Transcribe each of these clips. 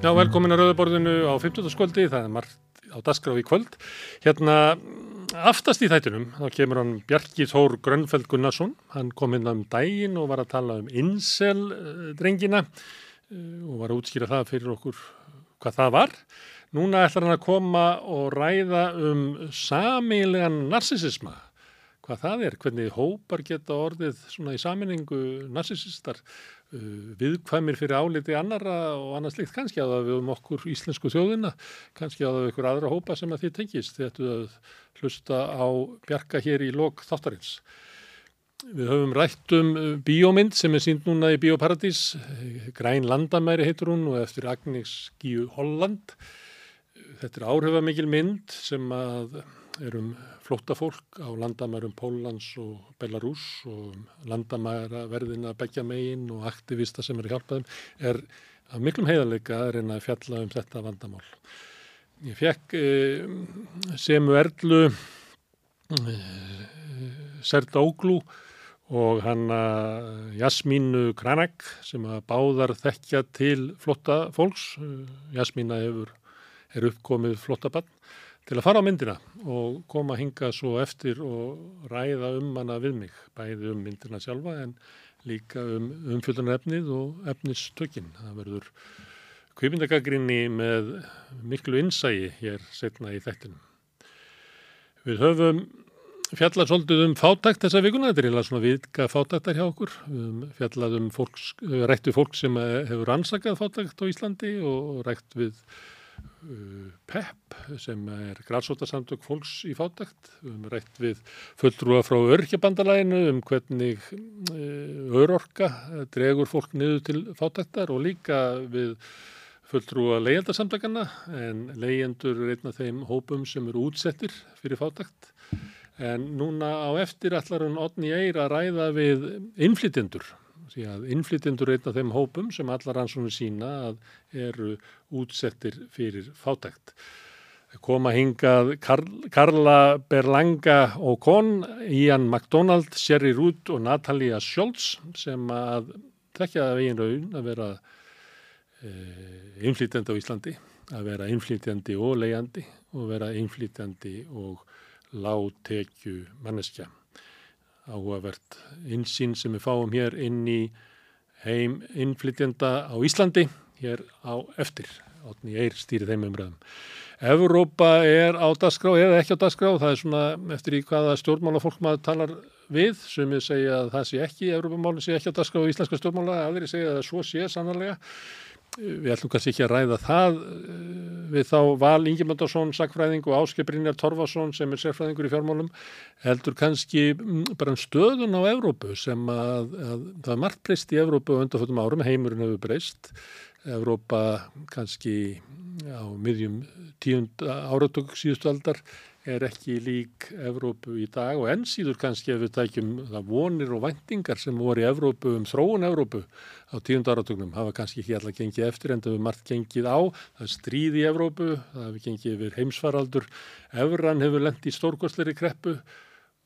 Já, velkomin að Rauðaborðinu á 15. skvöldi, það er margt á dasgrá í kvöld. Hérna, aftast í þættunum, þá kemur hann Bjarki Þór Grönfeld Gunnarsson, hann kom inn um daginn og var að tala um Insel-drengina og var að útskýra það fyrir okkur hvað það var. Núna ætlar hann að koma og ræða um samílegan narsisisma, hvað það er, hvernig hópar geta orðið svona í saminningu narsisistar, viðkvæmir fyrir áliti annara og annars líkt kannski að það við um okkur íslensku þjóðina, kannski að það við ykkur aðra hópa sem að þið tengist, þetta að hlusta á bjarga hér í lok þáttarins. Við höfum rætt um bíómynd sem er sínd núna í Bíóparadís, Græn landamæri heitur hún og eftir Agnes Gíu Holland. Þetta er áhrifamikil mynd sem er um flóttafólk á landamærum Pólans og Belarus og landamæra verðina begja megin og aktivista sem eru hjálpaðum er að miklum heiðarleika að reyna að fjalla um þetta vandamál. Ég fekk eh, Semu Erlu eh, Serda Óglú og hann Jasmínu Kranak sem að báðar þekkja til flotta fólks. Jasmína hefur, er uppkomið flottabann til að fara á myndina og koma að hinga svo eftir og ræða um hana við mig, bæði um myndina sjálfa en líka um umfjöldunar efnið og efnistökin. Það verður kvipindagagrinni með miklu innsægi hér setna í þettinum. Við höfum fjallað svolítið um fátækt þessa vikuna, þetta er eiginlega svona viðka fátæktar hjá okkur, fjallað um fólks, rætt við fólk sem hefur ansakað fátækt á Íslandi og rætt við PEP sem er græsótasamtök fólks í fátækt, um, rætt við fulltrúa frá örkjabandalæginu um hvernig uh, örorka dregur fólk niður til fátæktar og líka við fulltrúa leyendasamtakana en leyendur er einn af þeim hópum sem eru útsettir fyrir fátækt En núna á eftir allar hann Otni Eir að ræða við innflytjendur. Því að innflytjendur er einn af þeim hópum sem allar rannsónu sína að eru útsettir fyrir fátækt. Koma hingað Karla Berlanga og Kon, Ian MacDonald, Sherry Root og Natalia Scholz sem að tekja það veginn raun að vera e, innflytjandi á Íslandi, að vera innflytjandi og leiandi og vera innflytjandi og lágtekju manneskja. Áhugavert insýn sem við fáum hér inn í heim innflytjenda á Íslandi hér á eftir. Átni Eir stýrið þeim umræðum. Evrópa er á dasgrá eða ekki á dasgrá. Það er svona eftir í hvaða stjórnmálafólk maður talar við sem við segja að það sé ekki, Evrópamálinn sé ekki á dasgrá í íslenska stjórnmála, aðri segja að svo sé sannarlega. Við ætlum kannski ekki að ræða það við þá Val Ingemandarsson, sakfræðing og Áskei Brynjar Torfarsson sem er sérfræðingur í fjármálum heldur kannski bara um stöðun á Evrópu sem að, að það er margt breyst í Evrópu á undanfjöldum árum, heimurinn hefur breyst. Evrópa kannski á miðjum tíund áratug síðustu aldar er ekki lík Evrópu í dag og enn síður kannski ef við tækjum það vonir og vendingar sem voru í Evrópu um þróun Evrópu á tíund áratugnum hafa kannski ekki alltaf gengið eftir en það hefur margt gengið á, það er stríð í Evrópu, það hefur gengið yfir heimsfaraldur, Evran hefur lendt í stórkostleiri kreppu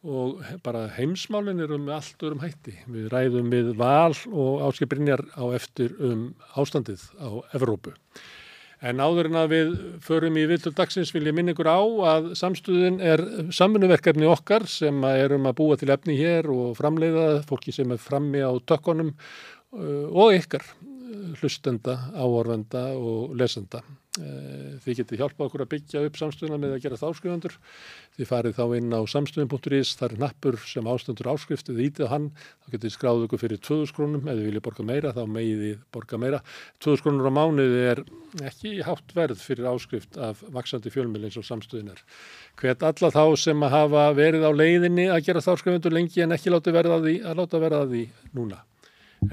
og bara heimsmálinn eru með allt örum hætti. Við ræðum við val og áskiprinjar á eftir um ástandið á Evrópu. En áður en að við förum í viltur dagsins vil ég minna ykkur á að samstuðin er samfunnverkefni okkar sem erum að búa til efni hér og framleiða fólki sem er frammi á tökkonum og ykkar hlustenda, áorvenda og lesenda. Þið getið hjálpað okkur að byggja upp samstöðuna með að gera það áskrifundur. Þið farið þá inn á samstöðun.is, það er nappur sem ástöndur áskrift, þið ítið hann, þá getið þið skráðu ykkur fyrir 2000 krónum, ef þið viljið borga meira þá megið þið borga meira. 2000 krónur á mánuði er ekki hátt verð fyrir áskrift af vaksandi fjölmil eins og samstöðun er. Hvet alla þá sem að hafa verið á leiðinni að gera það áskrifundur lengi en ekki láta verða því núna.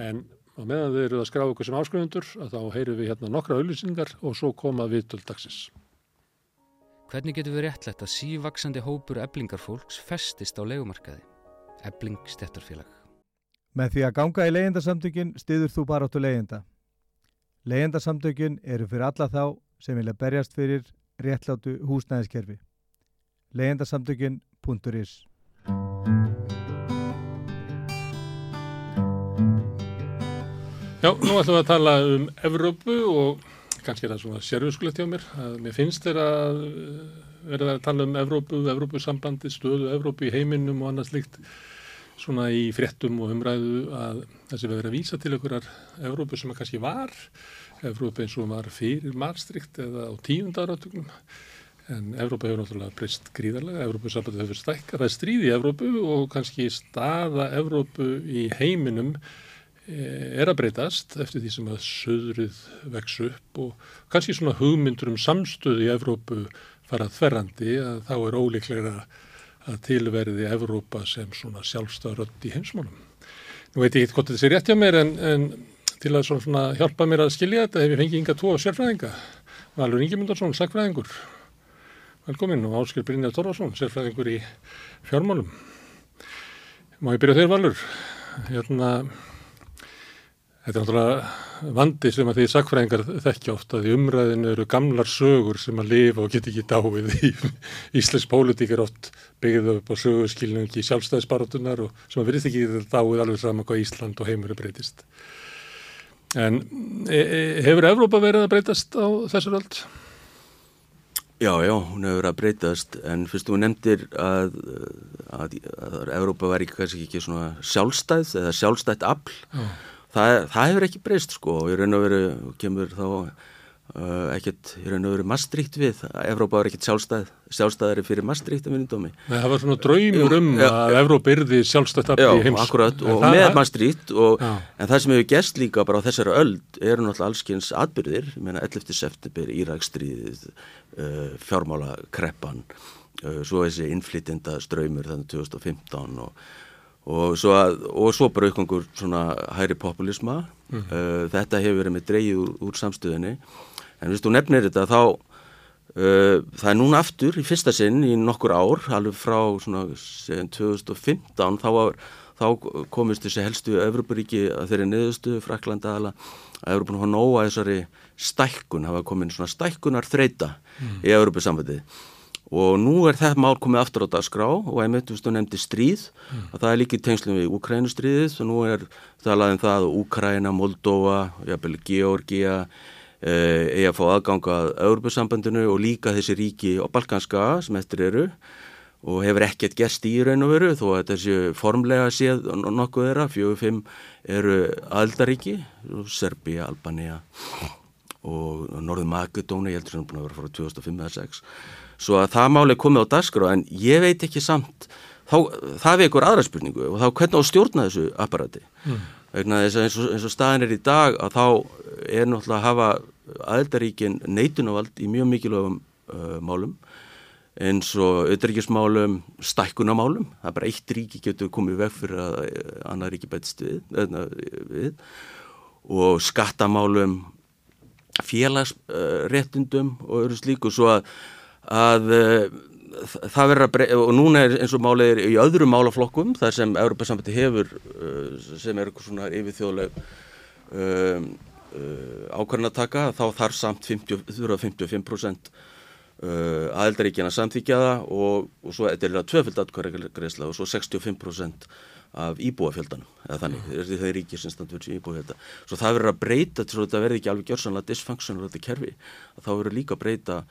En og meðan þið eru að skrá ykkur sem áskrifundur að þá heyru við hérna nokkra auðlýsingar og svo koma við til dagsins. Hvernig getur við réttlegt að sívaksandi hópur eblingarfólks festist á legumarkaði? Ebling stettarfélag. Með því að ganga í leyendasamtökin stiður þú bara áttu leyenda. Leyendasamtökin eru fyrir alla þá sem vilja berjast fyrir réttlátu húsnæðiskerfi. leyendasamtökin.is Já, nú ætlum við að tala um Evrópu og kannski er það svona sérfjöskulegt hjá mér, að mér finnst þeirra að verða að tala um Evrópu, Evrópusambandi, stöðu Evrópu í heiminum og annað slikt svona í fréttum og umræðu að þessi verður að vísa til einhverjar Evrópu sem að kannski var, Evrópu eins og var fyrir marstrikt eða á tíundarátögnum en Evrópa hefur náttúrulega breyst gríðarlega, Evrópusambandið hefur stækkað, það er stríð í Evrópu og kannski staða Evrópu í heiminum er að breytast eftir því sem að söðrið vex upp og kannski svona hugmyndur um samstöðu í Evrópu farað þverrandi að þá er ólíklega að tilverði Evrópa sem svona sjálfstafrönd í heimsmálum. Nú veit ég ekki hvort þetta sé rétt hjá mér en, en til að svona hjálpa mér að skilja þetta hef ég fengið yngar tvo sérfræðinga. Valur Ingemundarsson, sagfræðingur. Velkomin og Áskil Brynjar Torvarsson, sérfræðingur í fjármálum. Má ég byrja þér Valur? Hérna, þetta er náttúrulega vandi sem að því sagfræðingar þekkja ofta því umræðinu eru gamlar sögur sem að lifa og geta ekki dáið í Íslands pólitík er oft byggðið upp á sögurskilningi sjálfstæðisbarátunar og sem að verðist ekki dáið alveg saman hvað Ísland og heimur er breytist. En e, e, hefur Evrópa verið að breytast á þessar öll? Já, já, hún hefur verið að breytast en fyrst þú nefndir að, að, að Evrópa væri kannski ekki svona sjálfstæð eða sjálfstætt afl, það, það hefur ekki breyst sko og í raun og veru kemur þá uh, ekkert í raun og veru Maastricht við, Evrópa var ekkert sjálfstæð, sjálfstæðari fyrir Maastricht að minnum dómi. Nei, það var svona draumur um já, að Evrópa yrði sjálfstætt afl í heims. Já, akkurat og með Maastricht og en það sem hefur gæst líka bara á þessari öld eru náttúrulega allskynns atbyrðir, ég meina 11. september, Írakstríðið Uh, fjármála kreppan uh, svo þessi innflytjenda ströymur þannig 2015 og, og, svo að, og svo bara aukvangur svona hæri populisma mm. uh, þetta hefur verið með dreyið úr, úr samstöðinni en viðstu nefnir þetta þá það er núna aftur í fyrsta sinn í nokkur ár alveg frá svona 2015 þá, var, þá komist þessi helstu Evroparíki að þeirri niðurstu Fraklanda að Evropa hafa nóga þessari stækkun, hafa komin svona stækkunar þreita mm. í Európa-samvætið og nú er þetta mál komið aftur á dagskrá og einmitt, þú veist, þú nefndi stríð. Mm. og það er líkið tengslum við Ukrænustríðið og nú er talað um það Ukræna, Moldova, jafnvel Georgia eh, eigi að fá aðganga að Európa-sambandinu og líka þessi ríki á Balkanska sem eftir eru. Og hefur ekkert gerst í raun og veru þó að þessi formlega séð nokkuð þeirra, fjögur fimm eru aldaríki, Serbia, Albania og Norður Makedóni, ég heldur sem það er búin að vera frá 2005 eða 2006 svo að það máli komið á dagskrá en ég veit ekki samt þá, það við ykkur aðra spurningu og þá hvernig á stjórna þessu apparati? Mm. eins, og, eins og staðin er í dag að þá er náttúrulega að hafa aðeldaríkin neitunavald í mjög mikilvægum uh, málum eins og auðvitaðríkismálum stækkunamálum, það er bara eitt ríki getur komið veg fyrir að annar ríki bætist við, við. Og skattamálum félagsréttundum og öðru slíku. Svo að, að eh, það verður að breyta og núna er eins og málið er í öðrum málaflokkum þar sem Európa-sambandi hefur eh, sem er eitthvað svona yfirþjóðleg um, uh, ákvarðan að taka þá þarf samt 50, 55% uh, aðeldaríkjana samþykja það og, og svo þetta er það tvöfald atkvæðagreisla og svo 65% af íbúafjöldanum eða þannig, það er ríkir sem standur í íbúafjölda. Svo það verður að breyta þetta verði ekki alveg gjörsanlega dysfunctional þetta kerfi þá verður líka að breyta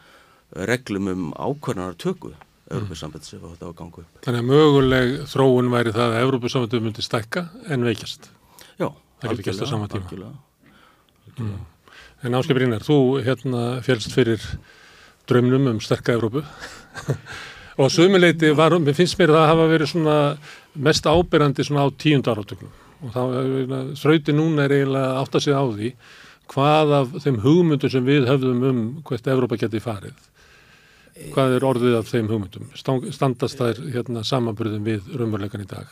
reglum um ákvarðanar tökku Európa-sambandis ef þetta á gangu upp. Þannig að möguleg þróun væri það að Európa-sambandið myndi stækka en veikjast? Já, það getur gæst á sama tíma. algjörlega, algjörlega. Mm. En Áskei Brynjar, þú hérna félst fyrir drömnum um sterka Európu og sömuleiti var, mér finnst mér það að hafa verið svona mest ábyrjandi svona á tíund áratögnum og þá þrauti núna er eiginlega átt að segja á því hvað af þeim hugmyndum sem við höfðum um hvert Evrópa geti farið hvað er orðið af þeim hugmyndum? Standast þær hérna, samanbyrðum við raunveruleikan í dag?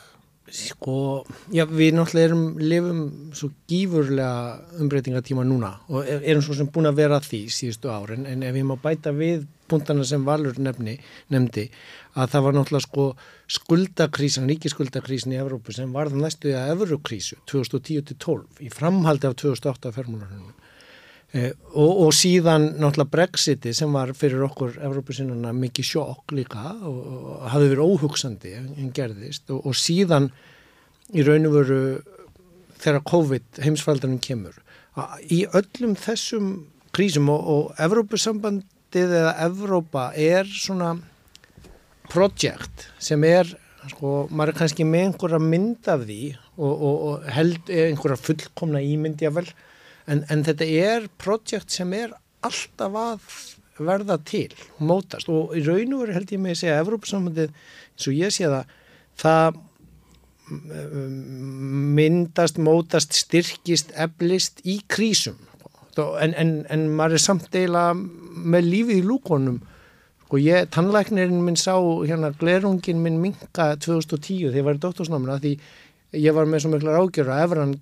Sko, já við náttúrulega erum lifum svo gífurlega umbreytingatíma núna og e-, erum svo sem búin að vera því síðustu árin en ef ég má bæta við punktana sem Valur nefni, nefndi að það var náttúrulega sko skuldakrísan, ríkiskuldakrísin í Evrópu sem varð næstuði að Evrokrísu 2010-12 í framhaldi af 2008 fermúlarhörnum Eh, og, og síðan náttúrulega Brexiti sem var fyrir okkur Evrópusinnuna mikið sjokk líka og, og hafði verið óhugsandi en gerðist. Og, og síðan í raun og veru þegar COVID heimsfaldarinn kemur í öllum þessum krísum og, og Evrópusambandið eða Evrópa er svona projekt sem er sko, maður er kannski með einhverja mynd af því og, og, og held einhverja fullkomna ímyndja vel en, en þetta er projekt sem er alltaf að verða til, mótast. Og í raun og veru held ég með að segja að Evrópusambandið eins og ég sé það það myndast, mótast, styrkist, eblist í krísum. En, en, en maður er samt eiginlega með lífið í lúkonum sko ég, tannlæknirinn minn sá hérna glerungin minn minka 2010 þegar ég var í doktorsnáminu því ég var með svo miklar ágjör að ef hann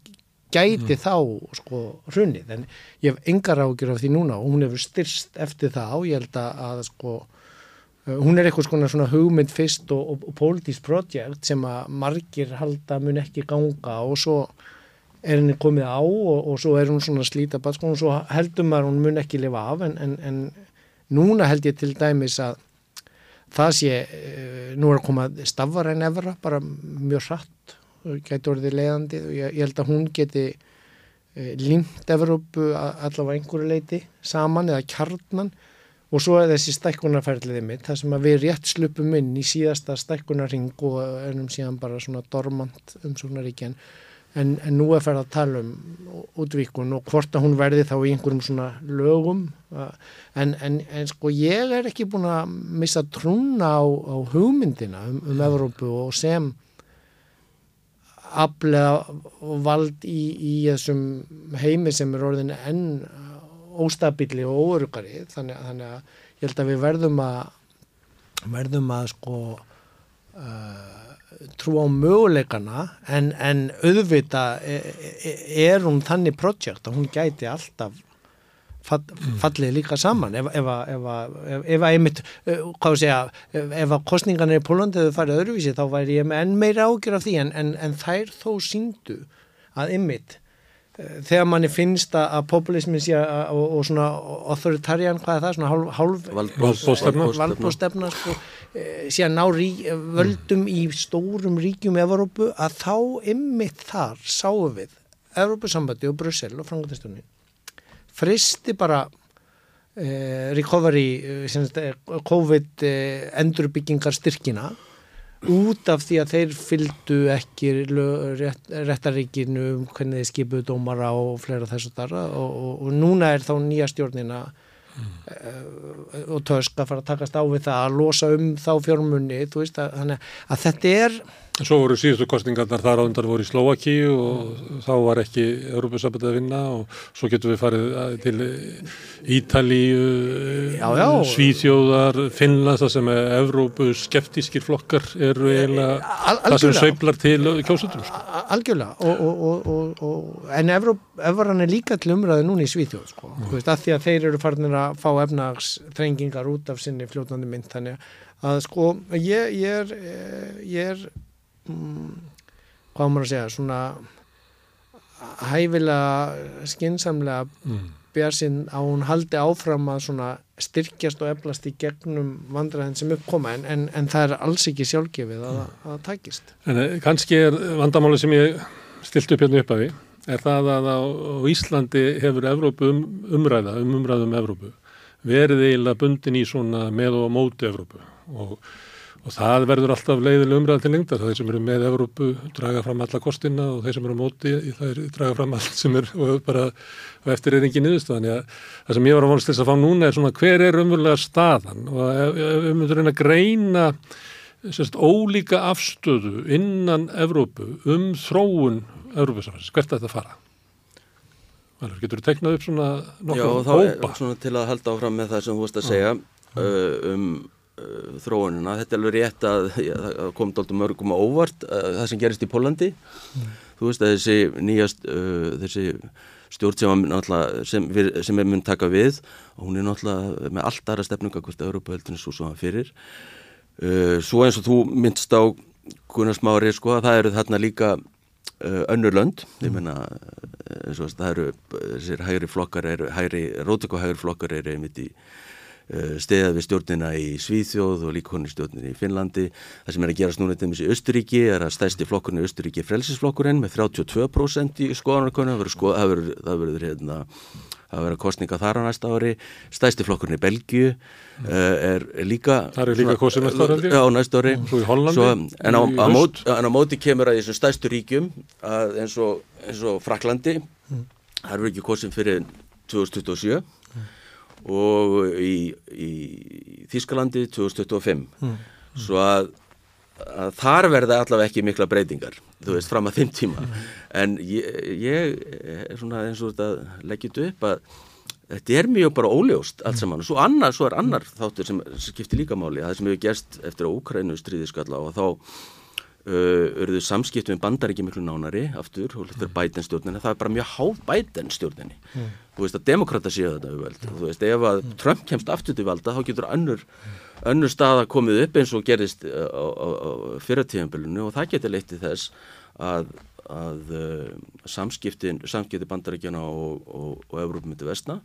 gæti mm. þá sko hrunnið en ég hef engar ágjör af því núna og hún hefur styrst eftir það og ég held að, sko hún er eitthvað svona, hugmynd fyrst og, og, og politísk projekt sem að margir halda mun ekki ganga og svo er henni komið á og, og svo er hún svona slíta sko og svo heldum að hún mun ekki lifa af en, en, en núna held ég til dæmis að það sé, eh, nú er að koma stafar en efra, bara mjög hratt gæti orðið leiðandi og ég, ég held að hún geti e, límt Evrópu allavega einhverju leiti saman eða kjarnan. Og svo er þessi stækkunarferðliðið mitt það sem við rétt slupum inn í síðasta stækkunarring og ennum síðan bara svona dormant umsóknaríkjan en, en nú er ferð að tala um útvíkun og hvort að hún verði þá í einhverjum svona lögum. En, en, en sko ég er ekki búin að missa trúna á, á hugmyndina um, um Evrópu og sem aflega vald í, í þessum heimi sem er orðin enn óstabili og óörugari þannig, þannig að ég held að við verðum að verðum að sko uh, trú á möguleikana en, en auðvita er, e, er hún þannig projekt að hún gæti alltaf fallið líka saman ef, ef, ef, ef að einmitt hvað segja, ef að kostningarnir í Pólundið farið öðruvísi þá væri ég með enn meira ágjör af því en, en, en þær þó síndu að einmitt þegar manni finnst að populismin sé að, og, og svona authoritarian, hvað er það, svona hálf valdbóstefna sko, sé að ná rí, völdum mm. í stórum ríkjum Evrópu að þá ymmið þar sáum við Evrópusambandi og Brussel og Frankundistunni fristi bara eh, recovery eh, COVID eh, endurbyggingar styrkina út af því að þeir fylgdu ekki rétt, réttaríkinu um hvernig þeir skipuðu dómara og fleira þessu þar og, og, og núna er þá nýja stjórnina mm. og tösk að fara að takast á við það að losa um þá fjármunni þú veist að, að þetta er Svo voru síðustu kostningarnar þar á undan voru í Slovakíu og mm. þá var ekki Europasambandið að vinna og svo getum við farið til Ítalíu, Svíþjóðar, Finnland það sem er Evrópu skeftískir flokkar eru eiginlega Al það sem sveiblar til kjósutum. Sko. Algjörlega og, og, og, en Evran er líka til umræði núna í Svíþjóð sko, mm. veist, að því að þeir eru farinir að fá efnagsþrengingar út af sinni fljótandi mynd þannig að sko ég, ég er, eh, ég er hvað maður að segja svona hæfilega skinsamlega mm. björnsinn á hún haldi áfram að svona styrkjast og eflast í gegnum vandræðin sem uppkoma en, en, en það er alls ekki sjálfgefið að það takist. En eh, kannski er vandamáli sem ég stilt upp hérna upp af því er það að á, á Íslandi hefur Evrópu um, umræða um umræðum Evrópu verið eiginlega bundin í svona með og móti Evrópu og Og það verður alltaf leiðileg umræðan til lengdar. Þeir sem eru með Evrópu draga fram alla kostina og þeir sem eru móti það draga fram allt sem er og bara og eftir er engin niðurst. Þannig að það sem ég var að vonast til að fá núna er svona hver er umverulega staðan og ef við myndum reyna að greina sérst, ólíka afstöðu innan Evrópu um þróun Evrópusafans, hvert er þetta að fara? Valur, getur þú teiknað upp svona nokkuð hópa? Já, þá er svona til að halda áfram með það sem þú vorust að segja uh, um þróunina. Þetta er alveg rétt að það kom doldum mörgum á óvart uh, það sem gerist í Pólandi. Mm. Þú veist að þessi nýjast, uh, þessi stjórn sem, sem, sem er mun taka við og hún er náttúrulega með allt aðra stefnunga hvort Európa-höldinu svo svo fyrir. Uh, svo eins og þú myndst á Gunnars Mári, sko, að það eru þarna líka uh, önnur lönd, ég menna eins og það eru, þessir hægri flokkar eru, hægri, rótöku hægri flokkar eru einmitt í uh, steða við stjórnina í Svíþjóð og líka honni stjórnina í Finnlandi. Það sem er að gerast núna til þessi Östuríki er að stæsti flokkurinn í Östuríki frelsisflokkurinn með 32% í skoðanarkonu. Það verður hérna það verður kostninga þar á næsta ári stæsti flokkurinn í Belgiu mm. er, er líka það eru líka kostið næsta ári á næsta ári svo í Hollandi svo, en, á, á móti, en á móti kemur að þessum stæstu ríkjum að eins, og, eins og Fraklandi mm. það eru ekki kostið fyrir 2027 mm. Og í, í Þískalandi 2025 mm. svo að að þar verða allavega ekki mikla breytingar þú veist fram að þeim tíma. En ég, ég er svona eins og þetta leggjit upp að þetta er mjög bara óljóst allt saman. Og svo, annar, svo er annar þáttur sem, skiptir líka máli það sem hefur gerst eftir að Úkrænu stríði skalla og þá uh, örðu samskipt með bandaríki miklu nánari aftur og þetta er bætenstjórnina það er bara mjög háð bætenstjórnini mm. þú veist að demokrata séu þetta auðveld þú veist ef að Trump kemst aftur til valda þá getur annur önnur staða komið upp eins og gerist uh, á, á, á fyrratíðanbölunu og það getur leittið þess að, að uh, samskiptin, samskipti bandaríkjana og, og, og Európa myndi vestna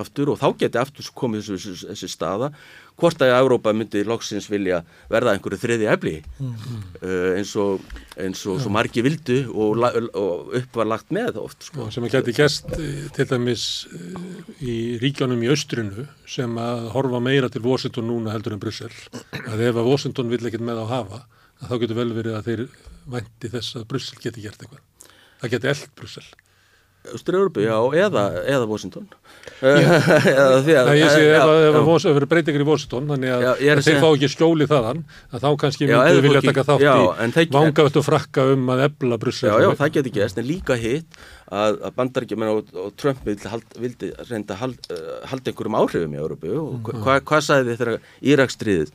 aftur og þá getur aftur komið þessu, þessi staða hvort að Európa myndi loksins vilja verða einhverju þriði efli mm -hmm. uh, eins og, eins og ja. margi vildu og, og upp var lagt með oft sko. sem að geti gæst eh, til dæmis eh, í ríkjónum í austrinu sem að horfa meira til Washington núna heldur en Brussel að ef að Washington vil ekkert með á hafa þá getur vel verið að þeir vænti þess að Brussel geti gert eitthvað. Það geti eld Brussel Östur-Európu, já, eða, eða Washington. Eða því að ég sé ef það verður breytingar í Washington þannig að, já, að þeir fá ekki skjóli þaðan að þá kannski myndu vilja taka þátt í vangavett og frakka um að ebla Brussel. Já, já, það getur ekki, en líka hitt að, að bandarækjum og, og Trump vildi, hald, vildi reynda hald, uh, halda einhverjum áhrifum í Európu og hvað hva sagði þið þegar Írakstriðið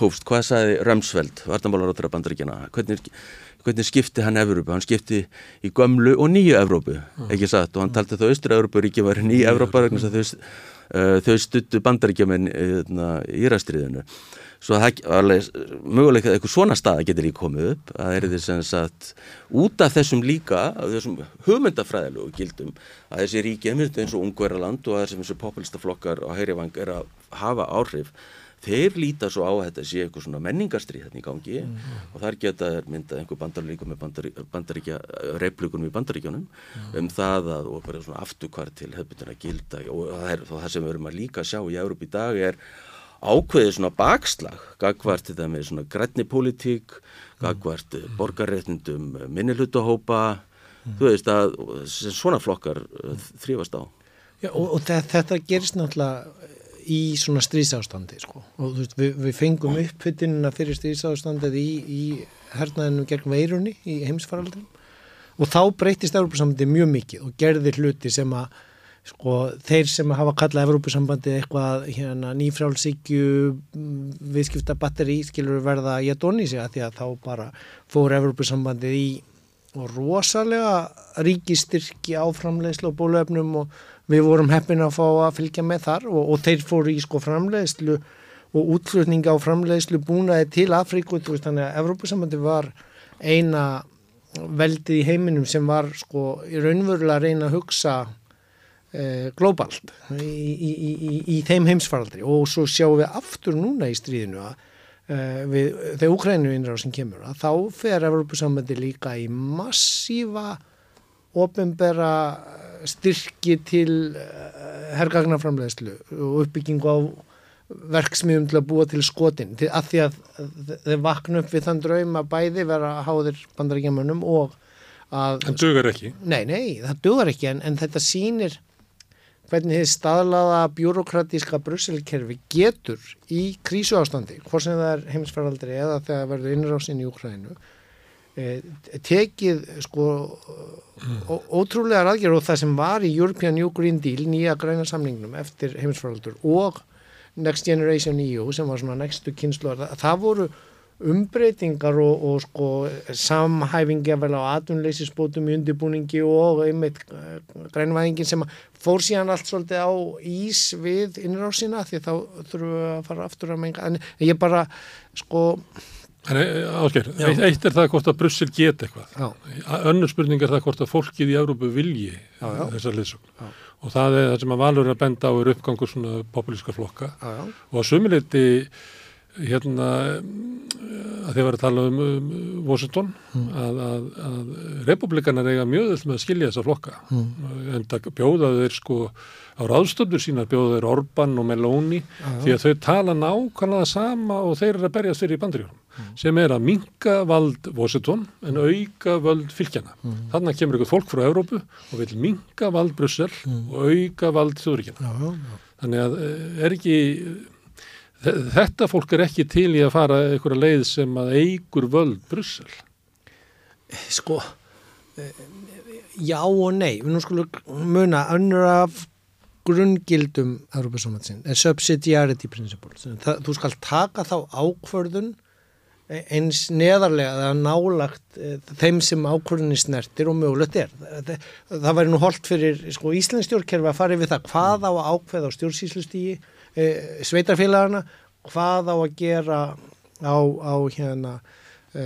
hófst, hvað sagði Römsveld, vartamálaróttur af bandarækjana, hvernig hvernig skipti hann Evrópu, hann skipti í gömlu og nýju Evrópu, ekki satt? Og hann taldi það Östra-Evrópu ríki var nýju Evrópa þau, uh, þau stuttu bandaríkjaman hérna, í Írastriðinu svo það er möguleik að eitthvað svona staða getur í komið upp. Að er þess að sagt, út af þessum líka af þessum hugmyndafræðilegu gildum að þessi ríki, eins og Ungverðarland og þessi populistaflokkar á Heirivang er að hafa áhrif þeir líta svo á að þetta sé eitthvað svona menningarstrið hérna í gangi mm og þar geta myndað einhver bandaríku með bandaríkja, bandaríkja replikunum í bandaríkjónum mm um það að og bara svona afturkvart til hefðbundina gilda og það, er, það sem við erum að líka sjá í Európa í dag er ákveðið svona bakslag gagvart þetta með svona grætni politík gagvart mm borgarreitnindum minnilutahópa mhm. þú veist að svona flokkar uh, þrýfast á. Já, og, og þetta gerist náttúrulega í svona strísástandi sko. og veist, við, við fengum upphyttinuna fyrir strísástandið í, í hernaðinu gegn veirunni í heimsfaraldinum og þá breytist Európa-sambandi mjög mikið og gerði hluti sem að sko, þeir sem hafa kallað Európa-sambandi eitthvað hérna, nýfrálsíkju viðskipta batteri skilur verða í að donni sig að því að þá bara fór Európa-sambandið í rosalega ríkistyrki áframlegslu og bólöfnum og við vorum heppin að fá að fylgja með þar og, og þeir fóru í sko framleiðslu og útflutninga á framleiðslu búnaði til Afríku þannig að Evrópusamöndi var eina veldið í heiminum sem var sko í raunverulega að reyna að hugsa eh, glóbalt í, í, í, í þeim heimsfaraldri. Og svo sjáum við aftur núna í stríðinu að eh, þegar Ukrænu innráð sem kemur að þá fer Evrópusamöndi líka í massífa ofinbera styrki til eh, herrgagnarframlegslu og uppbyggingu á verksmiðum til að búa til skotin til að því að þeir vakna upp við þann draum að bæði vera háðir bandaríkjamanum og að... Það dugar ekki. Nei, nei, það dugar ekki en, en þetta sýnir hvernig þið staðlaða bjúrokratíska brusselkerfi getur í krísu ástandi, hvort sem það er heimisfaraldri eða þegar verður innrásin í Úkrænu Eh, tekið sko mm. ótrúlega ræðgjör og það sem var í European New Green Deal nýja græna samningnum eftir heimsfæraldur og Next Generation EU sem var svona nextu kynslu það, voru umbreytingar og, og sko samhæfingi að vel á atvinnleysisbótum í undirbúningi og einmitt eh, grænvæðingin sem fór síðan allt svolítið á ís við innrásina því þá þurfum við að fara aftur að menga en ég bara sko Ásker, eitt, eitt er það hvort að Brussel get eitthvað. Önnur spurning er það hvort að fólkið í Európu vilji Já, já. þessar liðsögn. Já. Og það er það sem að Valur að benda á er uppgangur svona populíska flokka. Já, já. Og að sumuleiti hérna að þið var að tala um, um Washington að, að, að republikanar eiga mjög öll með að skilja þessa flokka en það bjóða þeir sko á ráðstöfnur sína bjóða þeir Orban og Meloni því að þau tala nákvæmlega sama og þeir eru að berjast fyrir í bandaríunum sem er að minka vald Washington en auka völd fylgjana þannig kemur ykkur fólk frá Evrópu og vil minka vald Brussel og auka vald já. þannig að eh, er ekki þe- þetta fólk er ekki til í að fara einhverja leið sem að eigur völd Brussel Sko, eh, já og nei. Nú skulum muna önnur af grunngildum Európa-samvætsin er subsidiarity principle. Það, þú skal taka þá ákvörðun eins neðarlega eða nálagt e, þeim sem ákvörðunni snertir og mögulegt er. Það, það væri nú holdt fyrir sko, Íslands stjórnkerfi að fara yfir það. Hvað á að ákveða á stjórnsýslustígi e, sveitarfélagana, hvað á að gera á, á hérna e,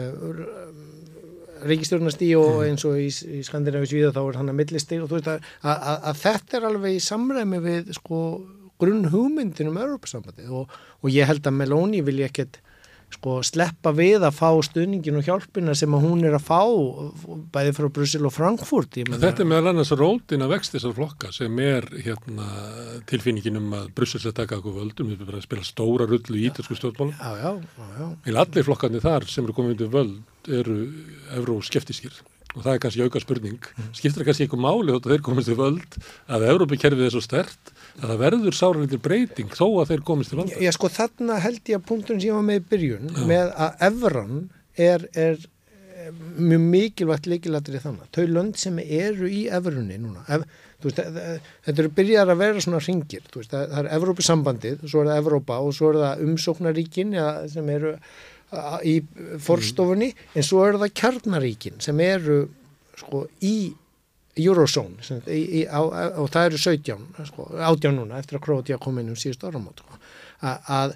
ríkistjórnastíð og eins og í, í Skandinavíus viða þá er hann að millistíð og þú veist að, að, að, að þetta er alveg í samræmi við sko grunn hugmyndin um Europasambandið og, og ég held að Meloni vilja ekkert sko sleppa við að fá stuðningin og hjálpina sem að hún er að fá bæði frá Brussel og Frankfurt Þetta er meðal annars rótin að vext þessar flokka sem er hérna, tilfinningin um að Brussel sé að taka okkur völdum, við bara að spila stóra rullu í ítalsku. Eða allir flokkarnir þar sem eru komið undir völd eru euroskeptískir og það er kannski auka spurning. Skiptir kannski eitthvað máli þótt að þeir komist til völd að Európa-kerfið er svo stert að það verður sáralitir breyting þó að þeir komist til völd. Já, sko þarna held ég að punktun sem ég var með í byrjun með að evran er, er mjög mikilvægt leikilættir í þannig. Þau lönd sem eru í evrunni núna, ef, veist, þetta eru byrjar að vera svona ringir, veist, það, er Evrópusambandið, svo er það Evrópa og svo er það umsóknaríkin ja, sem eru í forstofunni, en svo eru það kjarnaríkin sem eru sko í Eurozone sem, í, í, á, á, og það eru 17 sko, 18 núna eftir að Króatía kom inn um síðust áramót sko, að, að,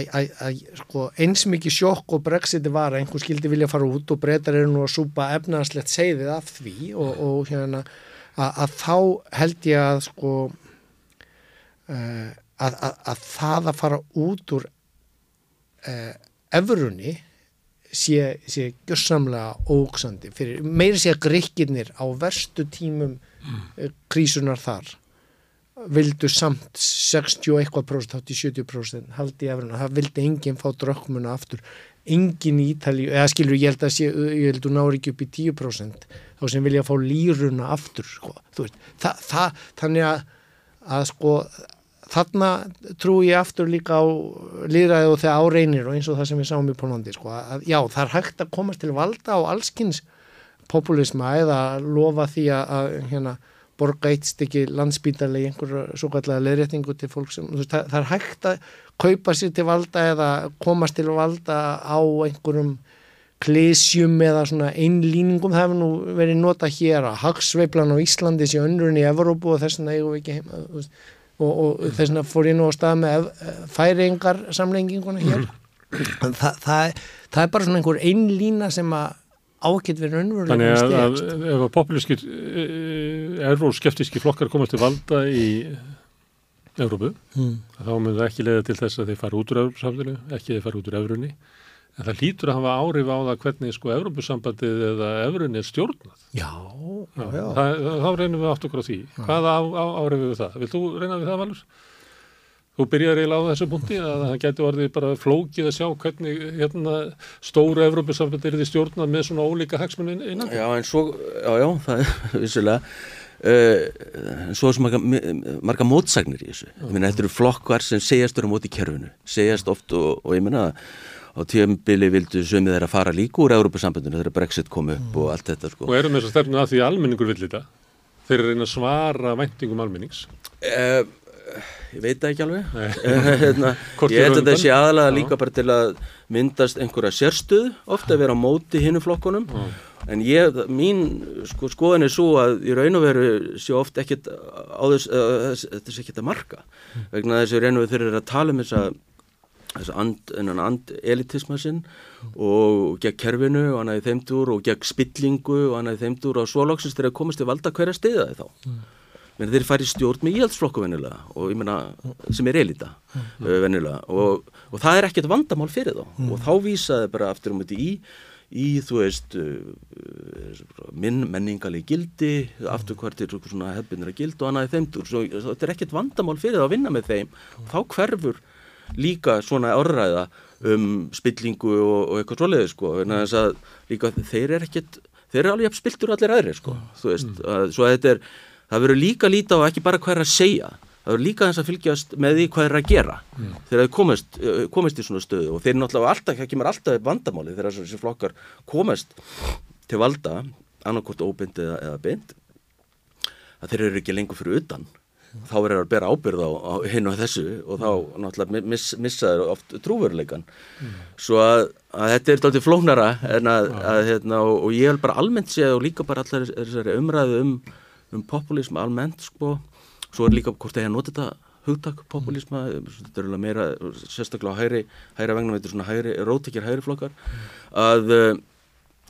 að, að sko, eins mikið sjokk og brexiti var að einhver skildi vilja fara út og breytar eru nú að súpa efnarslegt segðið af því og, og hérna að, að þá held ég að sko uh, að, að, að það að fara út úr efrunni sé, sé gjörsamlega óksandi fyrir, meiri sé að grikkirnir á verstu tímum mm. krísunar þar vildu samt 60 og eitthvað prósent, hátt í 70% haldi í efruna, það vildi enginn fá drökkmuna aftur, enginn í Ítali eða skilur, ég held að sé, ég held að nári ekki upp í 10% þá sem vilja fá lýruna aftur, sko, þú veist þa, það, þannig að, að sko þarna trú ég aftur líka á líðræði og þegar áreinir og eins og það sem við sáum í Pólandi sko, að já, það er hægt að komast til valda á allskins populisma eða lofa því að, hérna, borga eitt stykki landsbítalegi einhverju svo kallega leðréttingu til fólk sem, veist, það, það er hægt að kaupa sér til valda eða komast til valda á einhverjum klísjum eða svona einlýningum. Það hefur nú verið nota hér að hagsveiflan á Íslandi sé önnurinn í Evrópu og þess vegna eigum við ekki heima þú veist, og, og þess vegna fór ég nú á stað með færingar samlenginguna hér Þa, það, það, það er bara svona einhver einlína sem að ágætt verið Þannig önverulega að, að ef að populískir erróskeptíski flokkar komast til valda í Evrópu, hmm. þá mun það ekki leiða til þess að þeir fara út úr Evrópsamfélagi, ekki þeir fara út úr Evrunni. En það lítur að hafa áhrif á það hvernig sko Evrópusambandið eða Evrunni er stjórnað. Já, já, já. Það, þá reynum við átt okkur á því. Hvaða á, á, áhrif við það? Vilt þú reyna við það, Valur? Þú byrjar eiginlega á þessu punkti að það getur orðið bara flókið að sjá hvernig hérna, stóru Evrópusambandið er því stjórnað með svona ólíka hagsmunni innan. Já, en svo, já, já, það er vissulega. Uh, svo er svo marga, marga mótsagnir í þessu. Þetta eru flokkvar sem segjast eru móti kerfinu, segjast oft og, og ég meina á tíumbili vildu sömið þeirra fara líka úr Európa-sambandinu þegar Brexit kom upp mm. og allt þetta sko. Og erum þess að stefna að því almenningur vill þetta? Þeir eru reyna að svara væntingum almennings? Uh, ég veit það ekki alveg. hérna, ég held að það sé aðalega líka bara til að myndast einhverja sérstöð, ofta að vera á móti hinnu flokkunum. Já. En ég, mín sko, skoðin er svo að í raun og veru sé oft ekkert á þess, uh, þess ekkert að marka. Mm. Vegna þess að í raun og veru eru að tala um þess að and, and elitisma sinn og gegn kerfinu og hann aðeins þeimdur og gegn spillingu og hann aðeins þeimdur og svo loksist þegar komast til valda hverja stiða þið þá mm. Menni, þeir færi stjórn með íhaldsflokku vennilega og ég meina sem er elita mm. uh, vennilega og, og það er ekkert vandamál fyrir þá mm. og þá vísaði bara aftur um þetta í í þú veist uh, minn menningali gildi aftur hvert er svona hefðbyndir að gild og annað þeimdur, svo þetta er ekkert vandamál fyrir það að vinna með þeim og þá hverfur líka svona orðræða um spillingu og, og eitthvað svoleiði sko, en þess að líka þeir eru ekkert, þeir eru alveg spiltur allir aðri sko, þú veist, að, svo að þetta er það verður líka líta á ekki bara hvað er að segja það verður líka þess að fylgjast með því hvað er að gera mm. þegar þau komist, eh, komist í svona stöðu. Og þeir náttúrulega alltaf, það kemur alltaf vandamáli þegar þessi flokkar komast til valda, annarkort óbind eða, eða bind að þeir eru ekki lengur fyrir utan þá verður það að bera ábyrð á, á hinn og þessu og þá náttúrulega miss, missaður oft trúveruleikan mm. svo að, að þetta er alltaf flóknara en að, að hérna, og, og ég hef bara almennt séð og líka bara allar þessari umræðu um um populism almennt sko, svo er líka hvort það er að nota þetta hugtak populisma, þetta er alveg meira sérstaklega á hæri, hæra vegna þetta er svona róttekjar hæri flokkar. Að, að,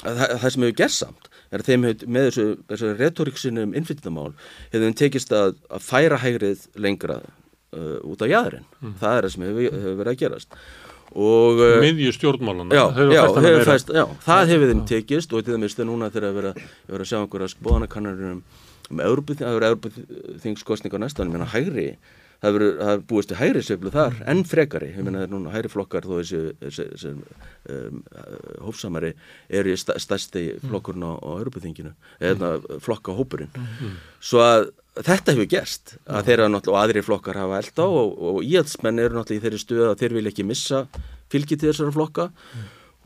að, að það sem hefur gerð samt er að þeim hefur með þessu, þessu retoriksinu um innflytjandamál hefur þeim tekist að færa hægrið lengra uh, út á jæðurinn, mm. það er það sem hefur, hefur verið að gerast. Og uh, miðju stjórnmálana já, já, hefur fæst, já, það hefur þeim tekist og til dæmis þegar núna þegar að vera að sjá einhverja spóðanakannarinnum um Európa-þingskostninga næsta, en ég meina hægri það hefur búist til hægri sveiflu þar mm. enn frekari, ég meina það er núna hægri flokkar þó þessi, um, hófsamari er í stærsti mm. flokkurinn á, á Európa-þinginu eða mm. flokka hópurinn mm. svo að þetta hefur gerst að þeirra náttúrulega og aðri flokkar hafa elda og, og íhaldsmenn eru náttúrulega í þeirri stuð að þeir vilja ekki missa fylgi til þessara flokka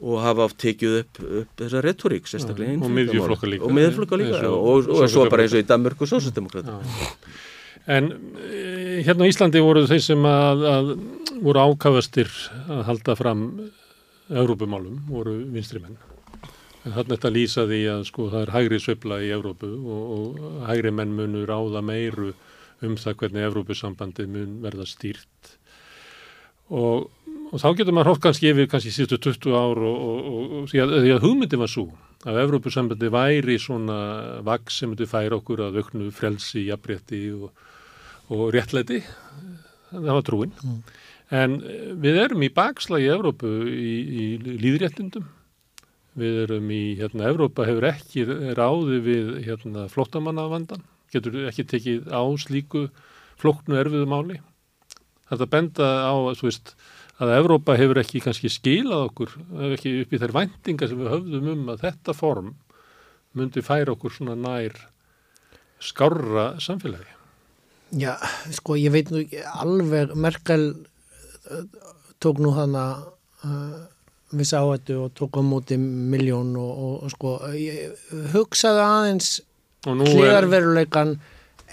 og hafa átt tekið upp, upp þessa retorík sérstaklega og miðjuflokka líka. Og miðjuflokka líka ja, og, og, og svo bara eins og í Danmörk og Sósaldemokrat En eh, hérna á Íslandi voru þeir sem að, að voru ákavastir að halda fram Európumálum, voru vinstri menn. En þarna þetta lýsaði að sko það er hægri söfla í Európu og, og hægri menn munur áða meiru um það hvernig Európusambandi mun verða stýrt. Og og þá getur maður hótt kannski yfir kannski síðustu 20 ár og, og, því, að, því að hugmyndi var svo að Evrópussambandi væri svona vaks sem myndi færa okkur að auknu frelsi, jafnrétti og, og réttleiti það var trúin. Mm. en við erum í bakslagi í Evrópu í, í líðréttindum við erum í, hérna, Evrópa hefur ekki ráði við hérna, flottamannavandan getur ekki tekið á slíku flóknu erfiðu máli. Þetta benda á, veist að Evrópa hefur ekki kannski skilað okkur, hefur ekki upp í þær vendingar sem við höfðum um að þetta form myndi færa okkur svona nær skárra samfélagi. Já, sko ég veit nú alveg, Merkel uh, tók nú hana uh, viss áhættu og tók á móti miljón og, og, og sko hugsaði aðeins klíðarveruleikan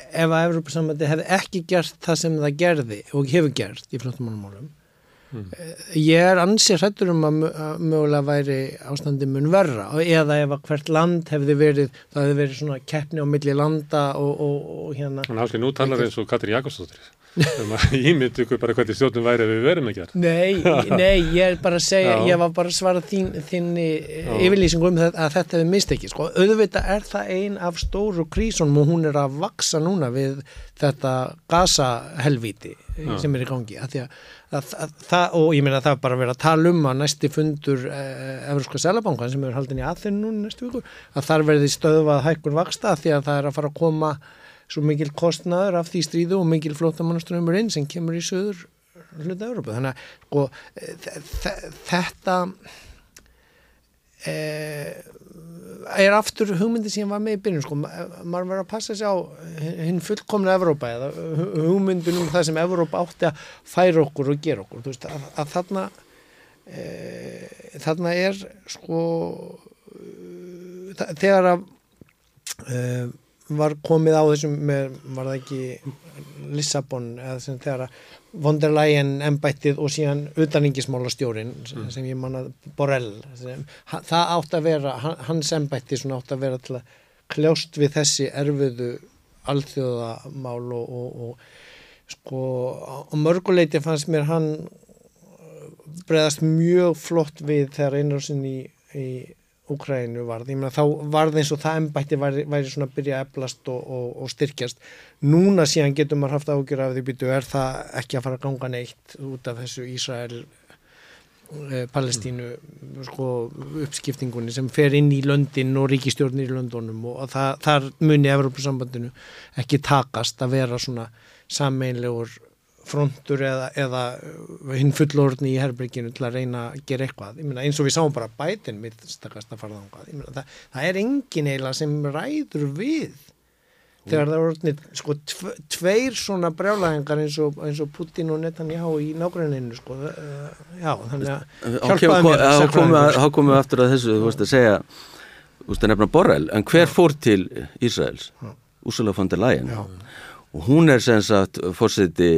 ef að Evrópa samvætti hefði ekki gert það sem það gerði og hefur gert í flottumálumálum Mm. Ég er ansið hrættur um að mögulega væri ástandi mun verra eða ef að hvert land hefði verið, það hefði verið svona keppni á milli landa og, og, og hérna. Þannig að nú talar eins og Katri Jakobsdóttir. Ég myndi ykkur bara hvernig stjórnum væri að við verum ekki gera. Nei, nei, ég er bara að segja, Já. ég var bara að svara þín, þínni yfirlýsingum um að þetta hefði mistekið. Sko, auðvitað er það ein af stóru krísunum og hún er að vaksa núna við þetta gasahelvíti sem er í gangi. Að að, að, og ég meina að það er bara að vera að tala um að næsti fundur eh, Európska Sælabankan sem er haldin í aðþinn núna næstu viku, að þar verði stöðvað hækkun vaksta því að það er að fara að koma svo mikil kostnaður af því stríðu og mikil flótamannaströmmur inn sem kemur í söður hluta Európa þannig að sko, þetta e, er aftur hugmyndi sem var með í byrjun sko, maður verður að passa sig á hinn fullkomna Európa eða hugmyndin um það sem Európa átti að færa okkur og gera okkur. Veist, að, að þarna e, þarna er sko þegar að e, var komið á þessum með, var það ekki Lissabon eða sem þegar að von der Leyen ennbættið og síðan utaningismála stjórin mm. sem ég manna Borrell sem, það átt að vera, hans ennbættið svona átt að vera til að kljást við þessi erfiðu alþjóðamál og, og, og sko á mörguleiti fannst mér hann breðast mjög flott við þegar einrásin í, í Úkrænu varð, ég meina þá varð eins og það embætti væri, væri svona að byrja að eblast og, og, og styrkjast. Núna síðan getur maður haft ágjör af því býtu er það ekki að fara að ganga neitt út af þessu Ísrael eh, Palestínu sko, uppskiptingunni sem fer inn í löndin og ríkistjórnir í löndunum og það, þar muni Evropasambandinu ekki takast að vera svona sammeinlegur frontur eða, eða hinn fullorðni í herbyrginu til að reyna að gera eitthvað. Myna, eins og við sáum bara bætin mitt stakast að fara þángað það, það er engin eila sem ræður við þegar það voru sko, tve, tveir svona brjálæðingar eins, eins og Putin og Netanyahu í nágruninu sko, uh, já, þannig að hjálpaði mér Há komum við aftur að þessu, þú veist að segja þú veist að nefna Borrell, en hver fór til Ísraels? Úrsula von der Leyen. Já og hún er sem sagt fórseti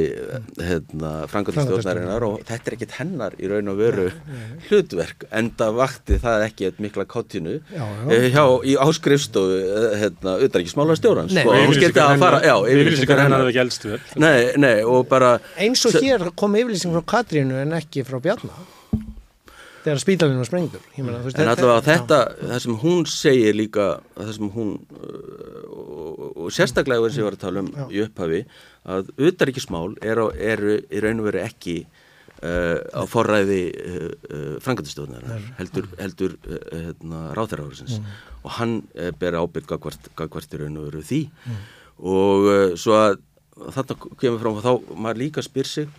hérna, frangatistjórnarinnar og þetta er ekkit hennar í raun og veru hlutverk enda vakti það ekki eitthvað mikla kottinu eh, hjá í áskrifstofu eh, hérna, utanriksmála stjórnans sko, og hún skilti að fara já, yfirlýsingar hennar hefði ekki eldst vel. Nei, nei, og bara eins og hér kom yfirlýsing frá Katrínu en ekki frá Bjarnar þegar spítalinn var sprengdur meina, veist, en allavega þetta, það sem hún segir líka það sem hún uh, og, og sérstaklega verður sem ég var að tala um já. í upphafi að auðaríkismál eru er, í raun og veru ekki uh, á forræði uh, uh frangatistofnar heldur, heldur uh, hérna, ráþæraðursins mm. og hann uh, ber ábyrg gagvart í raun og veru því mm. og svo að þarna kemur frá þá maður líka spyr sig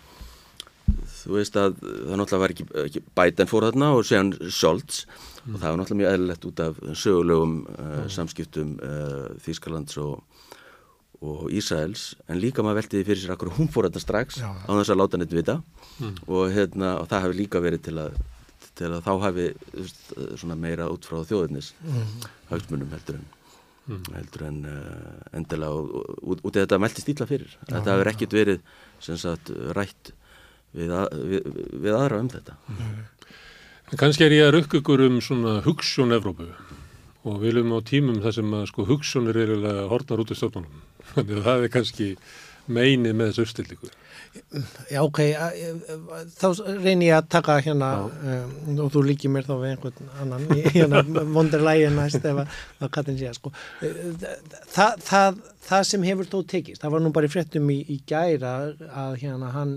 þú veist að það náttúrulega var ekki, ekki Biden fór þarna og séðan Scholz mm. og það var náttúrulega mjög eðlilegt út af sögulegum uh, mm. samskiptum uh, Þýskalands og, og Ísraels en líka maður veltiði fyrir sér akkur hún fór þarna strax Já. á þess að láta neitt vita mm. og, hérna, og það hefði líka verið til að, til að þá hefði veist, meira út frá þjóðinnis mm. haugtmunum heldur en mm. heldur en uh, endilega út í þetta meldi stíla fyrir Já, þetta hefur ekkit verið sagt, rætt við, að, við, við aðra um þetta. Kanski er ég að rukka ykkur um svona hugssjón Evrópu og við viljum á tímum þar sem að sko hugssjónir er eiginlega hortnar út í stjórnum. Þannig að það er kannski meinið með þessu uppstillingu. Já, ok, þá reynir ég að taka hérna um, og þú líkir mér þá við einhvern annan hérna vonderlægin næst ef að Katrin sé að sko það, það, það sem hefur þó tekist, það var nú bara í frettum í, í gæra að hérna hann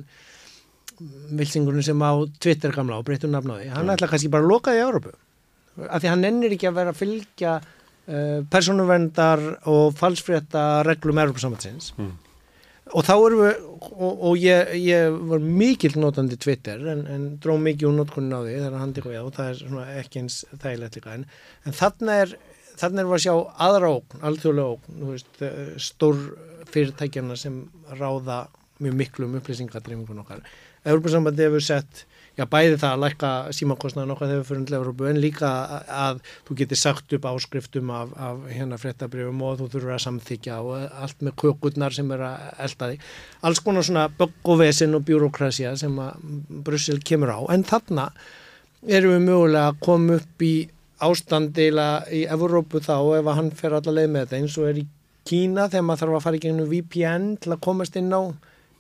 vilsingurinn sem á Twitter gamla og breyttur nafnáði, hann ætla kannski bara að loka í Európu, af því hann ennir ekki að vera að fylgja uh, persónuverndar og falsfrétta reglum Európa-samhansins mm. og þá erum við og, og ég, ég var mikill notandi Twitter en, en dró mikið úr notkunnin á því þegar hann tekur við. Og það er ekki eins þægilegt líka. En, en þarna er þarna erum við að sjá aðra ókn, alþjóðlega ókn veist, eh, stór fyrirtækjana sem ráða mjög miklu um upplýsingadreifingun okkar Európa-sambandi hefur sett já bæði það að lækka símakostnaðan okkar þegar við fyrir til Európu en líka að, að þú getur sagt upp áskriftum af, af hérna fréttabrifum og þú þurfur að samþykja og allt með kökurnar sem er að elda því. Alls konar svona böggovesin og bjúrokrasja sem að Brussel kemur á en þarna erum við mögulega að koma upp í ástandila í Európu þá ef hann fer allaveg með þetta eins og er í Kína þegar maður þarf að fara í gegnum VPN til að komast inn á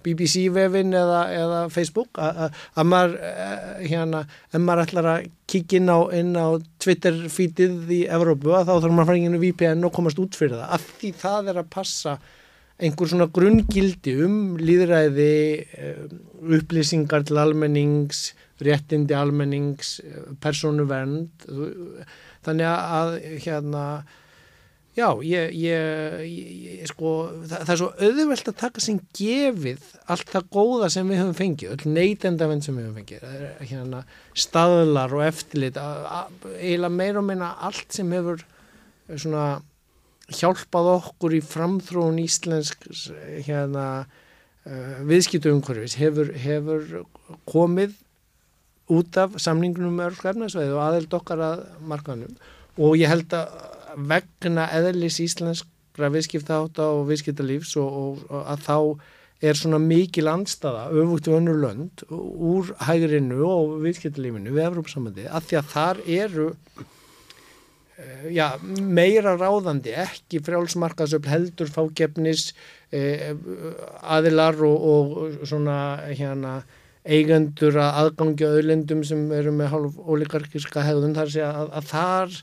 BBC-vefin eða, eða Facebook að maður eh, hérna, ef maður ætlar að kíkja inn á, á Twitter-feedið í Evrópu þá þarf maður að fara inn í VPN og komast út fyrir það. Af því það er að passa einhver svona grunngildi um líðræði eh, upplýsingar til almennings réttindi almennings eh, persónuvernd þannig að hérna Já, ég, ég, ég sko, það, það er svo auðvelt að taka sem gefið allt það góða sem við höfum fengið, öll neytendavend sem við höfum fengið, hérna, staðlar og eftirlit, eiginlega meira og meina allt sem hefur svona, hjálpað okkur í framþróun íslensk hérna, uh, viðskiptuumhverfis hefur, hefur komið út af samningunum með örflefnarsveið og aðeld okkar að markanum og ég held að vegna eðlis íslenskra viðskiptáta og viðskiptalífs og, og, og að þá er svona mikil andstaða öfugt við önnur lönd úr hægrinu og viðskiptalífinu við Evrópsamöndi að því að þar eru eh, já, meira ráðandi ekki frjálsmarkaðsöfl heldur fákjefnis eh, aðilar og, og svona hérna eigendur að aðgangja auðlendum sem eru með hálf ólíkarkiska hegðun þar sé að, að þar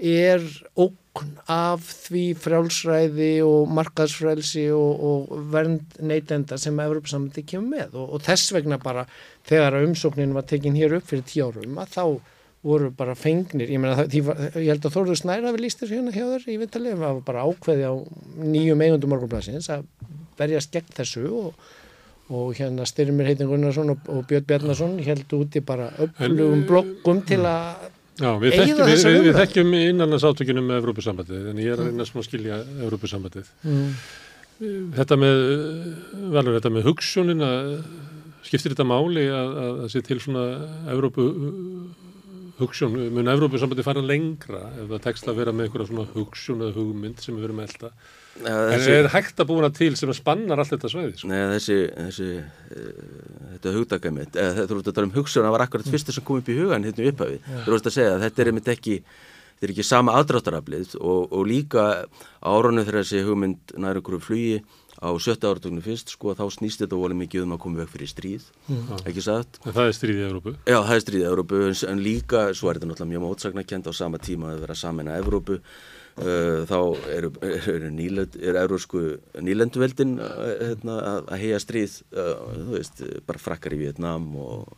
er ókn af því frjálsræði og markaðsfrælsi og, og vernd neytenda sem Evropasamöndi kemur með. Og, og þess vegna bara þegar umsóknin var tekin hér upp fyrir tíu árum að þá voru bara fengnir, ég, meina, því, ég held að Þórður Snæra við lístir hérna hjá þér í Vitali, það var bara ákveði á nýjum eigundum morgunblæsins að berjast gegn þessu og, og hérna Styrmir Heitin Gunnarsson og, Björn Bjarnason held úti bara öflugum blokkum til að Já, við þekkjum, þekkjum innanlands átökinu með Evrópusambandið, en ég er að reyna smá skilja Evrópusambandið. mm, Þetta með, valur þetta með hugssjónin að skiptir þetta máli að, að, að sé til svona Evrópu hugssjón, mun Evrópusambandið fara lengra ef það tekst að vera með einhverja svona hugssjón eða hugmynd sem við verum að elda. En þessi, er hægt að búna til sem að spannar allt þetta svæði? Sko? Nei, þessi, þessi uh, þetta hugdagamitt, eða þetta þú ert að tala um hugsun það var akkurat fyrsta sem kom upp í hugan hérna upphafi þú veist að segja að þetta er einmitt ekki þetta er ekki sama aðdráttaraflið og, og líka árunni þegar þessi hugmynd nær einhverju flugi á sjötta áratögnu fyrst, sko, þá snýst þetta volið mikið um að koma veg fyrir stríð, ekki satt? En það er stríðið í Evrópu. Já, það er stríðið Evrópu, en, en líka, svo er þetta náttúrulega mjög mótsagnakend á sama tíma að vera saman að Evrópu, uh, þá eru, eru, nýlend, eru evrósku nýlenduveldin uh, hérna, að, að heia stríð, uh, þú veist, bara frakkar í Vietnam og,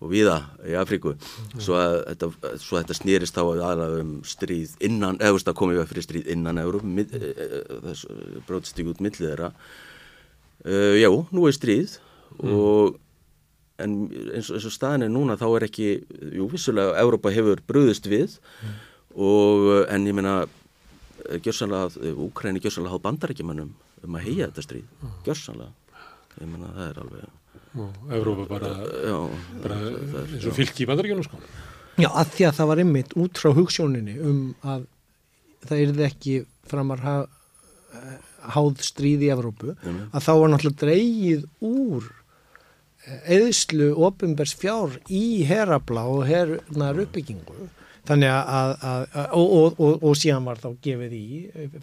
og viða í Afríku, svo að þetta, svo að þetta snýrist þá aðalega um stríð innan, eða að komið við fyrir stríð innan Evrópu, mið, uh, þess brótist ekki út millið þeirra. Uh, já, nú er stríð og en eins eins og staðin er núna þá er ekki, jú vissulega Európa hefur brúðist við og en ég meina gjörsanlega, Úkræni gjörsanlega háð bandarækjumannum um að heia þetta stríð gjörsanlega, ég meina það er alveg Og Evrópa bara, já, bara það er- eins og fylki í bandaríkjunum sko. Já, að því að það var einmitt út frá hugssjóninni um að það yrði ekki framar ha, eh, háð stríð í Evrópu, Einmitt. að þá var náttúrulega dreigið úr eðslu ofinbers fjár í herabla og hernar uppbyggingu þannig að, að, að og, og, og, og síðan var þá gefið í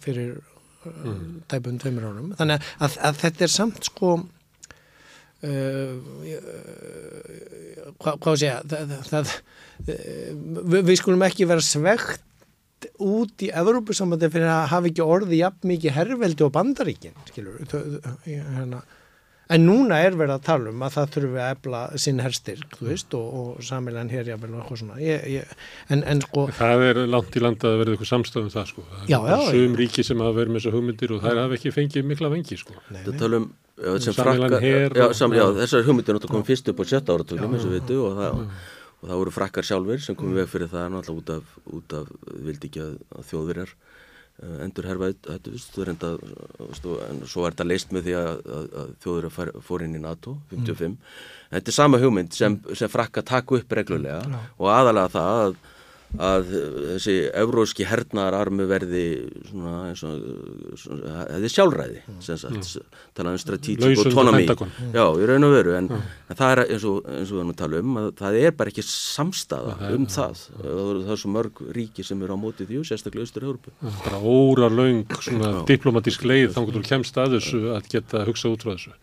fyrir mm. tæpum tveimur árum þannig að, að þetta er samt sko uh, hvað hva segja það, það, við, við skulum ekki vera svegt út í Evrópusambandi fyrir að hafa ekki orði jafn mikið herrveldi og bandaríkin skilur hérna. En núna er verið að tala um að það þurfi að efla sinn herstyrk þú veist og, og samilegan herjafel og eitthvað svona ég, ég, en, en sko Það er langt í landa að verða eitthvað samstöðum það sko. Það er Já, já, Sum já. ríki sem hafa verið með þessar hugmyndir og þær hafa ekki fengið mikla vengi sko. nei, Þetta nei. tala um já, frakkar, her já, sam, já, já. þessar hugmyndir náttúrulega kom fyrst upp á sjötta áratögnum eins og við veitu og það, og það voru frakkar sjálfur sem komið veg fyrir það náttúrulega út af, út af vildi ekki að, þjóðverjar endur herfa þetta, reynda stu, en svo er þetta leist með því að, að, að fær- fór inn í NATO 55, en þetta er sama hugmynd sem, sem frakkar taka upp reglulega og aðalega það að að þessi evróski hernaðararmi verði svona eins og svona, hefði sjálfræði sem sagt, tala um strategic Laus undan autonomy. Pentagon. já, í raun og veru en, en það er eins og, eins og við erum að tala um að það er bara ekki samstaða um það. Það er, það er svo mörg ríki sem eru á móti því og sérstaklega austur Európu bara óra laung svona diplomatísk leið þá þú kemst að þessu að geta hugsað út frá þessu.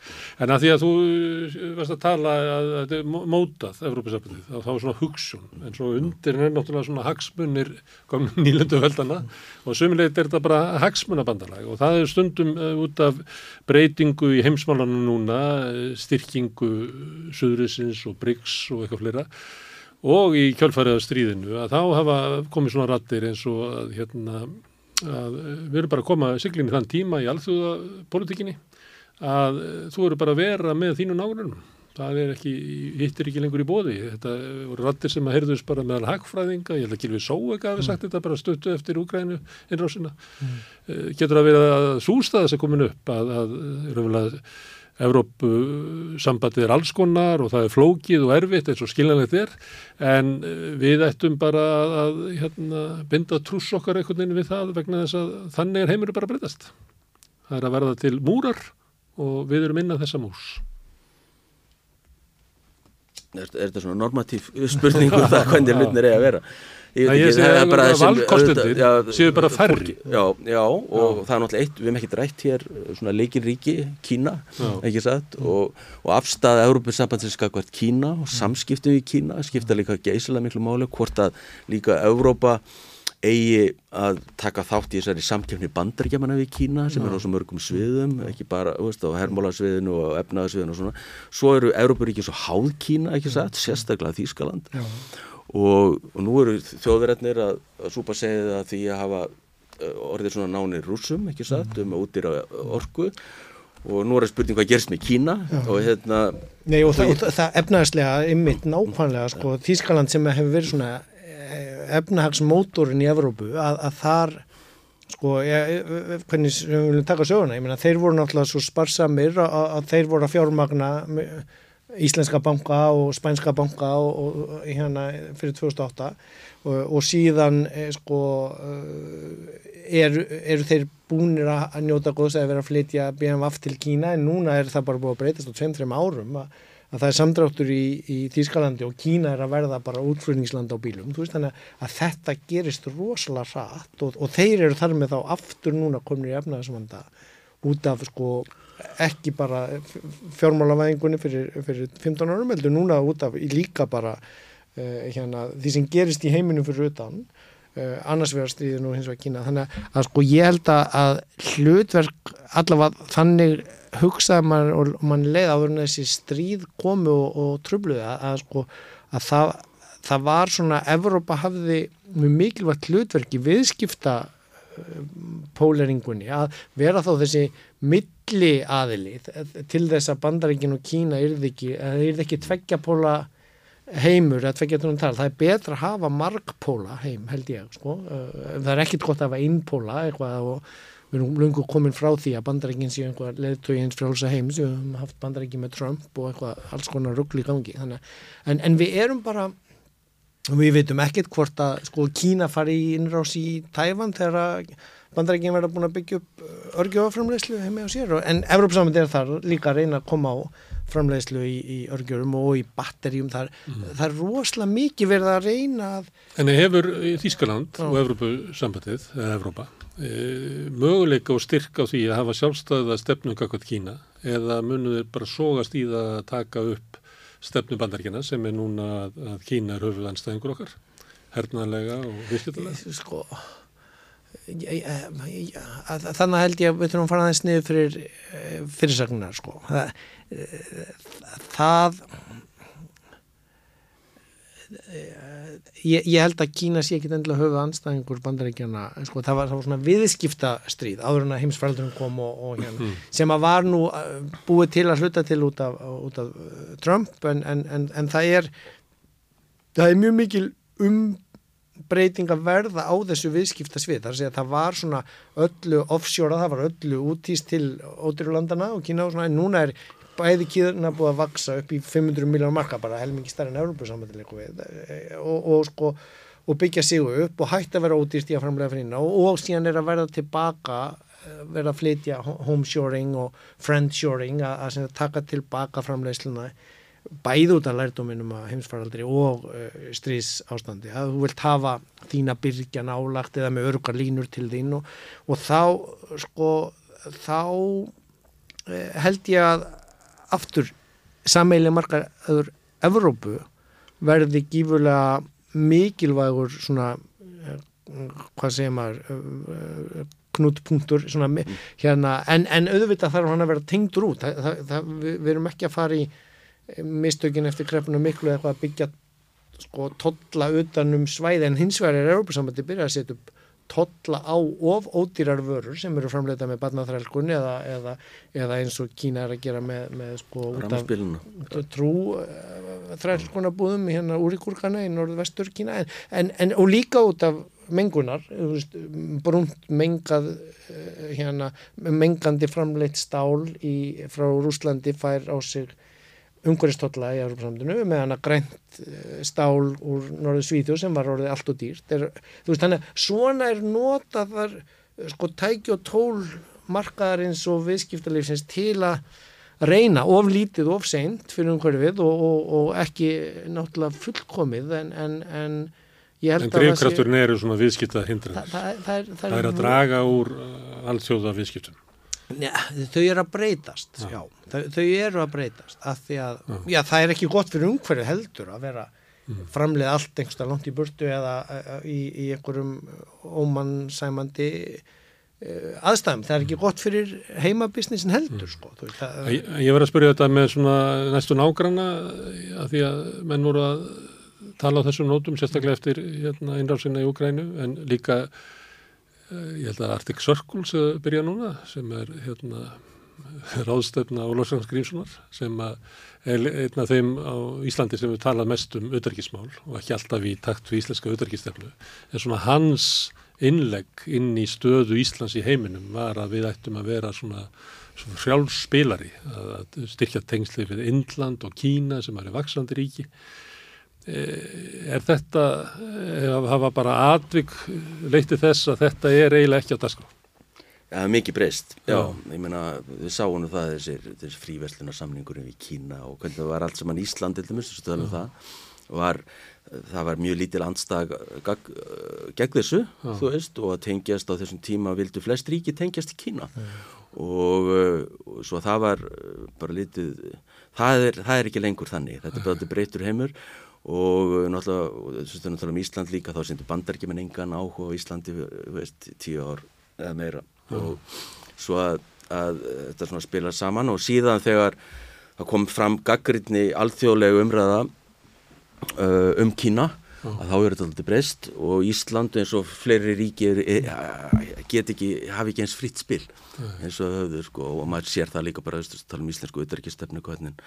En að því að þú uh, varst að tala að þetta er mó- mótað Evrópisafnið, þá var svona hugsun en svo undir er náttúrulega svona hagsmunir komum nýlendu veldana og sömulegt er þetta bara hagsmunabandalag og það er stundum uh, út af breytingu í heimsmálanum núna uh, styrkingu Suðurisins og Bryggs og eitthvað fleira og í kjölfarið af stríðinu að þá hafa komið svona rattir eins og að hérna að eh, við erum bara að koma siglinni þann tíma í alþjóðapolitikinni að eh, þú eru bara að vera með þínu nágrunum. Það er ekki, hittir ekki lengur í bóði. Þetta voru rattir sem að heyrðust bara meðal hagfræðinga, ég held að Gilvi Sóega hafi sagt þetta bara stöttu eftir Úgrænu innrásina. Mm. Getur að vera að sústa þess að komin upp að, að raunverulega Evrópu sambandið er alls konar og það er flókið og erfitt eins og skiljanlegt er en eh, við ættum bara að, að hérna, binda trúss okkar einhvern veginn við það vegna þess að þannig er heimurinn bara að breytast. Það er að verða til múrar og við erum inn að þessa mús. Er, er þetta svona normatív spurning um það hvernig hlutnir eiga að vera Ég veit ekki, það er bara þessi- já, séu bara færri. Já, já, og það er náttúrulega eitt, við hefum ekkert rætt hér svona leikirríki, Kína, Já. ekki satt, og, og afstæða Európusambandsins skakvært Kína og samskiptum í Kína skipta líka geysilega miklu máli, hvort að líka Európa eigi að taka þátt í þessari samkjöfni bandaríkjamanna við Kína sem er á svo mörgum sviðum, ekki bara veist, á hermálasviðinu og efnaðasviðinu og svona. Svo eru Európuríki svo háð Kína, ekki satt, sérstaklega Þýskaland. Og, og nú eru þjóðverðarnir að, að súpa segja það því að hafa uh, orðið svona nánir rússum, ekki satt, um að útýra orku. Og nú er það spurning hvað gerst með Kína og hérna Nei og það, það, það efnaðslega ymmit nákvæmlega sko Þýskaland sem hefur verið svona efnahagsmótorin í Evrópu að, að þar sko, ég, hvernig sem við viljum taka söguna, ég meina þeir voru náttúrulega svo sparsamir að, að þeir voru að fjármagna íslenska banka og spænska banka og, og hérna fyrir 2008 og, og síðan eh, sko eru er þeir búnir að njóta góðs að vera að flytja BMF til Kína en núna er það bara búið að breytast á 2-3 árum að að það er samdráttur í, í Þýskalandi og Kína er að verða bara útflutningsland á bílum. Veist, þannig að þetta gerist rosalega rætt og, og þeir eru þar með þá aftur núna komin í efnaðisvanda út af sko ekki bara fjármálavæðingunni fyrir, fyrir 15 árum heldur núna út af líka bara uh, hérna, því sem gerist í heiminum fyrir utan uh, annars vegar stríðin og hins vegar Kína. Þannig að sko ég held að hlutverk allavega þannig hugsaði mann og mann leið áður en þessi stríð komu og, og trubluði að, að sko að það, það var svona Evrópa hafði mjög mikilvægt hlutverki viðskipta póleringunni að vera þá þessi milli aðili til þess að bandaríkin og Kína yrði ekki, yrði ekki tveggja póla heimur að tveggja tónum tal, það er betra að hafa margpóla heim held ég sko. það er ekkit gott að hafa einpóla eitthvað og við erum lungu komin frá því að bandarækinn séu einhver leðtögi eins frálsa heims. Við höfum haft bandarækinn með Trump og eitthvað alls konar ruggli í gangi. Þannig, en, en við erum bara við veitum ekkert hvort að sko Kína fari í innrás í Tæfan þegar bandarækinn verða búin að byggja upp örgjóframleyslu heimi á sér. En Evrópsamönd er þar líka að reyna að koma á framleiðslu í, í örgjörum og í batterjum þar, mm. það er rosalega mikið verið að reyna að En hefur Þískaland og Evrópusambandið eða Evrópa e, möguleika og styrk á því að hafa sjálfstæða stefnu kakvað Kína eða munuður bara sógast í það að taka upp stefnu bandaríkina sem er núna að Kína er höfuðanstæðingur okkar hernaðlega og virkjöldulega Sko þannig held ég að við þurfum að fara aðeins niður fyrir fyrirsagnar sko. Það, það ég, ég held að Kína sé ekki endilega höfuð anstæðingur bandaríkjana sko, það, var, það var svona viðskipta stríð áður en að heimsfældurum kom og, og hérna, mm. sem að var nú búið til að hluta til út af, út af Trump en, en, en, en það er það er mjög mikil um breyting að verða á þessu viðskipta svið, þar að segja að það var svona öllu offshore, það var öllu útýst til ódýrulandana og Kína og svona en núna er bæði Kína búið að vaksa upp í 500 miljónar marka bara helmingi starri en Európa samanlega og, og sko og byggja sig upp og hægt að vera ódýrst í að framlega fyrir og, og síðan er að verða tilbaka verða að flytja homeshoring og friendshoring að, taka tilbaka framlegsluna bæði út af lærdóminum að heimsfaraldri og uh, stríðs ástandi að þú vilt hafa þína byrgja nálagt eða með örgar línur til þín og, þá sko þá held ég að aftur sammeili markaður Evrópu verði gífurlega mikilvægur svona uh, hvað segir maður knútpunktur svona, hérna, en, en auðvitað þarf hann að vera tengdur út. Það, það, það, við, erum ekki að fara í mistökin eftir krepuna miklu eitthvað að byggja sko totla utanum svæði en hins vegar er Európa-sambandi byrjað að setja upp totla á of ódýrar vörur sem eru framleita með barnaþrælkun eða, eða, eða eins og Kína er að gera með, með sko út af trú uh, þrælkunabúðum hérna úr í kurkana í norðvestur Kína. En, en, en, og líka út af mengunar brúnt mengað uh, hérna, mengandi framleitt stál í, frá Rúslandi fær á sig umhverjastotla í Európa-samtunu meðan að grænt stál úr norðu Svíþjóð sem var orðið allt og dýrt er, þú veist þannig að svona er nota þar sko tæki og tól markaðarins og viðskiptalífsins til að reyna of lítið, of seint fyrir umhverfið og, og, og ekki náttúrulega fullkomið en, en, en, ég held En að það sé- drifkrafturinn eru svona viðskipta hindranir. það, það, það, Það er að draga úr uh, alþjóða viðskiptum. Njá, þau eru að breytast, já, Þau, þau eru að breytast því að, já, það er ekki gott fyrir umhverju heldur að vera framleið allt einhversta langt í burtu eða uh, í, í einhverjum ómannsæmandi uh, aðstæðum, það er ekki gott fyrir heimabisnissin heldur, sko þú veist, það, Ég, ég var að spyrja þetta með svona næstu nágranna að því að menn voru að tala á þessum nótum sérstaklega eftir hérna, innrásinna í Ukrænu en líka ég held að Arctic Circle sem byrja núna sem er hérna ráðstöfna Ólafsson Grímssonar sem er einn af þeim á Íslandi sem við talað mest um auðarkismál og ekki alltaf í takt við íslenska auðarkistefnu en svona hans innlegg inn í stöðu Íslands í heiminum var að við ættum að vera svona, svona frjálsspilari að, styrkja tengsli við Indland og Kína sem er vaksandi ríki. Eh, er þetta eh, hafa bara atvik leyti þess að þetta er eiginlega ekki á dagskrá? Já, mikið breyst, já, Já. ég meina við sáum nú það þessir, þessir fríverslunarsamningurum í Kína og hvernig það var allt saman Ísland til dæmis, þessu tölum það var, það var mjög lítil andstag gag, gegn þessu, þú veist, og að tengjast á þessum tíma vildu flest ríki tengjast í Kína. Og, uh, og svo það var bara lítið, það er, það er ekki lengur þannig, þetta er breytur heimur og uh, náttúrulega, þessu tala um Ísland líka, þá sendur bandarkimenn engan áhuga á Íslandi, þú veist, tíu ár eða meira. Og svo að, að þetta svona spila saman og síðan þegar það kom fram gaggrinni alþjóðlegu umræða uh, um Kína að þá er þetta alltaf breyst og Ísland eins og fleiri ríki get ekki, hafi ekki eins fritt spil eins og höfður sko og maður sér það líka bara að tala um íslensku auðverkistefnu hvernig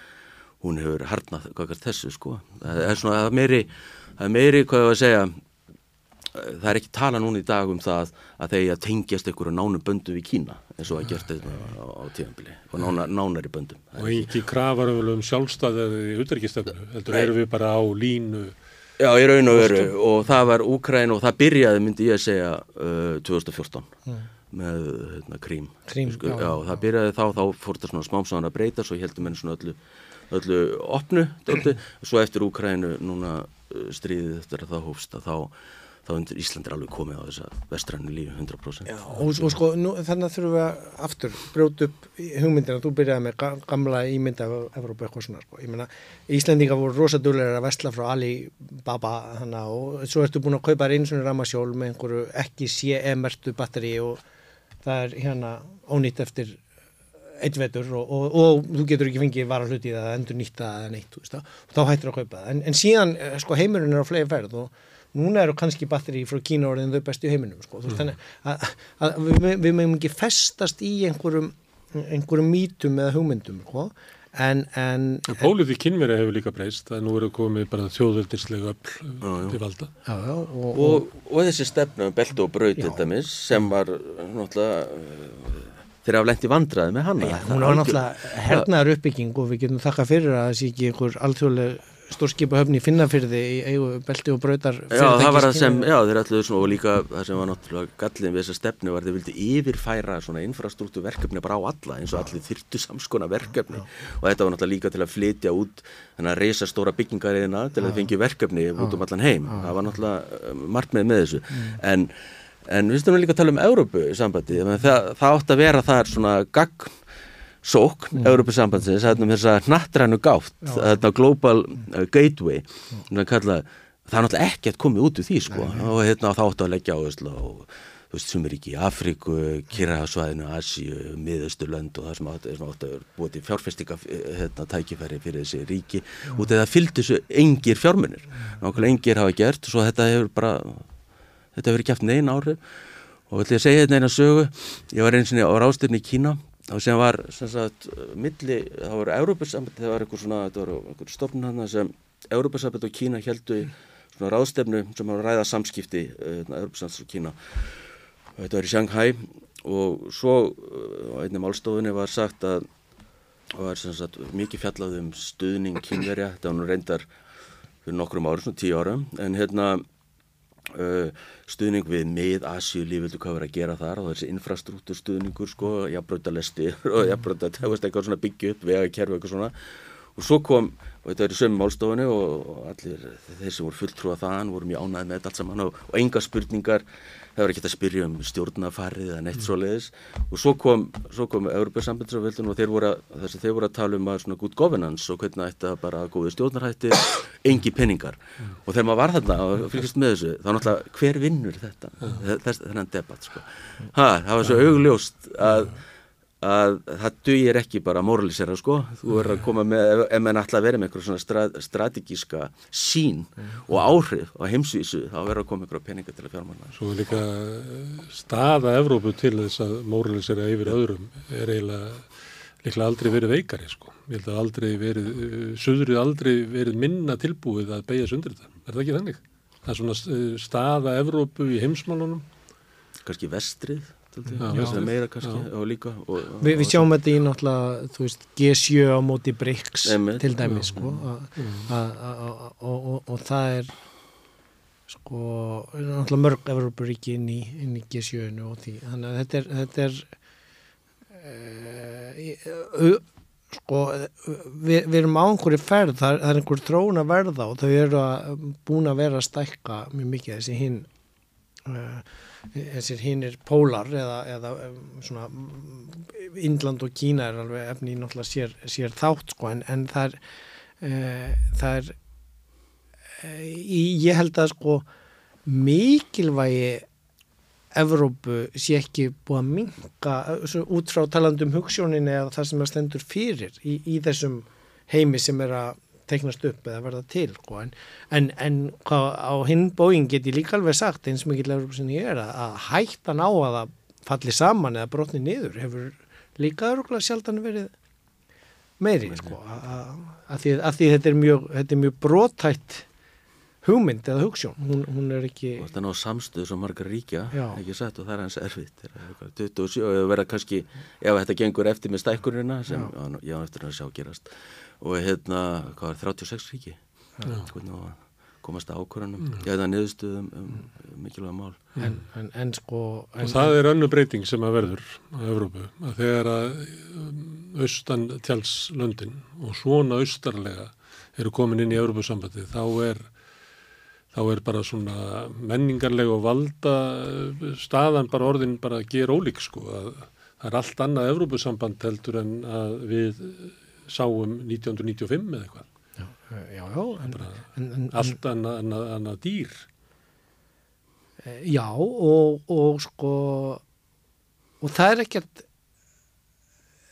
hún hefur harnað þessu sko. Það er svona það er meiri, það er meiri hvað ég var að segja það er ekki tala núna í dag um það að þeir að tengjast einhverju nánum böndum við Kína eins og að gert þetta á, á tíðanbili og nána, nánari böndum. Og ekki- krafar um sjálfstæðið í auðarkistefnu heldur erum við bara á línu Já, í raun og veru og það var Úkræn og það byrjaði myndi ég að segja uh, 2014 með hérna, krím, Krím, sko, já. já, það byrjaði þá, þá fór þetta svona smám saman að breyta svo heldum menn svona öllu, öllu opnu, dálítið, svo eftir Úkrænu núna uh, stríðið eftir að það hófst að þá, þá Ísland er alveg komið á þessa vestrænu lífi 100% Já, og, og sko, nú, þannig þurfum við að aftur brjóta upp hugmyndina, þú byrjaði með ga- gamla ímynda af Evrópu eitthvað svona, sko. Ég meina, Íslendinga voru rosadúlega að vesla frá Alibaba hana og svo ertu búin að kaupa einu svona ramasjól með einhverju ekki CE-mertu batteri og það er hérna ónýtt eftir einn vetur og, og, og þú getur ekki fengið vara hluti eða endur nýtta eða neitt, þú veist það, og þá hættir að kaupa það. En, en síðan, eh, sko, heimurinn er á fleiri ferð og núna eru kannski batteri frá Kína orðin þau bestu í heiminum, sko. Þú veist, þannig að, að við, við meðum ekki festast í einhverjum, einhverjum mítum eða hugmyndum, sko, en, en, en pólitík kynverja hefur líka breyst að nú eru komið bara þjóðveldislega öll til valda já, já, og, og, og, og þessi stefna um belti og braut til dæmis sem var náttúrulega þeirra aflendi vandraði með hana. Já, hún var náttúrulega hernaðar uppbygging og við getum þakka fyrir að það sé ekki einhver alþjóðleg stórskipa höfni finnafyrði í eigu belti og brautar Já, það var það sem, já, þeir ætluðu svona og líka það sem var náttúrulega gallin við þessa stefnu var þeir vildi yfirfæra svona infrastruktúr verkefni bara á alla eins og allir þyrtu samskona verkefni. Og þetta var náttúrulega líka til að flytja út þennan að reysa stóra byggingariðina til að fengja verkefni út um allan heim. Það var náttúrulega uh, markmið með þessu. En, en við stöðum líka að tala um Európu sambandi, það, það átt að vera þar svona gagn sókn, mm. Európusambandsins, þarna um þessa hnattrænu gátt, þarna Global uh, Gateway, mm. kalla, það er náttúrulega ekkert komið út úr því sko. Og hérna þá áttu að leggja á þú veist, sem er ekki í Afríku, Kirrahasvæðinu, Asíu, Miðausturlönd og það sem áttu að búið til fjárfestinga hérna, tækifæri fyrir þessi ríki. Út eða fylgdi þessu engir fjármunir, nákvæmlega engir hafa gert og svo þetta hefur bara, þetta ekki haft neina áhrif. Og ætla ég að segja þetta eina sögu, ég var eins og á rástyrni í Kína og sem var sem sagt milli, það voru Európa-samband, það var eitthvað svona, það voru eitthvað stofnun hann sem Európa-samband og Kína heldu svona ráðstefnu sem var að ræða samskipti Európa-samband og Kína. Og þetta var í Shanghai. Og svo uh, á einni málstofunni var sagt að það var sem sagt mikið fjallað um stuðning kínverja, þetta var nú reyndar fyrir nokkrum árum, svona tíu árum. En hérna stuðning við með Asíu lífildu hvað verið að gera þar? Og þessi infrastruktúr stuðningur sko, jafnbröndalestir og jafnbrönda, það veist eitthvað svona byggja upp vega kerfi eitthvað svona. Og svo kom, og þetta er í sömu málstofunni og, allir þeir sem voru fulltrúa þaðan voru mjög ánæði með þetta allt saman og, og enga spurningar það var ekki að spyrja um stjórnafarið eða neitt mm. svo leiðis og svo kom, kom Európa-sambandsraföldun og þeir voru, að, þeir voru að tala um að svona good governance og hvernig þetta bara góði stjórnarhætti, engi penningar mm. og þegar maður var þarna og fylgist með þessu þá náttúrulega hver vinnur þetta þess, þennan debatt sko ha, það var svo augljóst að að það dugir ekki bara moralisera sko, þú verður að koma með ef mann ætla að vera með eitthvað svona strad, strategíska sín og áhrif á heimsvísu, þá verður að koma eitthvað peninga til að fjármanna. Svo líka eh, staða Evrópu til þess að moralisera yfir öðrum er eiginlega líklega aldrei verið veikari sko. Ég held að aldrei verið, eh, söðrið aldrei verið minna tilbúið að beigja sundir þetta, er það ekki þannig? Það er svona eh, staða Evrópu í heimsmálunum. Kanski vestrið meira kannski og líka og, Vi, Við sjáum þetta í náttúrulega veist, G7 á móti BRICS til dæmis sko, og, og það er sko náttúrulega mörg Evroparíki inn í, inn í G7 og því. Þannig að þetta er, þetta er uh, sko við, við erum á einhverju ferð það, það er einhver þróun að verða og þau eru að, búin að vera að stækka mjög mikið þessi hinn uh, þessir hinnir pólar eða, eða svona Índland og Kína er alveg efni náttúrulega sér, sér þátt sko en, en það er, e, það er e, ég held að sko mikilvægi Evrópu sé ekki búið að minga út frá talandum hugssjóninni eða það sem það stendur fyrir í, í þessum heimi sem er að teiknast upp eða verða til sko. en, en, en á hinn bóin get ég líka alveg sagt eins og mikið lefur sem ég er að, að hættan á að það falli saman eða brotni niður hefur líka öruglega sjaldan verið meiri sko, að, því, því þetta er mjög, mjög brotætt hugmynd eða hugssjón, hún, hún er ekki Það er ná samstuð sem margar ríkja Já. ekki sett og það er hans erfitt 27 og verða kannski ef þetta gengur eftir með stækkurina sem Já. ég á eftir að sjá gerast og hérna, hvað er 36 ríki? Hvernig á að komast að ákvörðanum, mm. gæða niðurstuðum um, um mikilvæga mál. En, en, en sko en, og það er önnu breyting sem að verður á Evrópu, að þegar að um, austan tjálslöndin og svona austarlega eru komin inn í Evrópusambandi þá er þá er bara svona menningarlega og valda staðan bara orðin bara að gera ólík sko að það er allt annað Evrópusamband heldur en að við sáum 1995 eða eitthvað. Já, já, já. En, en, allt annað, annað, annað dýr. Eh, já, og, og sko, og það er ekkert,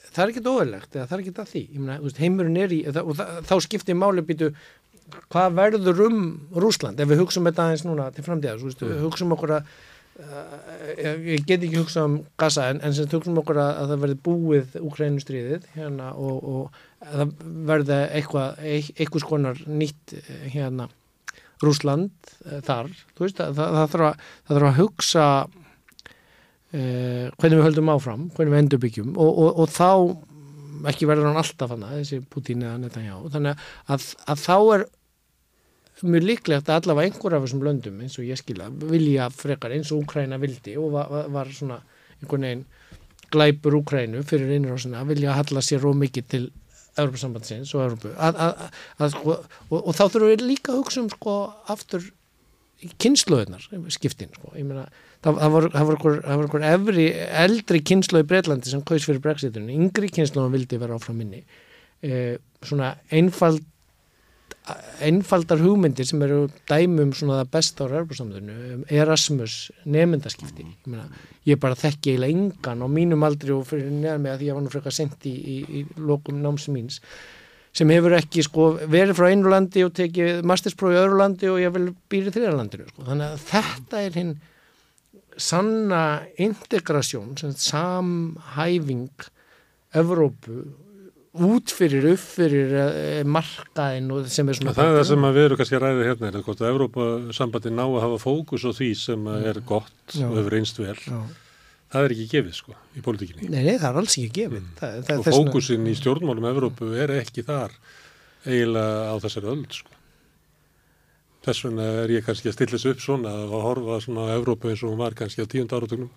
það er ekkert óverlegt, eða það er ekkert að því. Veist, heimurinn er í, og það, þá skiptir máli býtu, hvað verður um Rúsland, ef við hugsaum þetta aðeins núna til framtíðas, mm. hugsaum okkur að ég get ekki hugsað um Gaza en, en sem tökum okkur að, að það verði búið Ukrænustriðið hérna og, og það verði eitthvað eitthvað skonar nýtt eh, hérna Rúsland þar. Veist, það, það, það, þarf að, það þarf að hugsa uh, hvernig við höldum áfram hvernig við endurbyggjum og, og, og þá ekki verður hann alltaf hana þessi Putin eða Netanyahu. Þannig að, að þá er mjög líklegt að allavega einhver af þessum löndum eins og ég skila vilja frekar eins og Úkræna vildi og var, var svona einhvern veginn glæpur Úkrænu fyrir einrásina að vilja halla sér ómikið til Európa-sambandsins og Európu sko, og, og þá þurfum við líka að hugsa um sko aftur kynnslöðunar skiptin sko. meina, það, það voru einhver, einhver efri, eldri kynnslöð í Breitlandi sem kaus fyrir brexitinu, yngri kynnslöðun vildi vera áfram minni eh, svona einfald einfaldar hugmyndir sem eru dæmum svona það besta ára erfarsamöðinu, um Erasmus nefndaskipti, ég meina ég bara þekki eiginlega engan á mínum aldri og fyrir neðan mig að því að ég var nú frekar sent í, í, í lokum náms míns sem hefur ekki sko verið frá einu landi og tekið mastersprófi í öðru landi og ég vil býra í þrjarlandinu sko. þannig að þetta er hinn sanna integrasjón samhæfing Evrópu út fyrir, upp fyrir uh, markaðin og sem er svona það er það sem við erum kannski að ræða hérna er að Evrópa-sambandi ná að hafa fókus á því sem er gott og hefur einst vel. Já. það er ekki gefið sko í pólitíkinni. Nei, nei, það er alls ekki gefið. Mm. það, það, og fókusin svona... í stjórnmálum Evrópu er ekki þar eiginlega á þessari öll sko. Þess vegna er ég kannski að stilla þessu upp svona að horfa svona á Evrópu eins og hún var kannski á tíund áratögnum,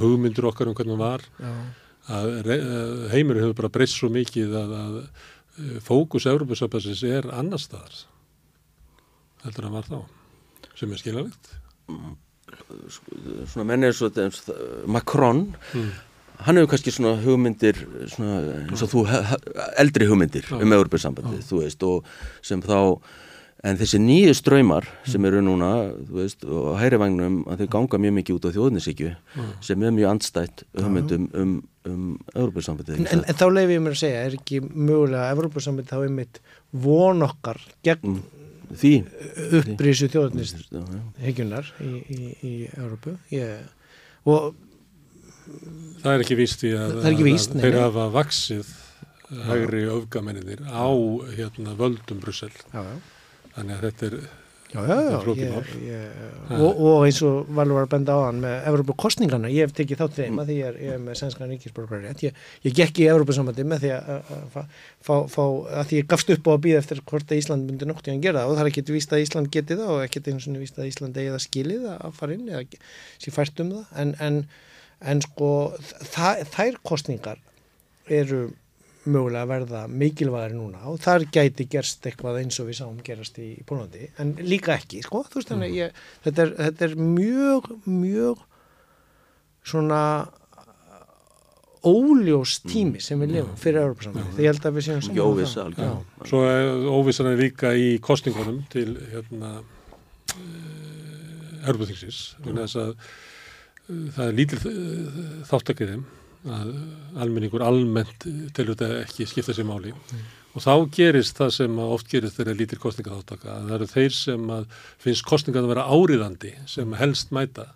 hugmyndur okkar um hvernig hún var. Já að heimurinn hefur bara breyst svo mikið að, að uh, fókus Európa-sambansins er annar staðar heldur en var þá sem er skiljanlegt. Svona menn eins og Macron hann hefur kannski svona hugmyndir svona, eins og þú eldri hugmyndir um Európa-sambandið þú veist og sem þá en þessi nýju ströymar sem eru núna þú veist og hæri vagnum að þau ganga mjög mikið út á þjóðnisíkju sem er mjög andstætt hugmyndum um, um Európa-sambandið En, en, en þá leiði ég mér að segja, er ekki mögulega að Evrópussamband þá einmitt von okkar gegn því. upprísu þjóðnist Já, já. heikjunar í, í, í Evrópu? Ég, og það er ekki víst í að, Það ekki víst, að þeir hafa vaksið hægri öfgamenninir á hérna, völdum Brussel. Já, já, þannig að þetta er já, já, já og, og eins og Valur var að benda á hann með Evrópu kostningarna, ég hef tekið þátt þeim að því ég er, ég er með sænskan ríkisborgari ég, ég gekk í Evrópusambandi með því að, að, að fá, fá, að því ég gafst upp á að býða eftir hvort að Ísland myndi nokkuð að gera það. Og það er ekkert víst að Ísland geti það og ekkert eins og víst að Ísland eigi það skilið að fara inn eða sé fært um það. En, en, en sko það, þær kostningar eru mögulega verða mikilvægari núna og þar gæti gerst eitthvað eins og við sáum gerast í Pólandi en líka ekki, sko, þú veist þannig ég, þetta, er, þetta er mjög mjög svona óljós tími sem við lifum fyrir Európa-samfélagi, því ég held að við séum saman um algjörlega. Já. Svo er óvissan er líka í kostningunum til hérna Örbuþingsins vegna þess að uh, það er lítil þáttakið þeim að almenningur almennt telur þetta ekki skipta sér máli. Og þá gerist það sem að oft gerist þegar lítil kostningaþáttaka að það eru þeir sem að finnst kostningan að vera áriðandi sem helst mæta.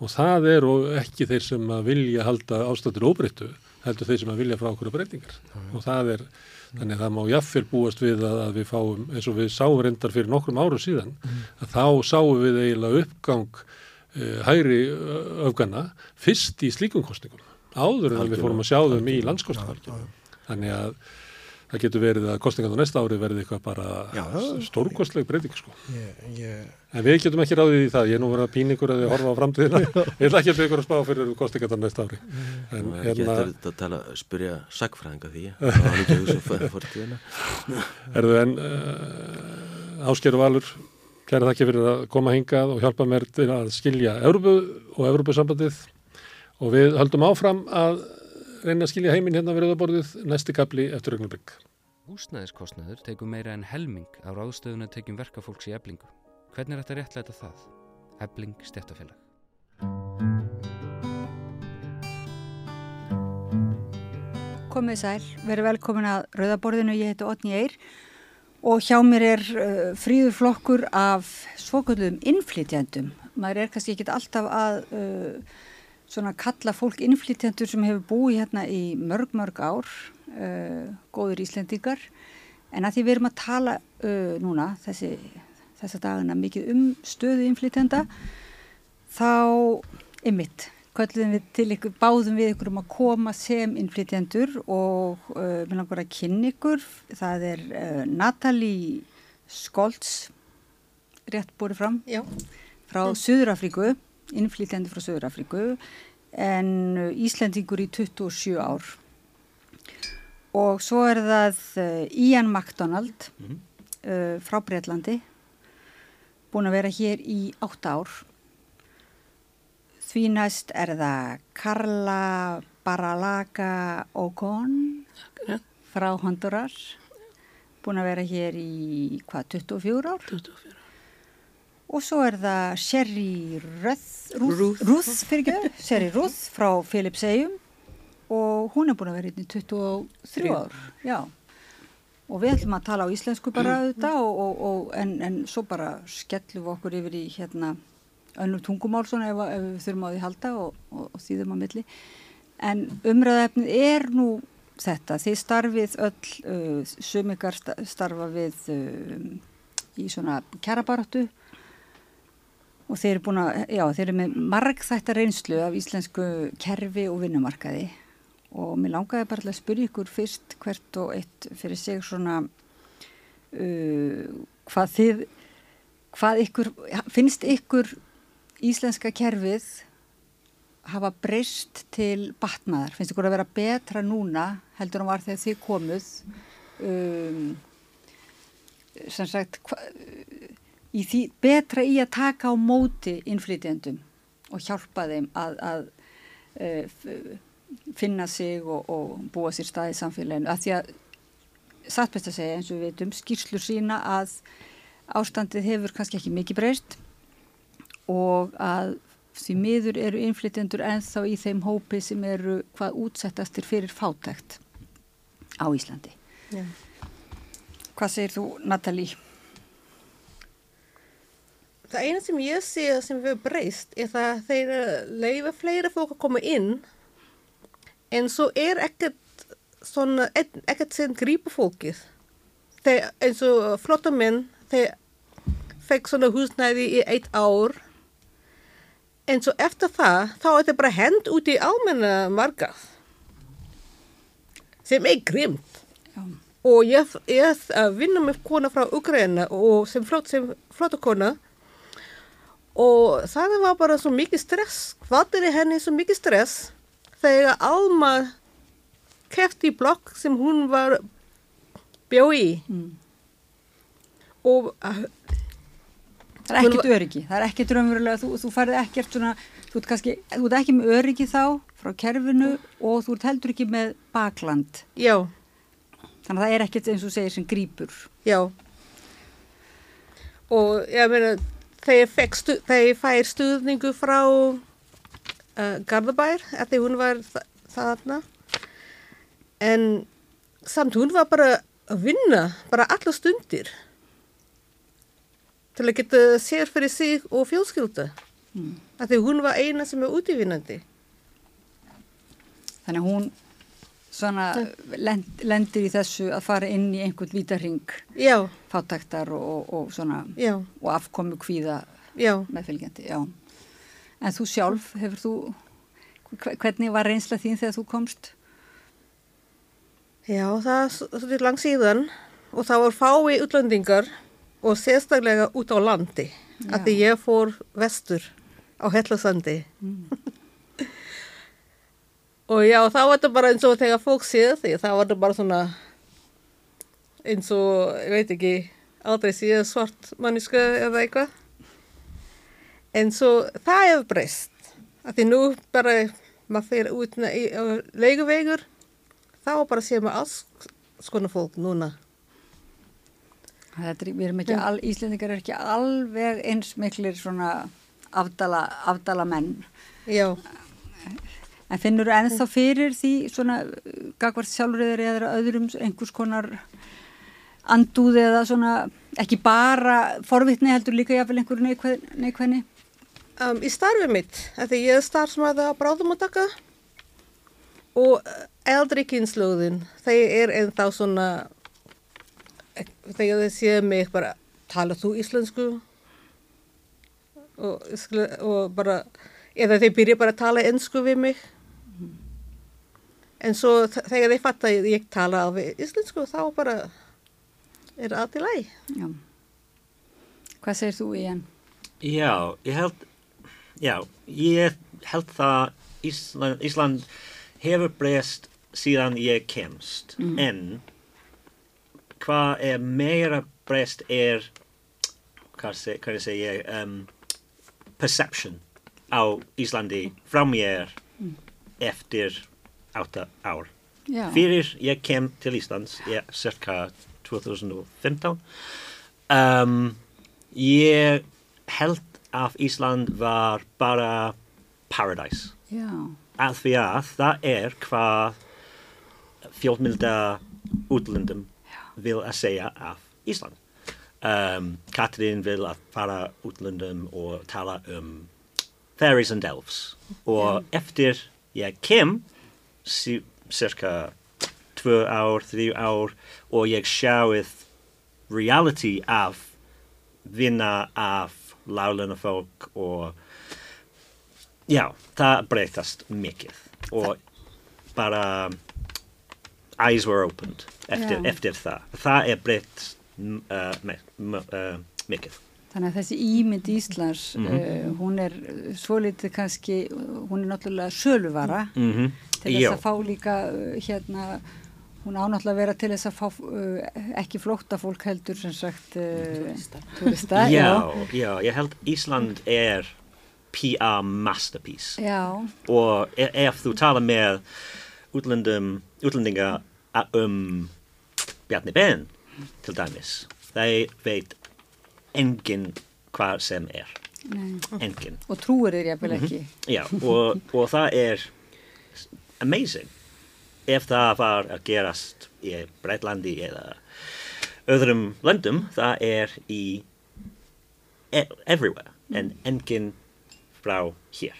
Og það er og ekki þeir sem að vilja halda ástættur óbreyttu heldur þeir sem að vilja frá okkur breytingar. Og það er Þannig að það má jafnvel búast við að, að við fáum, eins og við sáum reyndar fyrir nokkrum árum síðan, að þá sáum við eiginlega uppgang uh, hægri uh, öfgana fyrst í slíkum kostningum, áður en við fórum að sjá þeim í landskostningar. Þannig að það getur verið að kostningan á næsta ári verði eitthvað bara stórkostleg breyting sko. Ég, ég, En við getum ekki ráðið í það, ég er nú verið að pína ykkur að þið horfa á framtíðina, ég ætla ekki að byggja ykkur að spá fyrir kostningan á næsta ári. En er ekki hérna, eftir að tala, spyrja sagfræðinga því það var ekki að hugsa fórtíðina Erðu en uh, Áskeru Valur, kæra þakki fyrir að koma hingað og hjálpa mér til að skilja Európu og Európusambandið og við höldum áfram að reyna að skilja heiminn hérna við rauðaborðið næsti kapli eftir augnablik. Húsnæðiskostnaður tekur meira en helming á ráðstöðuna tekjum verkafólks í eblingu. Hvernig er þetta réttlæta það? Ebling stjættafélag. Komið sæl, verið velkomin að Rauðaborðinu, ég heiti Otni Eyr og hjá mér er uh, fríður flokkur af svoköldum innflytjandum. Maður er kannski ekki alltaf að uh, svona kalla fólk innflytjandur sem hefur búið hérna í mörg, mörg ár, uh, góður Íslendingar, en að því við erum að tala uh, núna þessi, þessa dagana mikið um stöðu innflytjanda, þá ymmit kölluðum við til ykkur, báðum við ykkur um að koma sem innflytjendur og uh, við langar að kynna ykkur. Það er Natalie Skolts, rétt búið fram, Já, frá Suðurafríku, innflytjendur frá Suðurafríku, en uh, Íslendingur í 27 ár. Og svo er það uh, Ian MacDonald uh, frá Breitlandi, búin að vera hér í 8 ár. Því næst er það Karla Baralaga Ocon Ja. frá Honduras, búin að vera hér í hvað, 24 ár? 24. Og svo er það Sherry Ruth, Sherry Ruth frá Philipseyjum og hún er búin að vera hérna í 23 Þrjú. ár. Já. Og við ætlum að tala á íslensku bara auðvitað og, og, og, en, en svo bara skellum við okkur yfir í hérna önnur tungumál svona ef, ef við þurfum á því halda og, og, og þýðum á milli. En umræðaefnið er nú þetta, þið starfið öll, uh, sumikar starfa við uh, í svona kjarabaráttu og þeir eru búin að, já, þeir eru með margþætta reynslu af íslensku kerfi og vinnumarkaði. Og mér langaði bara að spyrja ykkur fyrst hvert og eitt fyrir sig svona uh, hvað þið, hvað ykkur, finnst ykkur íslenska kerfið hafa breyst til batnaðar, finnst ykkur að vera betra núna heldur en var þegar þið komuð? Um, sem sagt hva, í því, betra í að taka á móti innflytjendum og hjálpa þeim að, að uh, finna sig og, og búa sér stað í samfélaginu að því að satt best að segja eins og við veitum skýrslur sína að ástandið hefur kannski ekki mikið breyst og að því miður eru innflytjendur enþá í þeim hópi sem eru hvað útsettastir fyrir fátækt á Íslandi. Ja. Hvað segir þú, Nathalie? Það eina sem ég sé sem við breyst er það þeir leifa fleira fólk að koma inn en svo er ekkert svona, ekkert sem grípa fólkið. Þeir, eins og flottamenn, þeir fekk svona húsnæði í eitt ár en svo eftir það þá er þetta bara hend út í almenna margað sem er grimt Já. og ég, ég vinna með kona frá Ukraina og sem, flott, sem flotta kona og það var bara svo mikið stress hvað er henni svo mikið stress þegar Alma kefti blokk sem hún var bjóð í Mm. og Það er ekkert öryggi, það er ekkert raunverulega, þú, þú farið ekkert svona, þú ert kannski, þú ert ekki með öryggi þá frá kerfinu og þú ert heldur ekki með bakland. já, Þannig að það er ekkert eins og segir sem grípur. já og ég meina þegar stu, þegar fær stuðningu frá uh, Garðabær eftir hún var þa þarna. En samt hún var bara að vinna bara alla stundir til að geta sér fyrir sig og fjölskylda Mm. af því hún var eina sem er útívinnandi Þannig að hún svona lend, lendir í þessu að fara inn í einhvern vítarring já, fátaktar og, og, og svona já, og afkomu kvíða já. meðfylgjandi, já. En þú sjálf, hefur þú, hve- hvernig var reynsla þín þegar þú komst? Já, það er langt síðan og það var fái útlendingar og sérstaklega út á landi að því ég fór vestur á Hellasandi og já, þá var þetta bara eins og þegar fólk séð því þá var þetta bara svona eins og, ég veit ekki aldrei séð svart manniska eða eitthvað en svo það hefur breyst að því nú bara maður fyrir út í á leiguvegur þá bara séum við alls skona fólk núna. Er, al, Íslendingar er ekki alveg eins miklir svona afdala, afdala menn. Já, En finnur þú ennþá fyrir því svona gagvart sjálfriðir eða öðrum einhvers konar andúði eða svona ekki bara forvitni heldur líka jáfnvel einhverju neikvæð, neikvæðni? um, í starfi mitt, því ég er starfsmæða á bráðumátaka og eh, eldri kynnslóðin, þeir er ennþá svona, þegar þeir séu mig bara, tala þú íslensku? Og, og bara, eða þeir byrja bara að tala ennsku við mig. En svo þegar þeir fatta að ég tala alveg íslensku, þá bara er allt í læg. Já. Hvað segir þú í enn? Já, ég held, já, ég held það Ísland, Ísland hefur breyst síðan ég kemst, en hvað er meira breyst er, hvað seg- hvað segi ég, um, perception á Íslandi frá mér eftir átta ár. Já. Fyrir ég kem til Íslands, ég, cirka 2015, um, ég held að Ísland var bara paradise. Já. Að því að það er hvað fjölmilda útlöndum vil að segja af Ísland. Um, Katrín vil að fara útlöndum og tala um fairies and elves. Og eftir ég kem, sí, cirka tvö ár, þrjú ár, og ég sjáið reality af vinna af láluna fólk og já, það breytast mikið og bara eyes were opened eftir, Já. eftir það. Það er breytt uh, uh, mikið. Þannig að þessi ímynd Íslands, uh, hún er svolítið kannski, hún er náttúrulega söluvara Mm -hmm. Til þess að fá líka uh, hérna hún ánáttúrulega að vera til þess að fá uh, ekki flótta fólk heldur sem sagt uh, turista. Já, já, ég held Ísland er PR masterpiece. Já, og e- ef þú tala með útlendum, útlendinga um Bjarni Ben til dæmis, þeir veit enginn hvað sem er. Nei. enginn. Og trúir þér jafnvel ekki. Já, og, og það er amazing ef það var að gerast í Breitlandi eða öðrum löndum, það er í e everywhere en enginn frá hér.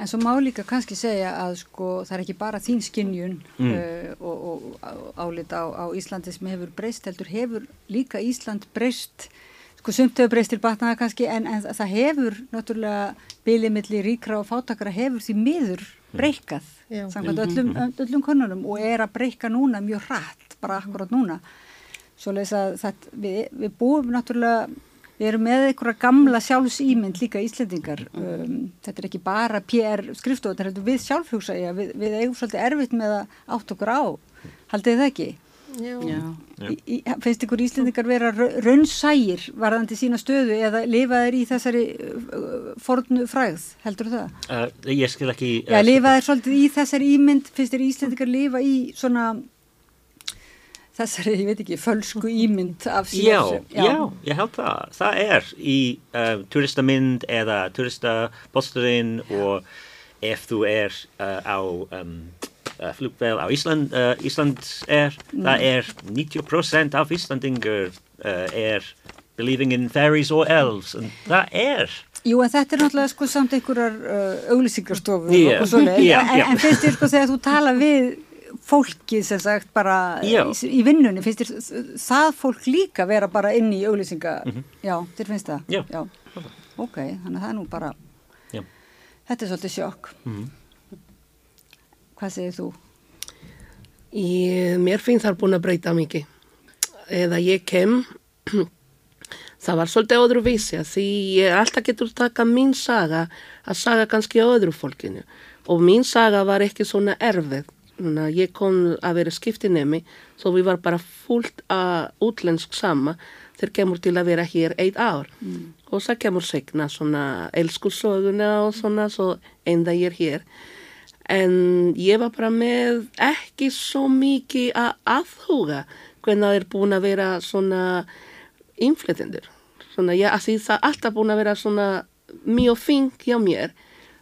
En svo má líka kannski segja að sko það er ekki bara þín skinnjun Mm. uh, og, og á- álit á, á Íslandi sem hefur breyst heldur hefur líka Ísland breyst sko sumt hefur breyst til batnaða kannski en, en það hefur náttúrulega bilið milli ríkra og fátakara hefur því miður breykað samkvæmt öllum, öllum konunum og er að breyka núna mjög hratt bara akkurat núna svo leys að það, við, við búum náttúrulega Við erum með einhverja gamla sjálfsýmynd líka Íslendingar. Um, þetta er ekki bara PR skrifstof, þetta er við sjálfhugsa. Við, við eigum svolítið erfitt með að átt okkur á. Haldið það ekki? Já. Finnst ykkur Íslendingar vera ra- raunsægir varðandi sína stöðu eða lifa þeir í þessari uh, fornu fræð? Heldur það? Uh, ég skil ekki... Já, lifa þeir svolítið í þessari ímynd, finnst þér Íslendingar lifa í svona þessari, ég veit ekki, fölsku ímynd af sér? Já, sem- já, ég held það. Það er í uh, turistamynd eða turistabosturinn og ef þú er uh, á um, uh, flugvel á Ísland, uh, Ísland er, það er 90% af Íslandingur er believing in fairies or elves. En það er. Jú, en þetta er náttúrulega sko samt einhverjar auglýsingarstofur Já, og svoleið, já, en, já. en finnst þér sko þegar þú tala við fólkið sem sagt bara Já. í, í vinnunni, finnst þér það fólk líka vera bara inn í auglýsinga, já, þér finnst það? Mhm. Já. Ok, þannig að það er nú bara, Já. þetta er svolítið sjokk. Mhm. Hvað segir þú? Ég, mér finnst það búin að breyta mikið. Eða ég kem, það var svolítið öðruvísi að því ég alltaf getur taka mín saga að saga kannski öðru fólkinu og mín saga var ekki svona erfið. Ég kom að vera skiptinemi svo við var bara fullt að útlensk sama þeir kemur til að vera hér eitt ár og það kemur segna svona elskursöguna og svona svo enda ég er hér en ég var bara með ekki svo mikið að aðhuga hvernig það er búin að vera svona inflytendur svona ég, að því það alltaf búin að vera svona mjög fink hjá mér.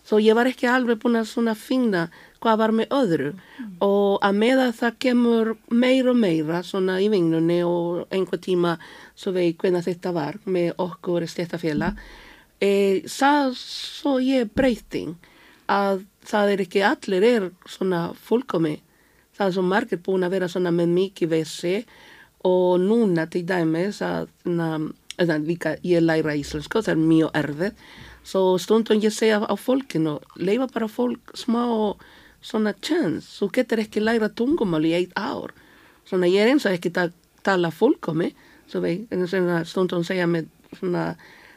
Svo ég var ekki alveg búin að svona finna hvað var með öðru. Og að með að það kemur meira og meira svona í vinnunni og einhver tíma svo veit hvernig þetta var með okkur stéttafélag e, það svo ég breyting að það er ekki allir er svona fullkomi. Það er svo margir búin að vera svona með mikið vessi og núna til dæmis að na, eða, líka ég læra íslensku það er mjög erfið. Svo stundum ég segja á fólkinu leifa bara fólk smá svona chance. Þú getur ekki læra tungumál í eitt ár. Svona ég er eins og ekki að tala vei, en svona stundum segja með svona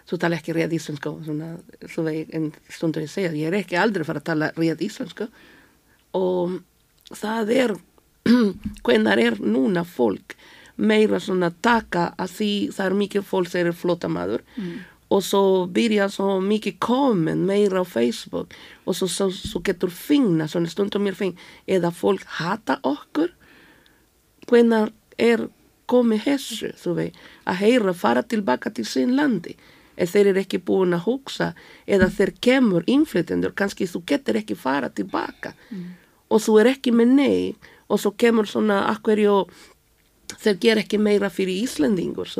þú tala ekki rétt íslensku svona, svo vei, en stundum ég segja ég er ekki aldrei fara að tala rétt íslensku. Og það er hvernig er núna fólk meira svona taka að því það er mikið fólk sem er flótamaður mm. og svo byrja svo mikið komen meira á Facebook. Og svo, svo, svo getur finna svona stundum mér finn eða fólk hata okkur. Hvernig er komið hessu þú veit að heyra fara tilbaka til sín landi ef þeir eru ekki búin að hugsa eða þeir kemur innflytendur kannski þú getur ekki fara tilbaka. Og þú er ekki með nei og svo kemur svona akkurju þeir ger ekki meira fyrir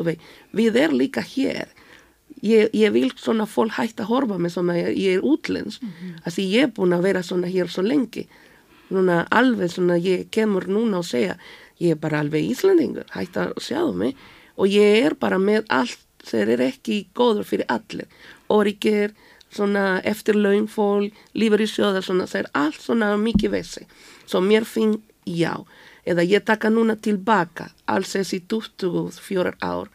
vei, við er líka hér. Ég, ég vil svona fólk hægt að horfa með svona, ég, er útlens mm -hmm. því ég er búin að vera svona hér svo lengi. Svona alveg svona ég kemur núna og segja ég er bara alveg Íslendingur hægt að sjáðu mig. Og ég er bara með allt þeir eru ekki góður fyrir allir. Orikir, svona eftirlaun fólk, lífur í sjóða svona, það er allt svona mikið vessi svo mér finn já. Eða ég taka núna tilbaka alls þessi 24 ár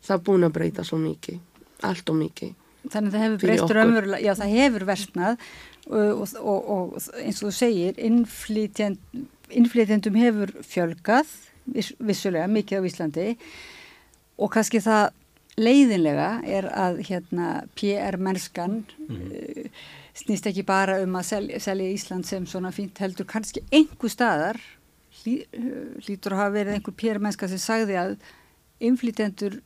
það búin að breyta svo mikið allt og mikið. Þannig að það hefur breyst raunverulega, já það hefur versnað og, og, og, eins og þú segir, innflytjend, innflytjendum hefur fjölgað viss, vissulega mikið á Íslandi og kannski það leiðinlega er að hérna PR mennskan mm. uh, snýst ekki bara um að selja, selja Ísland sem svona fínt heldur kannski einhver staðar hlý, hlýtur að hafa verið einhver PR mennska sem sagði að innflytjendur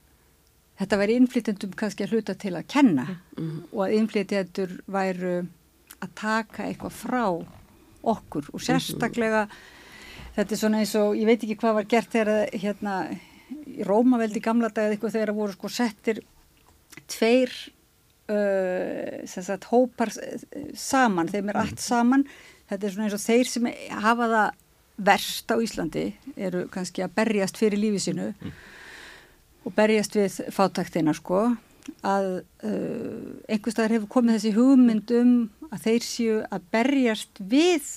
þetta væri innflytjendum kannski að hluta til að kenna mm. og að innflytjendur væru að taka eitthvað frá okkur og sérstaklega þetta er svona eins og ég veit ekki hvað var gert þegar hérna í Rómaveldi gamla dagið eitthvað þegar voru sko settir tveir uh, sagt, hópar saman, þeim er allt saman. Þetta er svona eins og þeir sem hafa það verst á Íslandi eru kannski að berjast fyrir lífið sinu mm. og berjast við fátaktina sko að uh, einhverstaðar hefur komið þessi hugmyndum að þeir séu að berjast við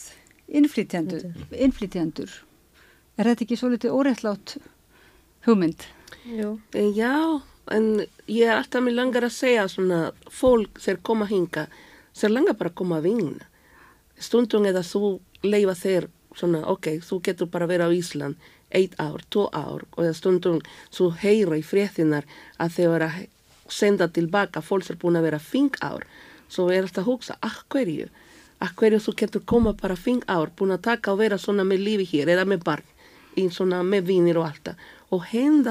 innflytjendur er þetta ekki svo litið órettlátt hugmynd. Jú. Já, en ég er alltaf með langar að segja svona fólk sem koma hinga, sem langar bara að koma að vinna. Stundum eða þú leifa þeir svona, ok, þú getur bara að vera á Ísland eitt ár, tó ár og stundum þú heyra í fréttinar að þeir vera að senda tilbaka fólk sem er búin að vera fing ár. Svo er alltaf að hugsa, að hverju? Að hverju þú getur koma bara fing ár, búin að taka og vera svona með lífi hér eða með barn, í svona með vinir og alltaf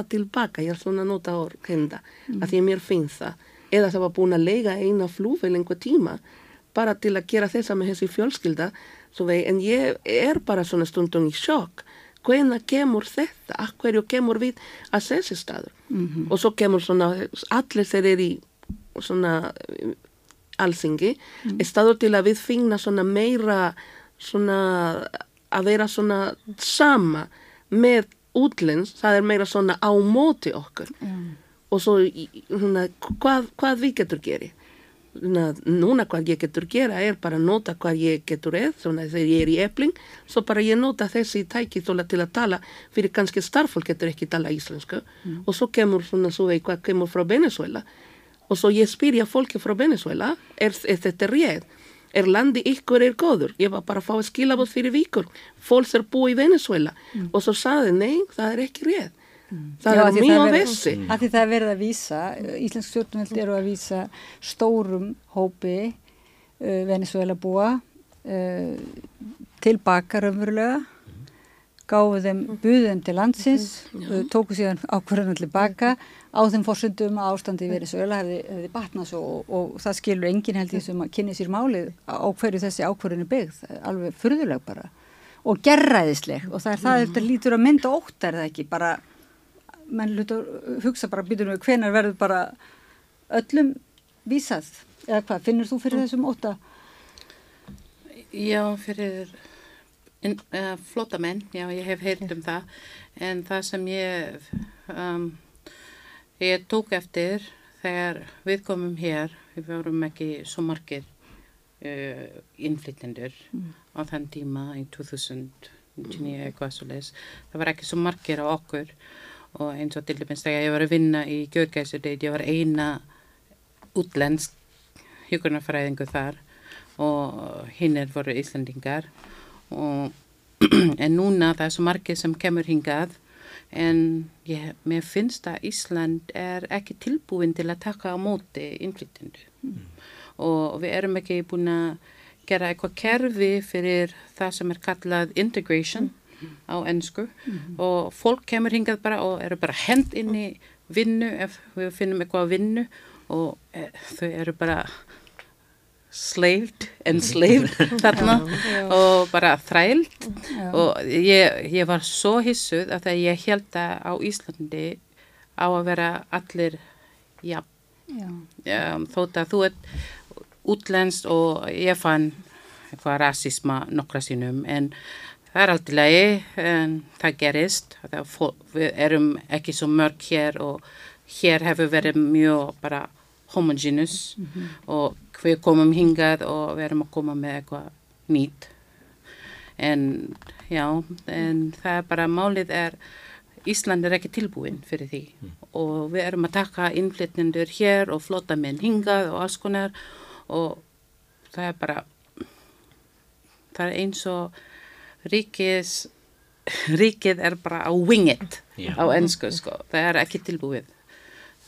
tilbaka, ég er svona að nota orð henda, mm. að því mér finnst það eða það var búin að lega eina flúvel einhver tíma bara til að gera þessa með þessi fjölskylda vei, en ég er bara svona stundum í sjokk hvena kemur þetta, að hverju kemur við að þessi staður mm -hmm. og svo kemur svona, allir þeir eru í svona alþingi, mm. staður til að við finna svona meira svona að vera svona sama með útlens, það er meira svona á móti okkur. Mm. og svo húnna, hvað, hvað við getur geri. Húnna, núna hvað ég getur gera er bara nota hvað ég getur eð svona þegar ég er í epling svo bara ég nota þessi tæki til að tala fyrir kannski starffólk getur ekki tala íslensku. Mm. og svo kemur svona svo eitthvað kemur frá Venezuela og svo ég spyrja fólki frá Venezuela er, er þetta rétt er landi ykkur er góður? Ég var bara að fá að skilabóð fyrir vikur fólks er búið í Venezuela mm. og svo saði nei, það er ekki rétt. Mm. það Já, er mjög á þessi að því það er verið að vísa Íslensk stjórnveld eru að vísa stórum hópi uh, Venezuela búa uh, tilbaka raunverulega. Gáðu þeim buðum til landsins uh, tóku síðan ákvarðan tilbaka á þeim fórsöndum að ástandi verið sögulega hefði, hefði batnað svo og, og það skilur enginn held því sem að kynni sér málið á hverju þessi ákvörðinu byggð, alveg fyrðuleg bara og gerraðisleg og það er það þetta lítur að mynda ótt er það ekki? Bara, menn luta hugsa bara býtum við hvenar verður bara öllum vísað? Eða hvað, finnur þú fyrir þessum óta? Já, fyrir uh, eh, flótamenn, já ég hef heyrt um það. En það sem ég um, Ég tók eftir þegar við komum hér, við vorum ekki svo margir uh, innflytjendur mm. á þann tíma í 2009 eitthvað svo les. Það var ekki svo margir á okkur og eins og til dæmis þegar ég var að vinna í Gjörgæsudeit, ég var eina útlensk hjókunarfræðingu þar og hinn er voru Íslandingar og en núna það er svo margir sem kemur hingað en ég, mér finnst að Ísland er ekki tilbúin til að taka á móti innflytjendu mm. og við erum ekki búin að gera eitthvað kerfi fyrir það sem er kallað integration mm. á ennsku mm. og fólk kemur hingað bara og eru bara hend inn í vinnu ef við finnum eitthvað að vinnu og e, þau eru bara slaved, enslaved þarna og bara þræld og ég, ég var svo hissuð að það ég held að á Íslandi á að vera allir já, já þótt að þú ert útlenskt og ég fann eitthvað rasisma nokkra sínum en það er alltaf lagi en það gerist. Það, við erum ekki svo mörg hér og hér hefur verið mjög bara homogenous mm -hmm. og við komum hingað og við erum að koma með eitthvað nýtt en já, en það er bara málið er Ísland er ekki tilbúin fyrir því mm. og við erum að taka innflytjendur hér og flotta menn hingað og alls konar og það er bara það er eins og ríkis, ríkið er bara á wing it Já. á ennsku sko. Það er ekki tilbúið.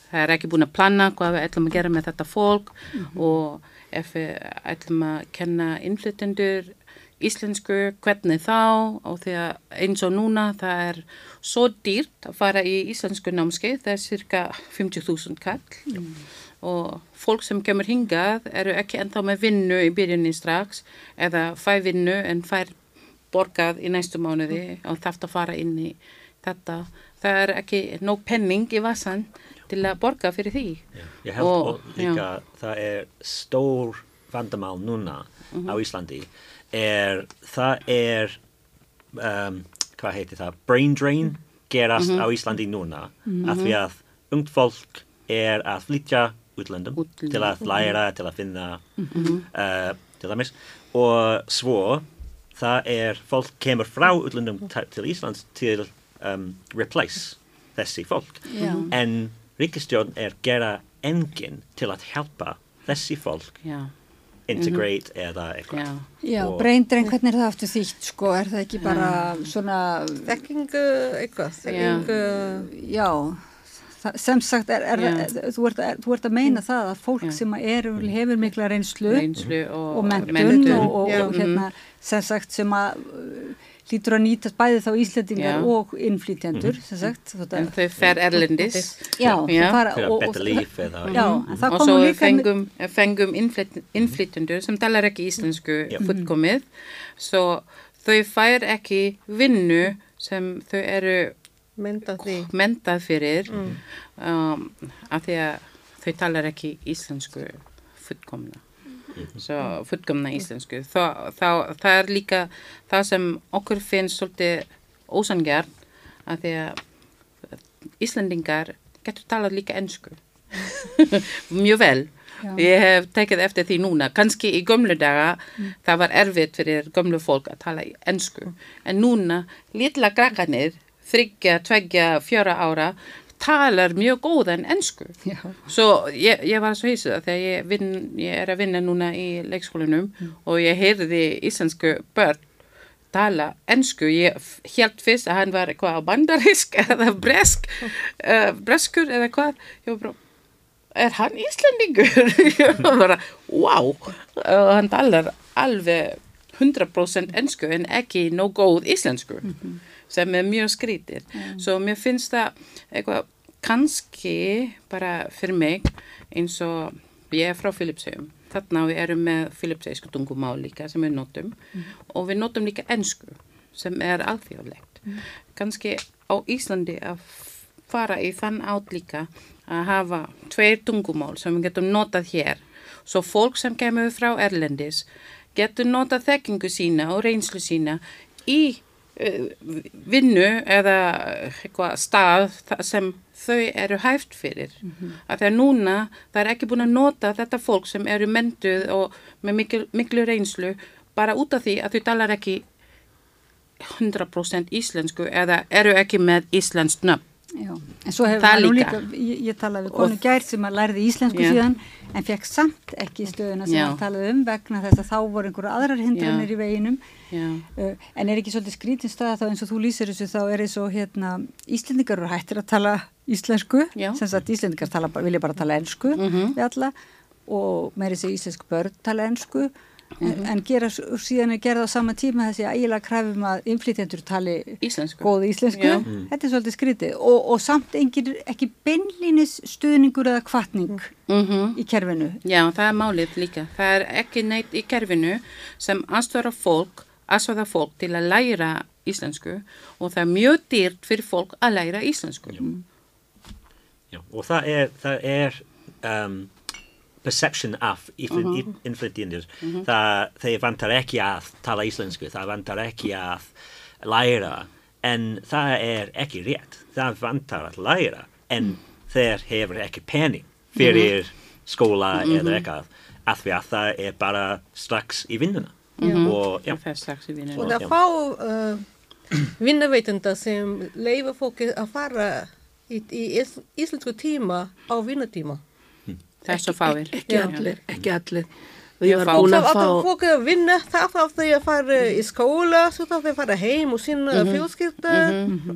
Það er ekki búin að planna hvað við ætlum að gera með þetta fólk og ef við ætlum að kenna innflytjendur íslensku, hvernig þá? Og því að eins og núna það er svo dýrt að fara í íslensku námskeið, það er cirka 50.000 kall. Og fólk sem kemur hingað eru ekki ennþá með vinnu í byrjunni strax eða fæ vinnu en fær borgað í næstu mánuði og þarf að fara inn í þetta. Það er ekki nóg penning í vassan til að borga fyrir því. Ég held Og- og, líka það er stór vandamál núna á Íslandi er það er um, hvað heitir það brain drain gerast á Íslandi núna af því að ungt fólk er að flytja útlöndum Útlöndum. til að læra, til að finna uh, til dæmis. Og svo það er fólk kemur frá útlöndum ta- til Íslands til um, replace þessi fólk. Já. en ríkistjórn er gera enginn til að hjálpa þessi fólk Já, integrate eða eitthvað. Já. Já, Og- braindrein, hvernig er það aftur þýtt, sko, er það ekki bara svona, Þekkingu eitthvað, þekkingu, já, það, sem sagt, er, er, Já. þú, ert, er, þú ert að meina það að fólk Já. sem er, hefur mikla reynslu Reynslu og, og mentun menntun. og, og, og hérna, sem sagt, sem að hlýtur að nýtast bæði þá Íslendingar Já. og innflytjendur, sem sagt, En þau fer erlendis. já, Já. fara, fyrir og, og, life eða já, en það og svo fengum, fengum innflyt, innflytjendur sem talar ekki íslensku Já. fullkomið svo þau fær ekki vinnu sem þau eru mentað fyrir um, af því að þau talar ekki íslensku fullkomna fullkomna íslensku. Þá, þá, það er líka það sem okkur finnst svolítið ósangjart af því að Íslendingar getur talað líka ensku. Mjög vel. Já. ég hef tekið eftir því núna. Kannski í gömlu daga það var erfitt fyrir gömlu fólk að tala ensku. En núna litla krakkanir þryggja, tveggja, fjöra ára talar mjög góðan ensku. Já. svo ég, ég var svo hýsuð þegar ég, vinn, ég er að vinna núna í leikskólanum og ég heyrði íslensku börn tala ensku, ég hélt fyrst að hann var eitthvað bandarisk eða bresk, uh, breskur eða hvað, bara er hann Íslandingur? ég var bara, wow. Og hann talar alveg 100% ensku en ekki nóg góð íslensku sem er mjög skrítið. Svo mér finnst það eitthvað kannski bara fyrir mig eins og ég er frá Filipsheim þarna við erum með Filipsheimsku tungumál líka sem við notum. Og við notum líka ensku sem er alþjóðlegt. Kannski á Íslandi að fara í þann átt líka að hafa tveir tungumál sem við getum notað hér. Svo fólk sem kemur frá Erlendis getur notað þekkingu sína og reynslu sína í vinnu eða eitthvað stað sem þau eru hæft fyrir. Mm -hmm. Þegar núna það er ekki búin að nota þetta fólk sem eru mentuð og með miklu, miklu reynslu bara út af því að þau talar ekki 100% íslensku eða eru ekki með íslensk nöfn. Já, en svo hefur Það líka. ég, ég talaði við konu gær sem að lærði íslensku Já. síðan en fekk samt ekki stöðuna sem hann talaði um vegna þess að þá voru einhverju aðrar hindranir í veginum. Uh, en er ekki svolítið skrítin staða þá eins og þú lýsir þessu þá er og hérna Íslendingar eru hættir að tala íslensku. Sem sagt Íslendingar tala, vilja bara tala ensku Mhm. við alla og meiri sér íslensku börn tala ensku en, en gera, síðan er gerða á sama tíma þessi ægilega krafum að innflytjendur tali íslensku. góð íslensku, Já. þetta er svolítið skrítið og, og samt engin, ekki beinlínis stuðningur eða kvartning Mm í kerfinu. Já, það er málið líka. Það er ekki neitt í kerfinu sem aðstöra fólk, aðstöra fólk til að læra íslensku og það er mjög dýrt fyrir fólk að læra íslensku. Já, og það er, það er um, perception af Mhm. innflytjendur. Það þeir vantar ekki að tala íslensku, það vantar ekki að læra, en það er ekki rétt. Það vantar að læra, en þeir hefur ekki pening fyrir skóla eða eitthvað, af því að það er bara strax í vinnuna. Og er strax í vinnu. Og það fá uh, vinnaveitenda sem leifa fólki að fara í, í ís- íslensku tíma á vinnatíma. Það er svo fáir. Ekki allir, ekki allir. Við var fá. búin Það að var fá, alltaf fólk að vinna, það þarf þau að fara í skóla, svo þarf þau að fara heim og sína mm fjölskylda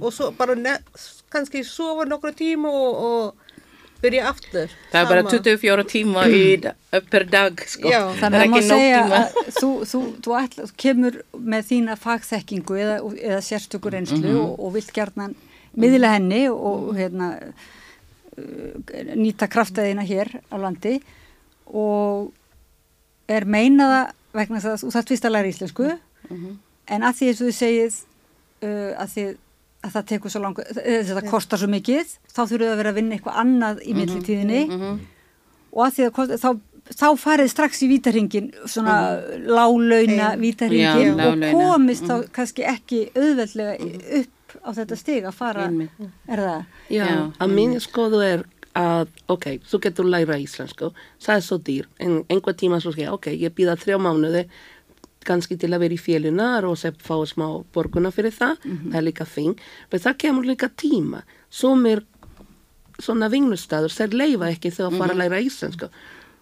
og svo bara kannski sofa nokkru tíma og, og byrja aftur. Það er bara Sama. 24 tíma í, per dag, sko. Já. það Þannig er að nóg segja að þú, þú, þú, ætla, þú kemur með þína fagþekkingu eða, eða sérstökur reynslu og, og vilt gerðna miðla henni og hérna, nýta kraftaðina hér á landi og er meinaða vegna þess að þú þarf tvist að læra íslensku. En að því eins og þið segið uh, að, þið, að það tekur svo langa þetta kostar svo mikið þá þurfum við að vera að vinna eitthvað annað í millitíðinni. Og að því að kosta, þá, þá farið strax í vítarhingin svona lálauna Ein. vítarhingin Já, og komist þá kannski ekki auðveldlega upp á þetta stig að fara Einmitt. er það? já, Já. að mín skoðu er að, ok, þú getur læra íslensku, það er svo dýr, en einhver tíma svo skilja, ok, ég býða þrjá mánuði, kannski til að vera í fjölunar og sem fá smá borguna fyrir það, það er líka fín, men það kemur líka tíma, som er svona vinnustæður, þeir leifa ekki þegar að fara að læra íslensku.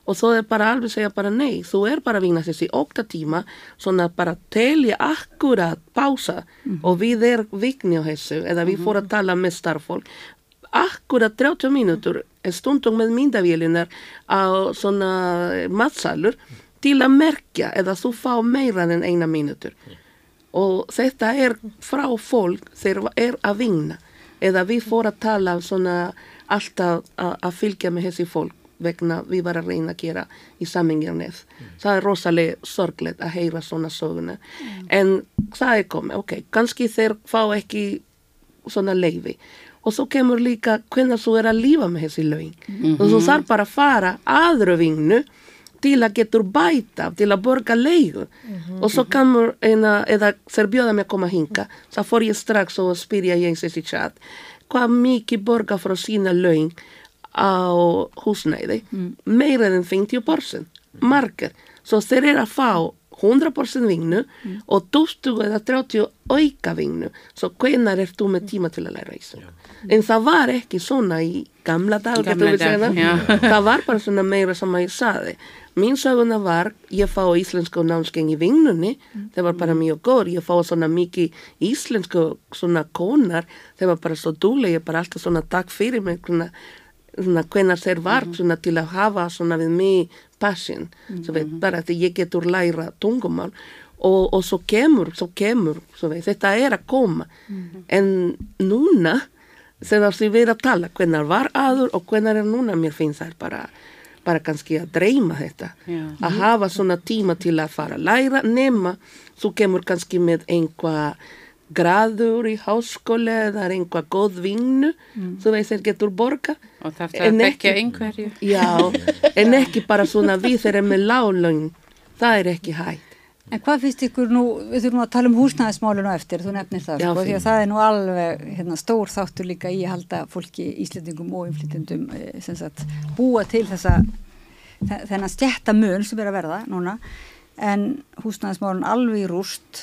Og þá er bara alveg segja bara nei, þú er bara að vinna þessi ókta tíma, svona bara telja akkurat pása. Og við er vikni á þessu, eða við fórum að tala með starffólk, akkurat 30 mínútur, stundum með myndavélinar á svona matsalur til að merkja eða þú fá meira en eina mínútur. Og þetta er frá fólk þegar er að vinna eða við fórum að tala svona alltaf að fylgja með þessi fólk vegna við varum að reyna að gera í samingjarnið. Það er rosalega sorglegt að heyra svona söguna. En það er komið, ok, kannski þeir fá ekki svona leifi. Og svo kemur líka hvernig þú er að lífa með þessi laun. Og þú þarf bara að fara aðra vinnu til að getur bæta, til að borga leigu. Og svo kemur eina, eða þeir bjóða mig að koma hinga, þá fór ég strax og spyrja ég þessi chat, hvað mikið borga frá sína laun á húsnæði? Meira en 50%, margar. Svo þeir eru að fá 100% vinnu og 20 eða 30 auka vinnu. Svo hvenar er þú með tíma til að læra íslenska? En það var ekki svona í gamla dag, Gamla dag, já. það. var bara svona meira sem að ég saði. Mín söguna var, ég fá íslensku námskeið í vinnunni, það var bara mjög góð, ég fá svona mikið íslensku svona konar, það var bara svo dúlega, ég bara alltaf svona takk fyrir mig, svona, svona hvenar þeir var svona til að hafa svona við mig passion, svo veit, bara því ég getur læra tungumál og, og svo kemur, svo kemur, svo veit, þetta er að koma, en núna, þegar því við erum að tala hvenar var aður og hvenar er núna mér finnst það bara bara kannski að dreyma þetta. Já. að hafa svona tíma til að fara að læra nema þú kemur kannski með einhvað graður í háskóla eða er einhvað góð vinnu þú veist þeir getur borga Og það En að þekkja einhverju. já, en ekki bara svona við þeir með lálögn það er ekki hægt. En hvað finnst ykkur nú, við þurfum að tala um húsnæðismálinu eftir, þú nefnir það, Já, sko, því að það er nú alveg hérna, stór þáttur líka í að halda fólki, íslendingum og inflytjendum eh, sem sagt, búa til þessa, þe- þennan stjætta mun sem er að verða núna, en húsnæðismálun alveg í rúst,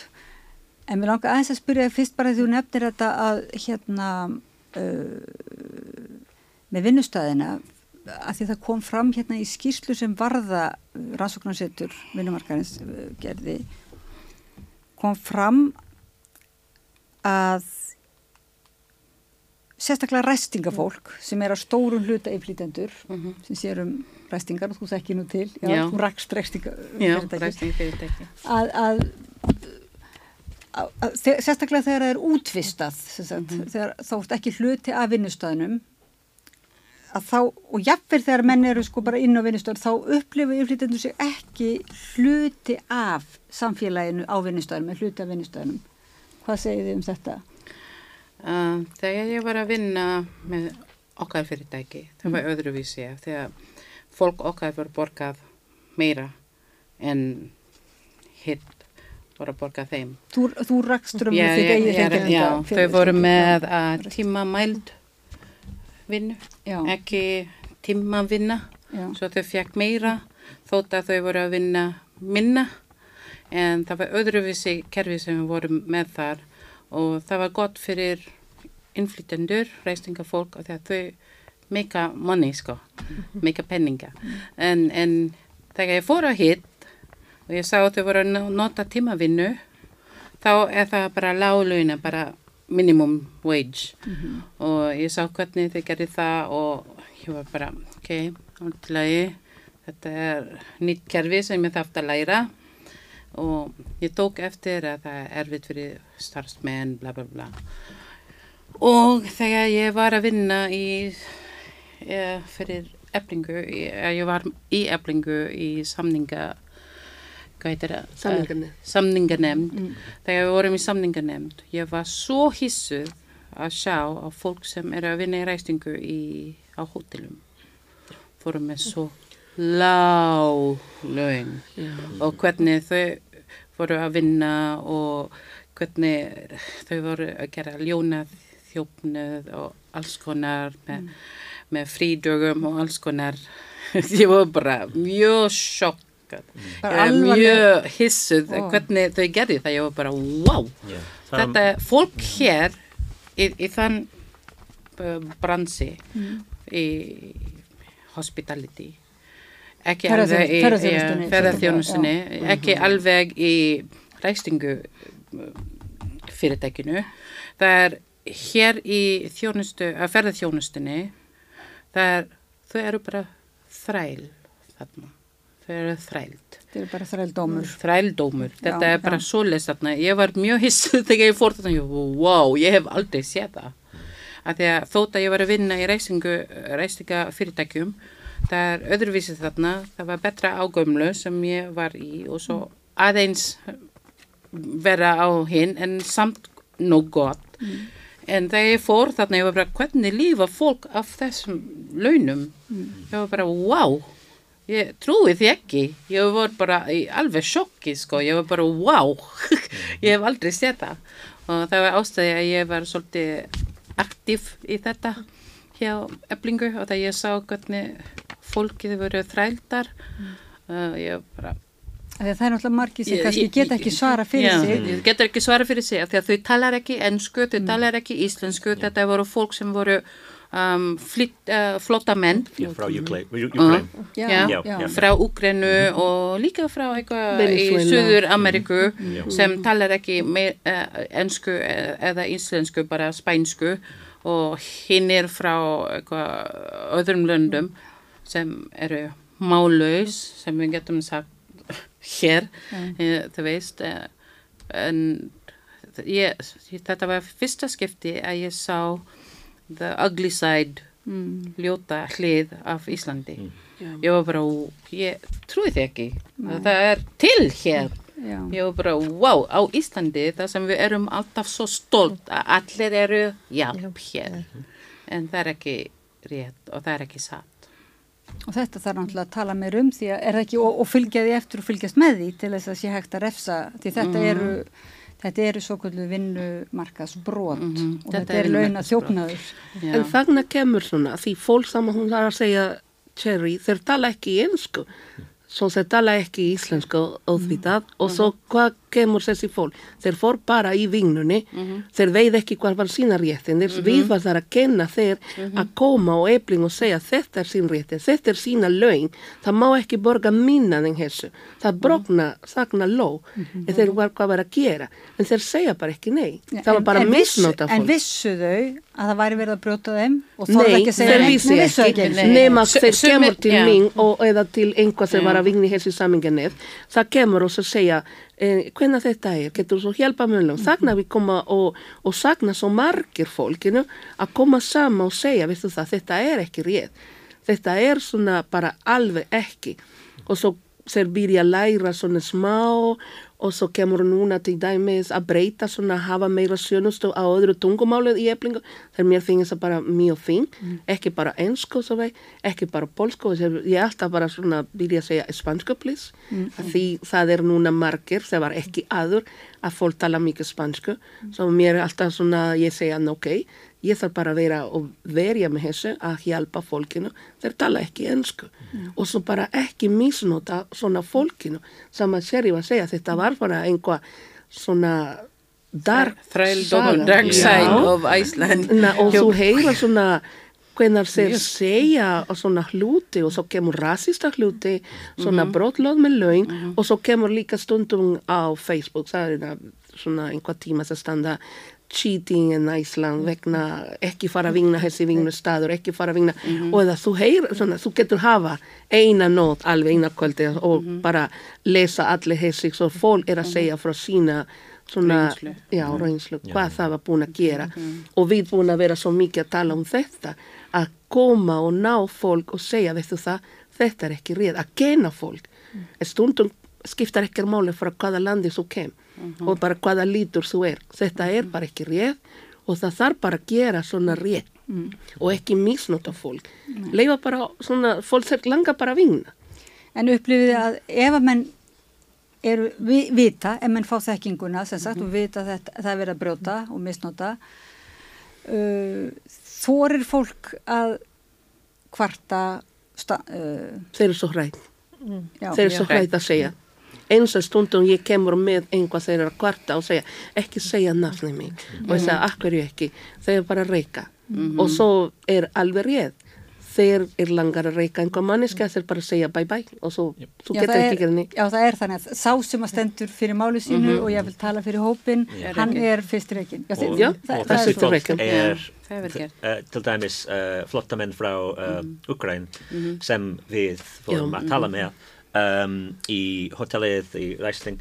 en mér langar aðeins að spyrja þig fyrst bara því þú nefnir þetta að hérna uh, með vinnustæðina, að því það kom fram hérna í skýrslu sem varða rannsóknarsettur vinnumarkarins uh, gerði kom fram að sérstaklega ræstingafólk sem er að stórun hluta yflýtendur sem sér um ræstingar og þú þekki nú til, já, Já. þú rakst ræstinga að, að, sérstaklega þegar það er útvistað sagt, þegar þá ert ekki hluti af vinnustöðnum þá, og jafnverð þegar menn eru sko bara inn á vinnustöðun, þá upplifu yflýtendur sig ekki hluti af samfélaginu á vinnustöðunum eða hluti af vinnustöðunum hvað segir þið um þetta? Uh, þegar ég var að vinna með okkar fyrirtæki, það var öðruvísi af því að fólk okkar voru borgað meira en hitt voru að borga þeim. Þú, þú rakstur um Já, þitt já, eigið já, þau voru með að tíma mæld vinnu, Já. ekki tíma vinna, Já. svo þau fekk meira þótt að þau voru að vinna minna. En það var öðruvísi kerfi sem við vorum með þar. Og það var gott fyrir innflytendur, reistingafólk og því að þau meika money sko, meika penninga. En, en þegar ég fór að hitt og ég sá að þau voru að no- nota tímavinnu þá er það bara láglauna, bara minimum wage. Og ég sá hvernig þau gerði það og ég var bara, ok, alltaf þetta er nýtt kerfi sem ég þarf að læra. Og ég tók eftir að það er erfitt fyrir starfsmenn, bla bla bla. Og þegar ég var að vinna í eh, fyrir eblingu, ég, ég var í eblingu í samninga hvað heitir það? Samninganefnd. Samninganemnd. Þegar við vorum í samninganemnd, ég var svo hissuð að sjá á fólk sem eru að vinna í ræstingu í, á hótelum. Fórum með svo lág laun og hvernig þau voru að vinna og hvernig þau voru að gera ljóna þjófnuð og alls konar með, með frídögum og alls konar. ég var bara mjög sjokk Bara Eh, alvarleg- mjög hissuð Ó. hvernig þau gerði það, ég var bara wow Yeah. þetta er fólk hér í, í þann uh, bransi í hospitality. Ekki alveg í já. ekki alveg í ræstingu fyrirtækinu. Það er hér í þjónustu, að ferðaþjónustunni það er, þau eru bara þræl þarna, þau eru þræld. Þetta er bara þrældómur. þrældómur, þetta Já, er bara já. svoleiðis þarna, ég var mjög hissuð þegar ég fór þarna, ég var, wow, ég hef aldrei séð það. Að því að þótt að ég var að vinna í reysingu, reysinga fyrirtækjum það er öðruvísið þarna. Það var betra ágömlu sem ég var í og svo aðeins vera á hinn en samt nóg gott. En þegar ég fór þarna ég var bara hvernig lífa fólk af þessum launum? Ég var bara wow ég trúi því ekki. Ég var bara í alveg sjokki sko. Ég var bara wow. Ég hef aldrei séð það. Og það var ástæði að ég var svolítið aktív í þetta hjá eblingu og það ég sá hvernig fólkið voru þrældar. Uh, ég bara Af því að Það er náttúrulega margir sem kannski geta ekki svara fyrir Já, sig. ég getur ekki svara fyrir sig af því að þau talar ekki ennsku, þau talar ekki íslensku, þetta voru fólk sem voru um, uh, flotta menn. Yeah, frá. Uh, já, já. frá Ukraínu og líka frá eitthvað í. Suður Ameríku Já. sem talar ekki uh, ennsku eh, eða íslensku, bara spænsku. Og hinn er frá eitthvað öðrum löndum sem eru málaus sem við getum sagt hér, eh, þú veist eh, en ég, þetta var fyrsta skipti að ég sá the ugly side. Mm. ljóta hlið af Íslandi. Ég var bara, ég trúi því ekki. Að það er til hér. Já. ég var bara, wow, á Íslandi það sem við erum alltaf svo stolt að allir eru hjálp hér. En það er ekki rétt og það er ekki satt. Og þetta þarf náttúrulega að tala meir um því að er það ekki og, og fylgja því eftir og fylgjast með því til þess að sé hægt að refsa því þetta eru þetta eru svo kvöldu vinnumarkaðsbrot Mhm. og Þetta þetta er launa. Já. En þarna kemur svona, því fólk sem hún var að segja, Cherry, þeir tala ekki ensku, svo þeir tala ekki íslensku auðvitað og svo hvað kemur þessi fólk? Þeir fór bara í vinnunni, þeir veið ekki hvað var sína réttin, þeir við var þar að kenna þeir að koma á ebling og segja þetta er sín réttin, þetta er sína laun, það má ekki borga minna en þessu, það brokna, þakna ló, en þeir var hvað var að gera, en þeir segja bara ekki nei, það var En- bara en misnóta En fólk. vissu þau að það væri verið að brjóta þeim og Nei, ekki að segja þeir neitt? vissi Nei, ekki, Nei. nema þeir kemur til mín og, eða til einhvað Já. var að vinna í þessi saminganef, eh, hvernig þetta er, getur þú hjálpa mjög þagna við koma og, og sagna svo margir fólkinu að koma saman og segja, veistu það, þetta er ekki rétt, þetta er svona bara alveg ekki. Og svo þeir byrja að læra svona smá og svo kemur núna til dæmis að breyta svona hafa meira sjönustu á öðru tungumálið í eflingu. Þegar mér finnst það bara mjög fín ekki bara ennsku svo vei. Ekki bara polsku, ég alltaf bara svona að segja spansku please. Að því það er núna margir það var ekki aður að fólk tala mikið spansku svo mér alltaf svona ég segja "Nú, ok, ég þarf bara að vera og verja með þessu að hjálpa fólkinu. Þeir tala ekki ennsku og svo bara ekki misnota svona fólkinu sem að Sherry var að segja. Þetta var bara einhvað svona dark saga. dark side of Iceland. Na, og þú heyra svona hvenar þeir segja og svona hluti og svo kemur rasista hluti, svona mm -hmm. brotlöð með laun mm -hmm. og svo kemur líka stundum á Facebook, það er svona einhvað tíma sem standa cheating in Ísland vegna ekki fara að vingna þessi vingnustadur, ekki fara að vingna mm -hmm. og það þú heyr, svona, þú getur hafa eina nót alveg eina kvöldi og bara lesa allir þessi svo fólk er að segja frá sína svona, Reynslu. já, reynslu, hvað það var búin að gera. Og við búin að vera svo mikið að tala um þetta að koma og ná fólk og segja, veistu það, þetta er ekki rétt að gena fólk, en stundum skiptar ekki máli frá hvaða landi þú kem og bara hvaða lítur þú er. Þetta er bara ekki rétt og það þarf bara að gera svona rétt og ekki misnota fólk. Leifa bara svona, fólk þeir langa bara að vinna. En upplifið að ef að menn eru vi, vita, ef menn fá þekkinguna sem sagt og vita að þetta, það er verið að brjóta og misnota uh, þorir fólk að kvarta sta, uh, þeir eru svo hrætt já, þeir eru svo hrætt að segja eins og stundum ég kemur með einhvað þeir eru að kvarta og segja ekki segja nafni mig og ég segja akkur ég ekki? Þeir eru bara að reyka. Og svo er alveg rétt. Þeir er langar að reyka einhvað manneska þeir bara segja bye bye og svo þú Já, getur ekki er, gera neitt. já, það er þannig að sá sem að stendur fyrir máli sínu og ég vil tala fyrir hópin, hann er fyrst reikin. Já, þið- Já, það, og það þessi fólk er það er uh, til dæmis uh, flottamenn frá uh, Ukraín sem við fórum Já. að tala með um, í hotellið í Ræsling.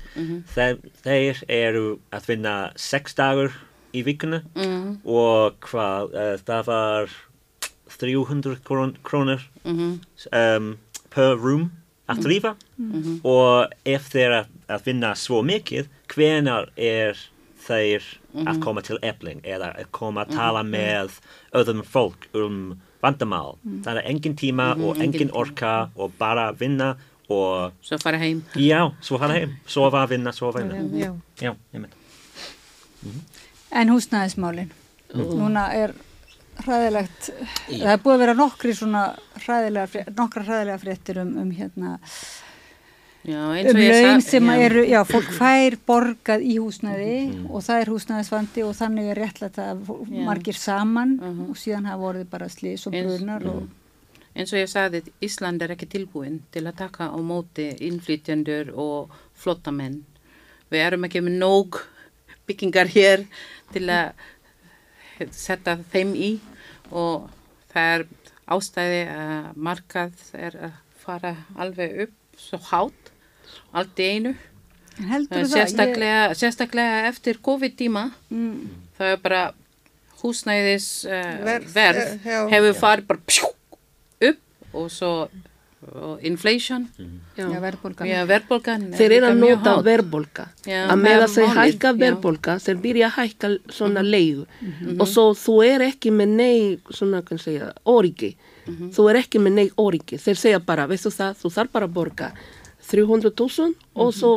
Þeir, þeir eru að vinna sex dagur í vikuna og hvað uh, það var 300 krón, krónur um, per room að lífa og ef þeir að, að vinna svo mikið hvenar er þeir að koma til ebling eða að koma að tala með öðrum fólk um vandamál? Það er engin tíma og engin orka og bara vinna og Svo fara heim. já, svo fara heim. Sofa, vinna, sofa, vinna. Já. já, ég mynd En húsnæðismálin, núna er hræðilegt, það er búið að vera nokkri svona hræðilega, nokkra hræðilega fréttir um, um hérna, Já, um laun sem já. eru, já, fólk fær borgað í húsnæði og það er húsnæðisvandi og þannig er að fó- Já. margir saman og síðan hafa vorið bara slís og Eins- brunar og eins og ég sagði, Ísland er ekki tilbúin til að taka á móti innflytjendur og flottamenn. Við erum ekki með nóg byggingar hér til að setja þeim í og það er ástæði að markað er að fara alveg upp svo hátt, allt í einu. En heldur það, Sérstaklega, sérstaklega eftir COVID-tíma, Mm. það er bara húsnæðis uh, Verð, verð eh, hefur farið bara pjú, og svo og inflation, já, verðbólgan. já, verðbólgan þeir eru að nota Já, að með að þeir hækka já. verðbólka þeir byrja að hækka svona leigu. Og svo þú er ekki með nei svona kann segja, origi þú er ekki með nei origi þeir segja bara, veistu það, þú þarf bara að borga 300.000 og svo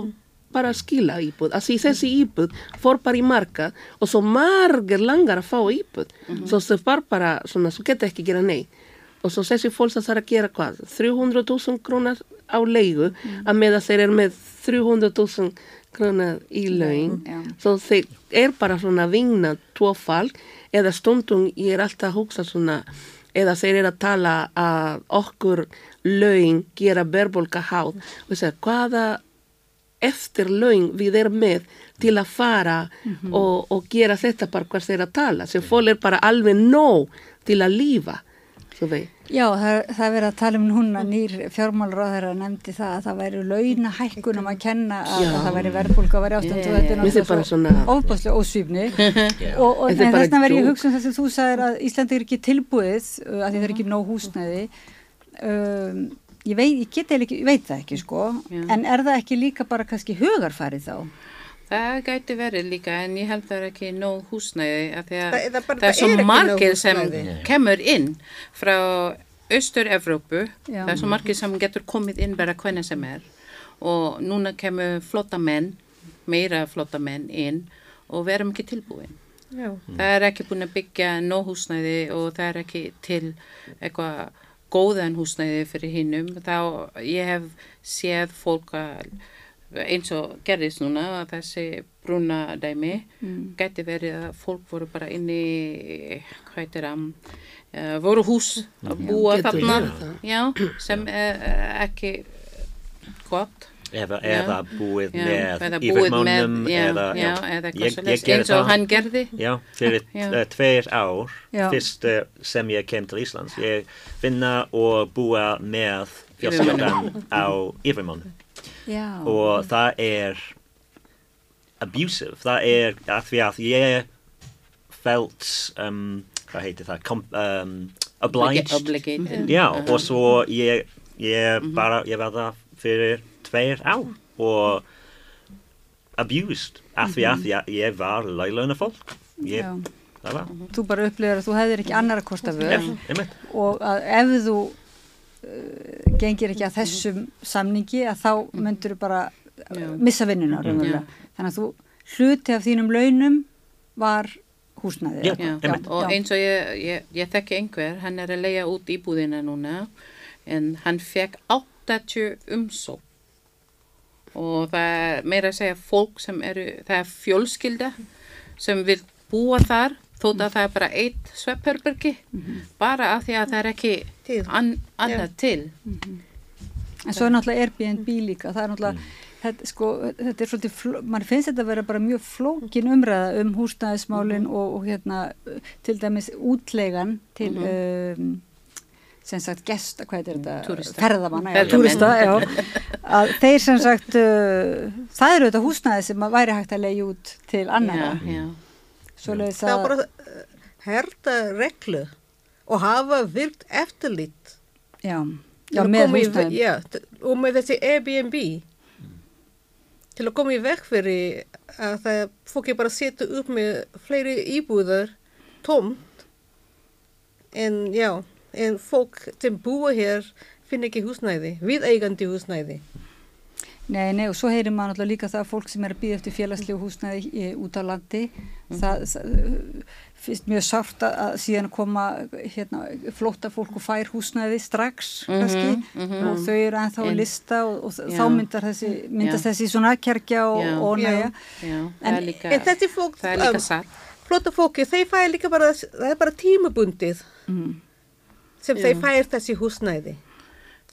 bara skila íbúð. Að því þessi íbúð fór bara í marka og svo margir langar að fá íbúð. Svo þau far bara svona, þú getur ekki gera nei og svo þessi fólk það þarf að gera hvað 300.000 krónar á leigu að með að þeir eru með 300.000 krónar í laun svo þeir er bara svona að vinna tvofald eða stundum ég er alltaf að hugsa svona eða þeir eru að tala að okkur laun gera verðbólka hátt og þess að hvaða eftir laun við erum með til að fara og, og gera þetta bara hvað þeir að tala? Sem fólk er bara alveg nóg til að lífa svo veit Já, það, er- það er verið að tala um núna nýr fjármálráðherra nefndi það að það væri launahækkunum að kenna að, að það væri verðbólka að væri ástand og þetta er náttúrulega svona- svo óbáslega ósvífni og, og Þetta er en þess vegna verið ég að hugsa um það sem þú sagðir að Íslandi er ekki tilbúið að því það er ekki nóg húsnæði. Um, ég, veit, ég, ekki, ég veit það ekki sko. Já. en er það ekki líka bara kannski hugarfarið þá? Það gæti verið líka en ég held það er ekki nóg húsnæði af því að Það- það bara- það er svo margir sem kemur inn frá Östur-Evrópu, Já. það er svo margir sem getur komið inn bara hvernig sem er og núna kemur flotta menn, meira flotta menn inn og við erum ekki tilbúin. Já. Það er ekki búin að byggja nóg húsnæði og það er ekki til eitthvað góðan húsnæði fyrir hinnum. Þá ég hef séð fólk að eins og gerðist núna að þessi brúna dæmi Mm. gæti verið að fólk voru bara inn í hvað heitir það uh, voru hús að búa þarna. já, sem er uh, ekki gott. Eða, Já. eða búið Já, með eða búið yfirmönnum með- já, eða, já, eða ég, ég eins og það. hann gerði. Já, fyrir Já. uh, tveir ár Já. fyrst uh, sem ég kem til Íslands. Ég finna og búa með fjölskyldan á yfirmönnum Já. og það er abusive. Það er að því að ég felt um, hvað heitir það? Com, um, obliged. Obligated. Já, Uh-huh. og svo ég, ég bara, ég var það fyrir tveir ár og abused. Af því að ég, ég var lauluna fólk. Ég, það var, Þú bara upplifir að þú hefðir ekki annar að kosta einmitt. og að ef þú uh, gengir ekki að þessum samningi að þá myndur þú bara uh, missa vinnuna raunverulega. Þannig að þú hluti af þínum launum var húsnæði. Já, Já, einmitt. og eins og ég, ég, ég þekki einhver, hann er að leia út íbúðina núna en hann fekk 80 umsók og það er meira að segja fólk sem eru, það er fjölskylda sem vil búa þar þótt að það er bara eitt sveppherbergi bara af því að það er ekki Til. an, annað til En svo er náttúrulega Airbnb líka, það er náttúrulega, þetta, sko, þetta er svolítið, mann finnst þetta að vera bara mjög flókin umræða um húsnæðismálin og, og hérna, til dæmis útleigan til, um, sem sagt, gesta, hvað er þetta? Túrista. Ferðamanna, já, túrista, já. Að þeir sem sagt, uh, það eru þetta húsnæði sem að væri hægt að leiða út til annara. já, já. Það er að, bara uh, herta reglu og hafa virt eftirlit. já, já, að með húsnæðin. Já, og með þessi Airbnb til að koma í veg fyrir að það fólki bara setja upp með fleiri íbúðar tómt en já, en fólk sem búa hér finn ekki húsnæði, við eigandi húsnæði. Nei, nei, og svo heyrir maður náttúrulega líka það að fólk sem er að býða eftir félagslegu húsnæði í, út á landi, það, það finnst mjög sárt að, að síðan koma hérna, flótta fólk og fær húsnæði strax, Mhm, kannski, mhm. og þau eru ennþá að lista og, og Já. þá myndar þessi, myndast Já. þessi svona kerkja og, Já. og næja. En- er líka, En þessi fólk, það er líka um, satt flotta fólki, þeir fæ líka bara, það er bara tímabundið Mm. sem þeir fær þessi húsnæði.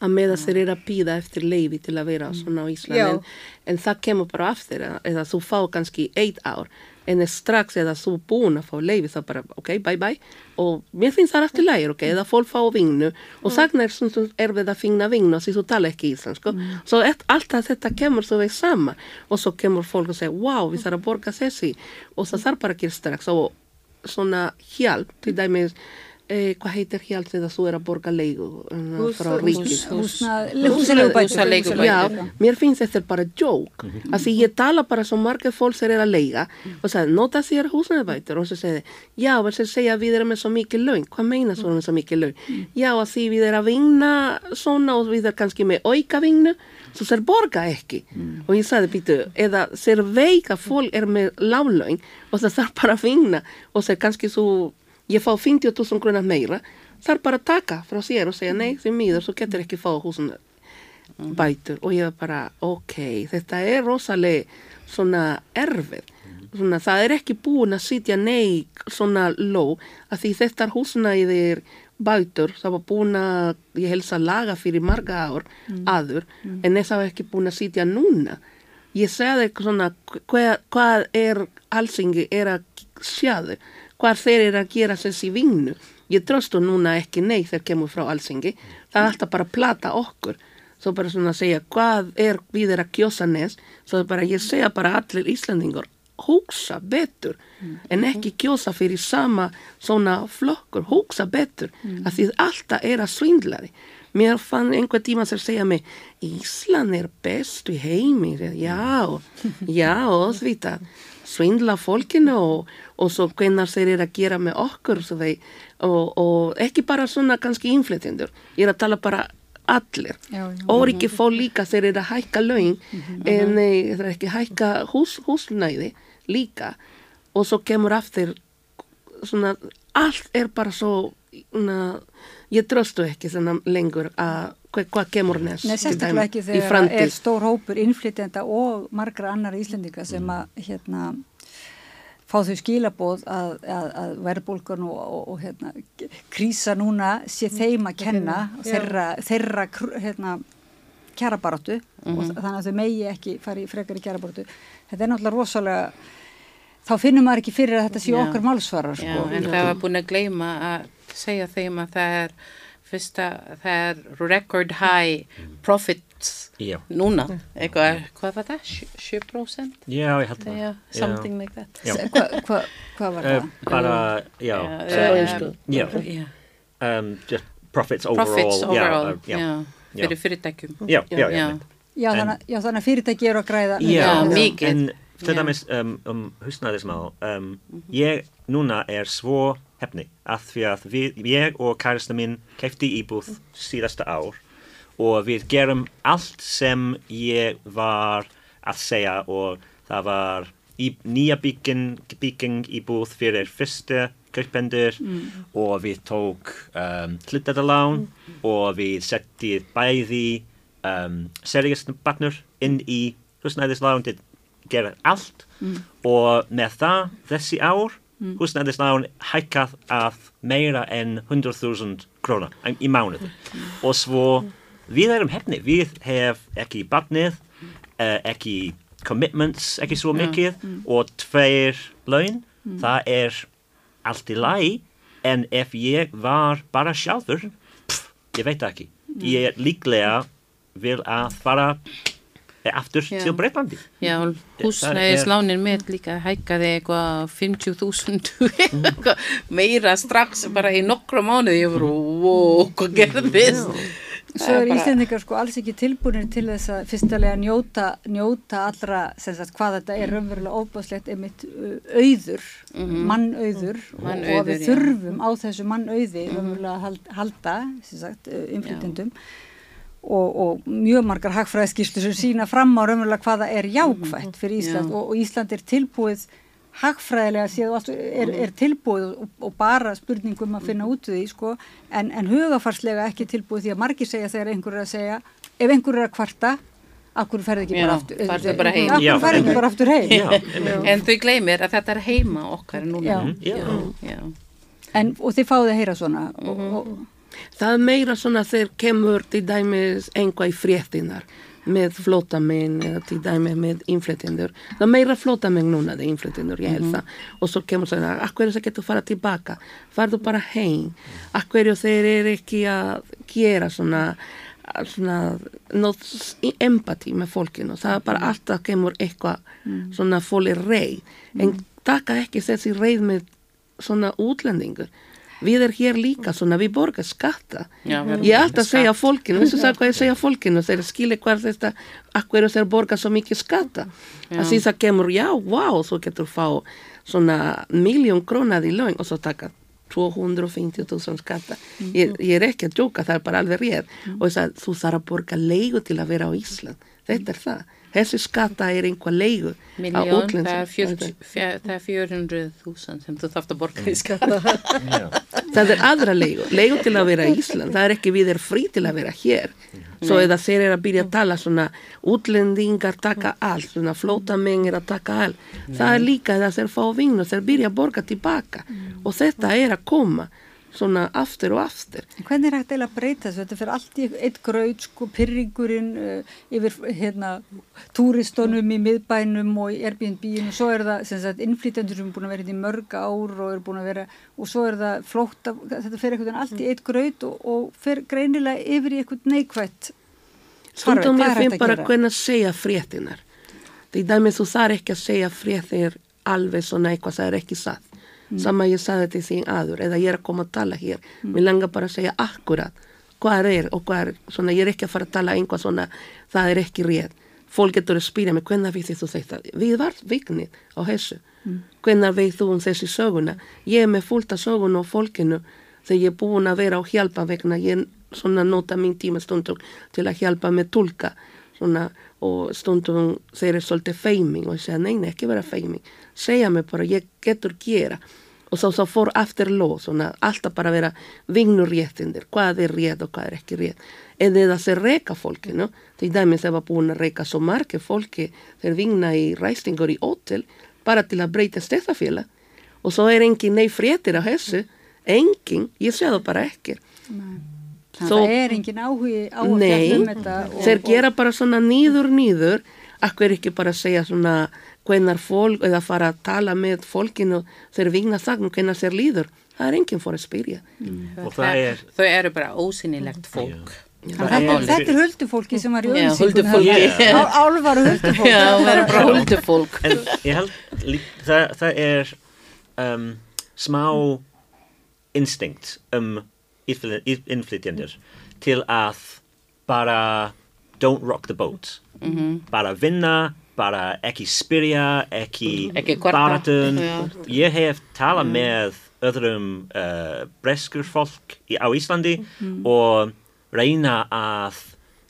Að meða þeir eru að býða eftir leifi til að vera svona á Íslandi. Já. en, en það kemur bara aftur að- eða þú fá kannski eitt ár en strax eða þú búin að fá leifi þá bara ok, bye bye. Og mér finnst það eftir lægir, ok, eða fólk fá vinnu. Og sagna er svona erfið að finna vinnu því þú tala ekki íslensk mm. svo alltaf þetta kemur svo við sama. Og svo kemur fólk og segja, wow, við þarfum að borga þessi. Og það þarf bara að gera strax. Og svona hjálp, til dæmis eh, hvað heitir hjálp þegar þú er að borga leigu uh, Hús- frá hús- ríkið Húsnæði, húsaleigubætur. Húsaleigubætur. Já, mér finnst þetta bara joke. Af því ég tala bara svo margir fólk sem er að leiga og sagði, nota þér húsnæðabætur og svo segði, já, og svo segja við erum með svo mikið laun, hvað meina svo með svo mikið laun já, að því við erum að vinna svona og við erum kannski með auka vinnu svo sér borga ekki og ég sagði, býtu, eða sér veik að fólk er með lálaun og það þarf bara að vinna og sér kannski svo ég fá 50.000 grunar meira. Þarf bara að taka frá sér og segja nei því miður, svo getur ekki fá húsuna bætur. Og ég var bara ok, þetta er rosalega svona erfið. Svona, það er ekki búin að sitja nei svona ló að því þetta húsnæðir bætur það var búin að ég helsa laga fyrir marga ár aður en það var ekki búin að sitja núna? Ég segði svona hvað, hvað er allsingi er að sjáðu hvað þeir eru að gera þessi vinnu ég tröstu núna ekki nei þeir kemur frá allsingi það er alltaf bara að plata okkur. Svo bara svona að segja hvað er við er að kjósa nes? Svo bara ég segja bara allir Íslandingur hugsa betur en ekki kjósa fyrir sama svona flokkur, hugsa betur að því alltaf er að svindla því mér fann einhver tíma sem segja mig Ísland er best í heimi. Já, já, því það svindla fólkinu og, og svo hvernig þeir eru að gera með okkur þeir, og, og ekki bara svona kannski innflytjendur, ég er að tala bara allir, ekki fá líka þeir eru að hækka laun en nei, þeir eru ekki að hækka hús, húsnæði líka. Og svo kemur aftur svona, allt er bara svo svona, ég tröstu ekki lengur að hvað, hvað kemur næst Nei, sérstaklega ekki í þegar er stór hópur innflytjenda og margra annar Íslendinga sem að hérna fá þau skilabóð að, að, að verðbólgan og, og, og hérna, krísa núna sé þeim að kenna Já. þeirra, þeirra hérna, kjarabaráttu og þannig að þau megi ekki fara í frekar í kjarabaráttu. Þetta er náttúrulega rosalega, þá finnum maður ekki fyrir að þetta sé Já. okkar málsvarar. Já, Sko. en það var búin að gleyma að segja þeim að það er fyrsta, það er record high profits Já. núna, eitthvað, hvað var það? Sjö- 7%? Já, ég held það. Já, something like that. Já. Hvað hva, hva var Uh, það? bara, já. Já, um, já. Já, Um, just profits overall. profits overall, uh, já, já. fyrir fyrirtækjum. Já, já, já. Já. Já, þannig, já, þannig að fyrirtæki eru að græða. Já, Já, mikið. En til Já. dæmis um, um húsnæðismál, um, ég núna er svo hefni að því að við, ég og kærasta minn kefti íbúð síðasta ár og við gerum allt sem ég var að segja og það var í, nýja bygging, bygging íbúð fyrir fyrsta kaupendur og við tók um, hlutadalán og við setti bæði um, seriðisbarnur inn í húsnæðislán til gera allt. Og með það þessi ár mm. húsnæðislán hækkað af meira en 100.000 krónar í mánuði. Og svo við erum hefni, við hef ekki barnið, uh, ekki commitments, ekki svo mikið og tveir laun, það er allt í lagi. En ef ég var bara sjálfur pff, ég veit ekki. Ég líklega vil að fara aftur Já. til Breitlandi Já, húsnæðislánin mitt líka hækkaði eitthvað 50.000 eitthvað meira strax bara í nokkra mánuði. Ég voru, wow, hvað gerðist? Svo er Íslendingar sko alls ekki tilbúinir til þess að fyrstulega njóta, njóta allra sem sagt hvað þetta er raunverulega óbáslegt einmitt uh, auður, mannauður. Og, og að Mannauður, við já. þurfum á þessu mannauði raunverulega að hald- halda, sem sagt, uh, innflytjendum og, og mjög margar hagfræðskýrslu sem sína fram á raunverulega hvaða er jákvætt fyrir Ísland Já. og, og Ísland er tilbúið hagfræðilega séð og allt er, er tilbúið og, og bara spurningum að finna út því sko, en, en hugafarslega ekki tilbúið því að margir segja þegar einhver er að segja ef einhver er að kvarta akkur ferði ekki bara aftur heim. akkur ferði ekki bara aftur heim Já, En þau gleymir að þetta er heima okkar núna. Já. já, já. en, og þið fáið að heyra svona og, og, Það meira svona þegar kemur til dæmis einhvað í fréttinar með flótamenn eða til dæmis með innflytjendur. Það meira flótamenn núna, það er innflytjendur, ég held það. Og svo kemur svona, akkur er það getur fara tilbaka? Farðu bara heim. Akkur þeir eru ekki að gera svona svona nót empati með fólkinu. Það er bara alltaf kemur eitthvað svona fólk er reið. En taka ekki þessi reið með svona útlendingur. Við erum hér líka svona, við borgar skatta. Já, Ég er alltaf að segja fólkinu, veistu það hvað ég segja fólkinu, þeir skilja hvað þetta, akkur eru þeir borga svo mikið skatta. Að því það kemur, já, wow, svo getur fá svona miljón krónað í laun og svo taka 250.000 skatta. Ég, ég er ekki að djóka, það er bara alveg rétt. Og þess að þú þarf að borga leigu til að vera á Ísland. Þetta er það. Þessi skatta er einhver leigu á Miljón, það er, 40, fjö- það er 400.000 sem þú þarft að borga í skatta. Það er aðra leigu, leigu til að vera í Ísland, það er ekki við er frí til að vera hér. Svo eða þeir eru að byrja að tala svona útlendingar taka allt, svona flótamenn er að taka allt. Það er líka það þeir fá vinnu, þeir byrja að borga tilbaka. Og þetta er að koma svona aftur og aftur. hvernig er hægt eiginlega að breyta þessu þetta fyrir allt í eitt gröð sko, pyrringurinn uh, yfir hérna, túristunum í miðbænum og Airbnb-inu, svo er það sem sagt, innflytjendur sem er búin að vera hérna í mörg ár og er búin að vera, og svo er það flótta, þetta fyrir veginn allt í eitt gröð og, og fyrir greinilega yfir í eitthvað neikvætt Stundum Hvað ég finn bara hvernig að segja fréttinar. Til dæmis þú þarf ekki að segja fréttir alveg svona eitthvað það er ekki satt. Sama ég saði til þín aður eða ég er að koma að tala hér. Mér langar bara að segja akkurat hvað er og hvað er, svona ég er ekki að fara að tala einhvað svona, það er ekki rétt. Fólk getur að spyrja mig, hvernig við þú þetta? Við var viknið á þessu. Hvernig veið þú um þessi söguna? Ég er með fullt af söguna og fólkinu þegar ég er búin að vera á hjálpa vegna ég svona nota mín tíma stundum til að hjálpa með tólka svona, og stundum þeir eru svolítið feiming og ég segja neina ekki vera feiming segja mig bara ég getur gera. Og svo, svo fór aftur ló svona alltaf bara vera vignurréttindir hvað er rétt og hvað er ekki rétt. En eða þeir reyka fólkinu til dæmis þeir var búin að reyka svo margir fólki þeir vigna í ræstingur í ótel bara til að breyta stefnafélag og svo er engin nei fréttir á þessu engin, ég sé það bara ekki. Að það er engin áhugi á að Nei, fjalla um þetta og, þeir gera bara svona nýður nýður akkur ekki bara segja svona hvenar fólk eða fara að tala með fólkinu þeir vigna þagnum hvenar þeir líður. Það er enginn fór að spyrja. Og það er, Þau eru bara ósynilegt fólk. Að þetta, er- þetta er huldufólki sem var í Já, huldufólki. Álvar huldufólk. Já, það er bara huldufólk. en ég held lík, það, það er um, smá instinkt um innfly- innflytjendur til að bara don't rock the boat. Bara vinna, bara ekki spyrja ekki, Ekki baratun ég hef talað með öðrum uh, breskur fólk í, á Íslandi og reyna að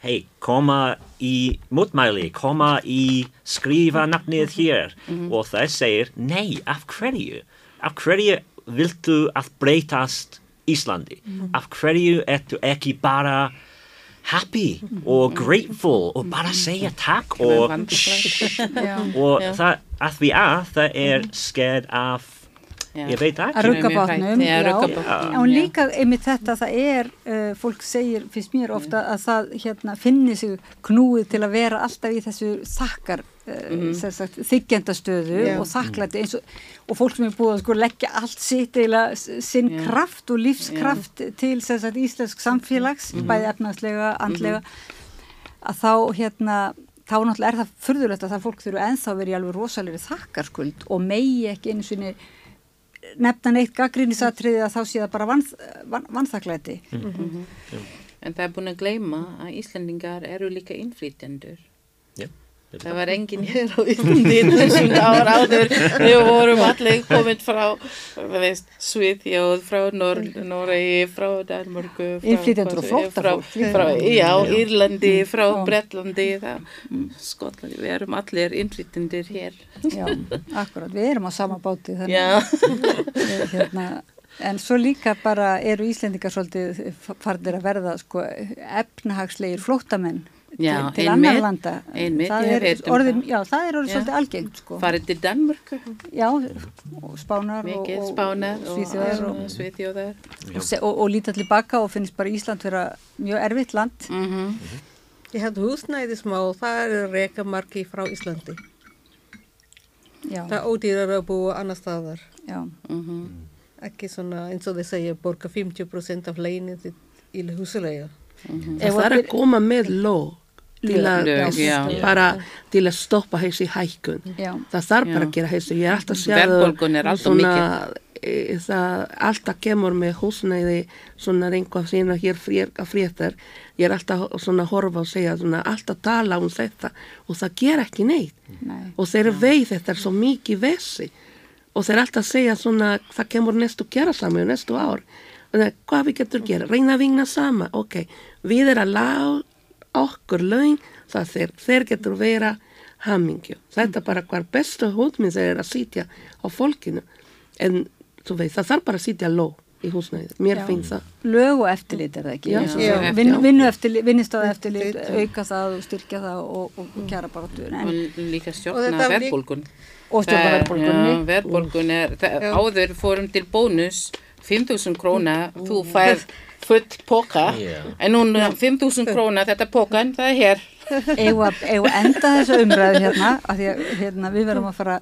hei, koma í mótmæli, koma í skrifa nafnið hér. Og það segir, nei, af hverju? Af hverju viltu að breytast Íslandi? Af hverju ertu ekki bara happy og grateful og bara segja takk og og það, að því að það er skeð af Já. ég veit að ekki. rugga Mjög bátnum hrædd, já, já, rugga já. bátnum, og líka einmitt þetta það er uh, fólk segir, finnst mér ofta að það hérna, finni sig knúið til að vera alltaf í þessu þakkar uh, sagt, þykjendastöðu Já. og þakklæti eins og, og fólk sem er búið að sko leggja allt sitt eila sinn Já. kraft og lífskraft til sem sagt, íslensk samfélags bæði efnagslega, andlega að þá hérna þá náttúrulega er það furðulegt að það fólk þurfa ennþá verið í alveg rosalegri þakkarskuld og megi ekki einu sinni nefna neitt gaggrínisatriði að þá sé það bara vanþ, van, vanþaklæti. En það er búin að gleyma að Íslandingar eru líka innflytjendur. Það var enginn hér á Íslandi þessum ár áður. Við vorum allir komin frá Svíþjóð, frá Nor Noregi, frá Danmörku. frá- Innflytjendur og flóttafólk frá- frá- Já, Írlandi, frá Já. Bretlandi, það, Skotlandi. Við erum allir innflytjendur hér. Já, akkurat, við erum á sama báti þannig hérna, en svo líka bara eru Íslendingar svolítið farnir að verða sko efnahagslegir flóttamenn Já, til, til annar landa. einmitt, það er um orðin, það. já, það er orðið Já. svolítið algengt sko. Farið til Danmörku, Já, og spánar og, mikið og, spánar og og, og svíþjóðar. og, og, og líta tilbaka og finnst bara Ísland vera mjög erfitt land. Mm Ég held húsnæðismál, það er rekamarki frá Íslandi. Já, Það ódýrar að búa annar staðar. já, Ekki svona eins og þeir segja, borga 50% af leginni í húsulega. Það er að koma með ló til að Lög, já. bara til að stoppa þessi hækkun. Já. það þarf bara Já. að gera þessu ég er alltaf að er alltaf e, það alltaf kemur með húsnæði svona einhvað sína hér frér, að fréttar. Ég er alltaf svona að horfa og segja svona, alltaf tala um þetta og það ger ekki neitt. Nei. og þeir veið þetta er svo mikið vessi og þeir alltaf segja svona það kemur næstu gera saman næstu ár. og hvað við getur gera, reyna að vinna sama ok, við erum að lág okkur laun það þeir, þeir getur vera hamingju. Þetta er bara hvar bestu hútminn þeir eru að sitja á fólkinu. En þú veist, það þarf bara að sitja ló í húsnæði, mér finnst það. Lög og eftirlit er það ekki? Vin, vinnu eftirlit, vinnistáð eftirlit, Eftirlit. auka það og styrkja það og, og kjara bara en, og líka stjórna verðbólgun. og stjórna. Já, verðbólgun er, áður fórum til bónus 5.000 króna, þú fær full póka, Já. en núna 5.000 króna, þetta pókan, það er hér. Að að enda þessu umræðu hérna, af því að hérna, við verðum að fara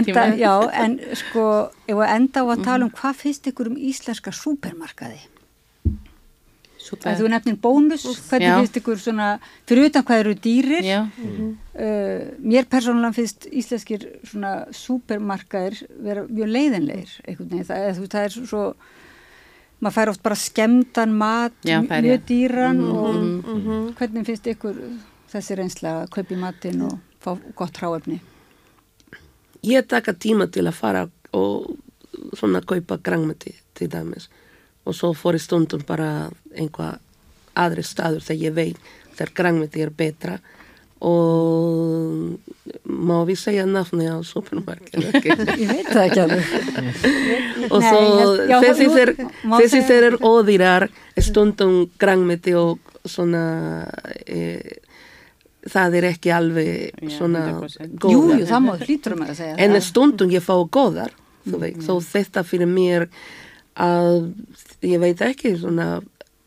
enda, já, en sko, að enda á að tala um hvað finnst ykkur um íslenska súpermarkaði? Súper. Að þú nefnir bónus, hvernig Já. finnst ykkur svona, fyrir utan hvað eru dýrir? Já, Uh, mér persónulega finnst íslenskir svona súpermarkaðir vera mjög leiðinleir það, eða þú það er svo maður fær oft bara skemmtan mat, Já, mjög ég. dýran Mhm, og mhm. hvernig finnst ykkur þessi reynsla að kaupa í matinn og fá gott hráefni ég taka tíma til að fara og svona kaupa grangmeti til dæmis og svo fór ég stundum bara einhvað aðri staður þegar ég veit þegar grangmeti er betra og má við segja nafni á supermarkinu? Ég veit það ekki alveg. og svo þessi þeir eru ódýrar stundum grangmeti og svona e, það er ekki alveg svona 100%. Jú, góðar jú, það má hlýtur um að segja. en stundum ég fá góðar þú veit, svo þetta fyrir mér að ég veit ekki svona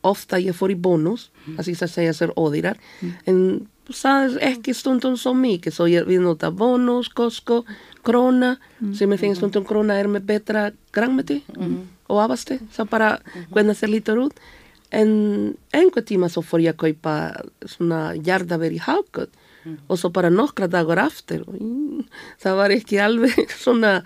ofta ég fór í bónus að því að segja sér ódýrar en það er ekki stundum svo mikið svo ég, við nota bónus, Costco króna, sem ég finnst stundum króna er með betra grangmeti og afasti, það bara hvernig það lítur út. En einhver tíma svo fór ég að kaupa svona jarðaver í hagkvöld og svo bara nokkra dagar aftur. Mm, það var ekki alveg svona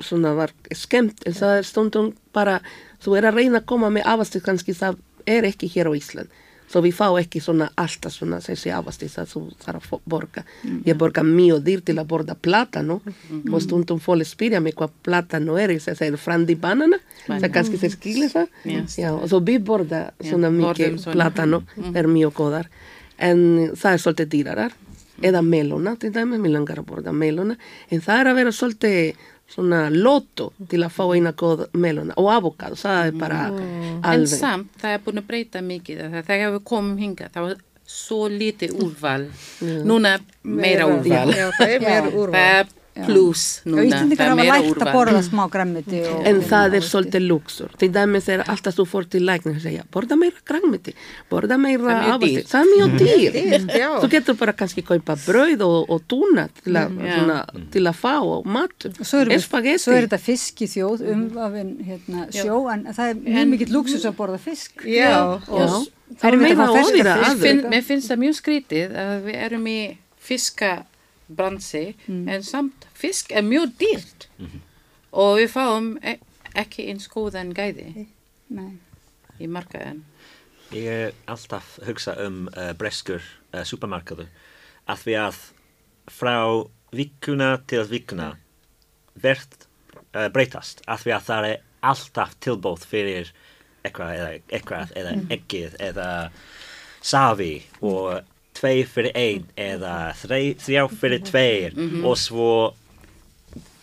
svona var skemmt en það er stundum bara þú er að reyna að koma með afasti kannski það er ekki hér á Ísland. Svo við fá ekki svona alltaf svona þessi afasti það þú þarf að borga. Ég borga mjög dýr til að borða platano og stundum fólk spyrja mig hvað platano er ég segir frandi banana. Það kannski þeir skilja það. Yes. Já, og svo við borða svona borðum mikið platano er mjög góðar. En það er svolítið dýrarar eða melóna til dæmi, mér langar að borða melóna. En það er að vera svolítið svona lotto til að fá eina góð melóna og avokado, það er bara En alveg samt, það er búin að breyta mikið. Það- Þegar við komum hinga, það var svo lítið úrval. Núna meira úrval. Já, það er meira Það úrval. er pluss Já, núna. Það er meira að úrval. borða smá græmmiti og... En það er svolítið luxur. Til dæmis er alltaf þú fór til læknir og segja, borða meira grænmeti, borða meira er dýrt. Það er mjög dýr. Já. Þú getur bara kannski kaupa brauð og, og túna til að, Já. svona, til að fá og mat. Svo, Espagetti. svo er þetta fiski þjóð um af en hérna, sjó en það er mjög mikill luxus að borða fisk Já. Já, og það er að meira fisk. Finn, mér finnst það mjög skrítið að við erum í fiskabransi en samt fisk er mjög dýrt. Og við fáum e ekki eins góðan gæði. Nei. í markaðin. Ég er alltaf að hugsa um uh, breskur uh, supermarkaðu að því að frá vikuna til vikuna verð uh, breytast. Að því að það er alltaf tilbóð fyrir eitthvað eða eitthvað eða ekkið eða safi og tvei fyrir ein eða þrei, þrjá fyrir tveir. Og svo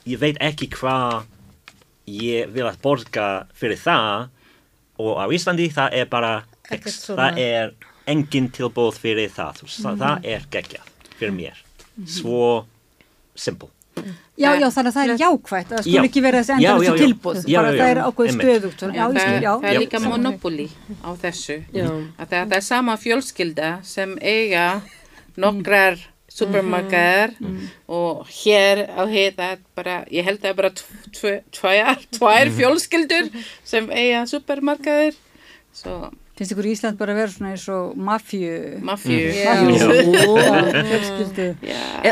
ég veit ekki hvað ég vil að borga fyrir það. Og á Íslandi það er bara Ekkert X, svona. það er engin tilbúð fyrir það. Það, það er geggjað fyrir mér. Svo simple Já, já, þannig að það er jákvætt það Já. skul ekki vera þessi já. tilbúð Já, bara það er ákveð stöðugt það, er líka monopoli á þessu. Já. Að það, það er sama fjölskylda sem eiga nokkrar supermarkaðar og hér á heita bara, ég held að það er bara tv- tv- tvær, fjölskyldur sem eiga supermarkaðir. Svo finnst ykkur Ísland bara að vera svona eins og mafju mafju.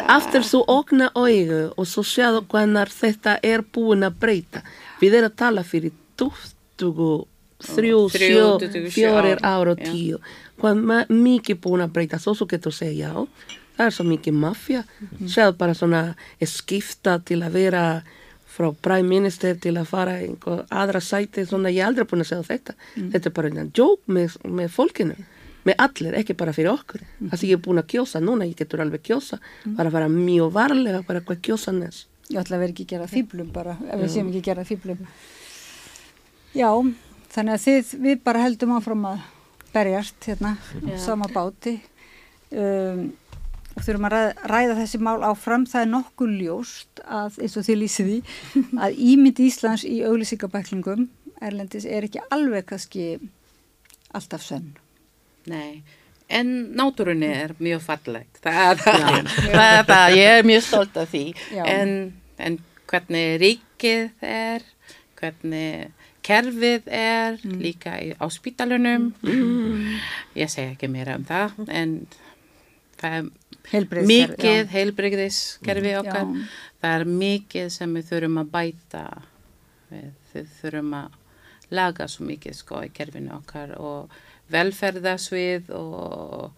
Aftur þú opna augu og svo sjáðu hvernig þetta er búin að breyta. Við erum að tala fyrir 23, Þrjú, 7, 27 4 ár, ára og já. 10. Hvað mikið búin að breyta. Svo svo getur segja, já, það er svo mikið mafja. Sjáðu bara svona skipta til að vera frá prime minister til að fara í aðra sæti, svona ég er aldrei búin að segja þetta. Þetta er bara einn jók með, með fólkinu, með allir, ekki bara fyrir okkur. Það sem ég er búin að kjósa núna, ég getur alveg kjósa, bara að fara mjög varlega, bara hvað kjósa næst. ég ætla að vera ekki að gera fýblum bara ef við séum ekki að gera fýblum já, þannig að þið við bara heldum áfram að berjast hérna, sama báti. Um, þurfum að ræða, ræða þessi mál áfram. Það er nokkuð ljóst að eins og þið lýsið því að ímynd Íslands í auglýsingabæklingum Erlendis er ekki alveg kannski alltaf sönn. Nei, en náttúrunni er mjög falleg. Það, það, það, ég er mjög stolt af því. En, en hvernig ríkið er, hvernig kerfið er, líka í, á spítalunum. Ég segi ekki meira um það, en það er Heilbrigðiskerfi, mikið já. heilbrigðiskerfi okkar. Já. Það er mikið sem við þurfum að bæta. Við, við þurfum að laga svo mikið sko í kerfinu okkar og velferðasvið og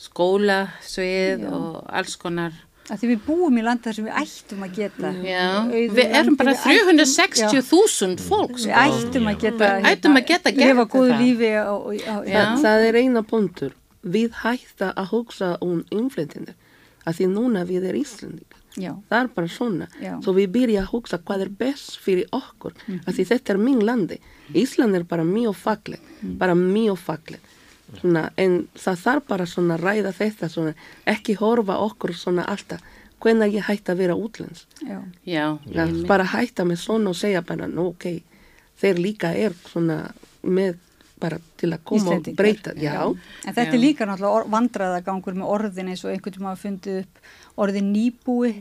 skólasvið Já. og alls konar. að því við búum í landa sem við ættum að geta Já, auðu við erum bara við ættum- 360.000 fólk Við sko. ættum að geta Við ættum að geta gert lifa góðu lífi og, og, og, Já. Það, það er eina punktur. Við hætta að hugsa um innflytjendur að því núna við erum Íslandingar Já, það er bara svona. Já. svo við byrja að hugsa hvað er best fyrir okkur Mhm. að því þetta er mín landi. Ísland er bara mjög fagleg Mhm. bara mjög fagleg svona, en það þarf bara svona að ræða þetta svona, ekki horfa okkur svona alltaf. Hvenær ég hætti að vera útlens já, Já, ja. bara hætta með svona og segja bara ok, þeir líka er svona með bara til að koma og breyta já, En þetta Já. er líka náttúrulega vandræðagangur með orðin eins og einhvern tíma hafa fundið upp orðin nýbúi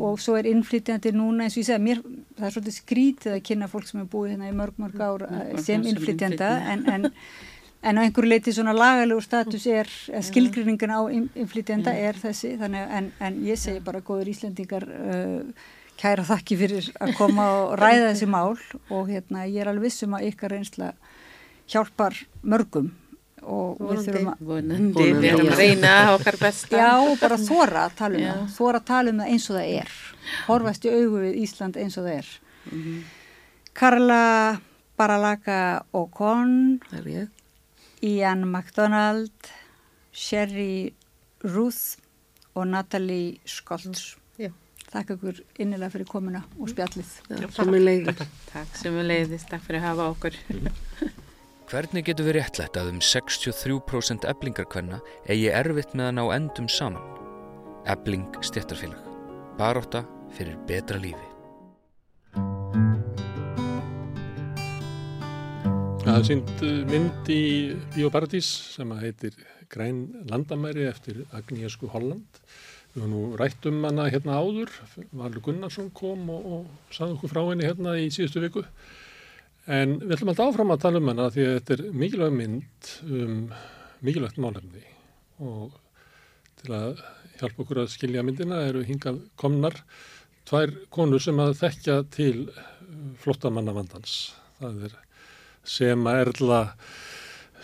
og svo er innflytjandi núna eins og ég segi, mér, það er svolítið skrítið að kynna fólk sem er búið hérna í mörg, mörg ár sem innflytjanda en, en, en á einhverju leiti svona lagalegur status er, skilgrinningun á inn- innflytjanda er þessi, þannig en, en ég segi bara góður Íslendingar uh, kæra þakki fyrir að koma og ræða þessi mál og hérna ég er alveg vissum að ykkar reynsla hjálpar mörgum og við þurfum að vonandi, Vonandi, við erum já. að reyna okkar besta. Já, bara þóra að tala um það, þóra að tala um það eins og það er, horfast í augu við Ísland eins og það er. Karla Baralaka Okon, það er ég Ian MacDonald, Sherry Ruth og Natalie Scholz. Já. Þakka ykkur innilega fyrir komuna og spjallið. Takk sem við leiðist, takk fyrir að hafa okkur. Hvernig getur við réttlætt að um 63% eblingarkvenna eigi erfitt með að ná endum saman? Ebling stjættarfélag. Baróta fyrir betra lífi. Það er sínt uh, mynd í Bíóparadís sem að heitir Græn landamæri eftir Agnieszku Holland. Við höfum nú rætt um hana hérna áður. Valur Gunnarsson kom og, og sagði okkur frá henni hérna í síðustu viku. En við ætlum alltaf áfram að tala um hana því að þetta er mikilvæg mynd um mikilvægt málefni og til að hjálpa okkur að skilja myndina eru hingað komnar tvær konur sem að þekkja til flottamanna vandans. Það er Sema Erla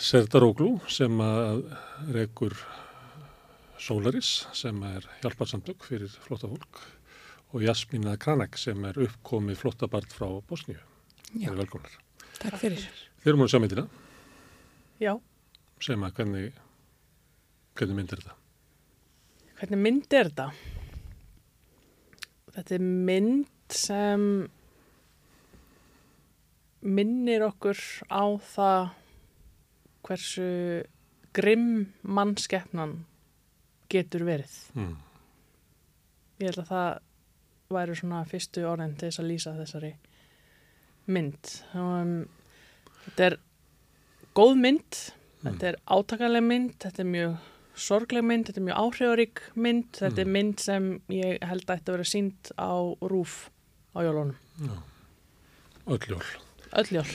Serdaróglú sem að rekur Solaris sem er hjálparsamtök fyrir flottafólk og Jasmína Kranek sem er uppkomið flottabart frá Bosníu. Það er velkomnar. Takk fyrir. Þeir eru múin að sjá myndina Já, sem að hvernig, hvernig mynd er þetta? hvernig mynd er þetta? Þetta er mynd sem minnir okkur á það hversu grimm mannskeppnan getur verið. Mm. Ég held að það væri svona fyrstu orðin til þess að lýsa þessari mynd. Um, þetta er góð mynd, þetta er átakaleg mynd, þetta er mjög sorgleg mynd, þetta er mjög áhrifarík mynd, þetta er mynd sem ég held að þetta vera sínt á rúf á jólunum. Öll jól. Öll jól.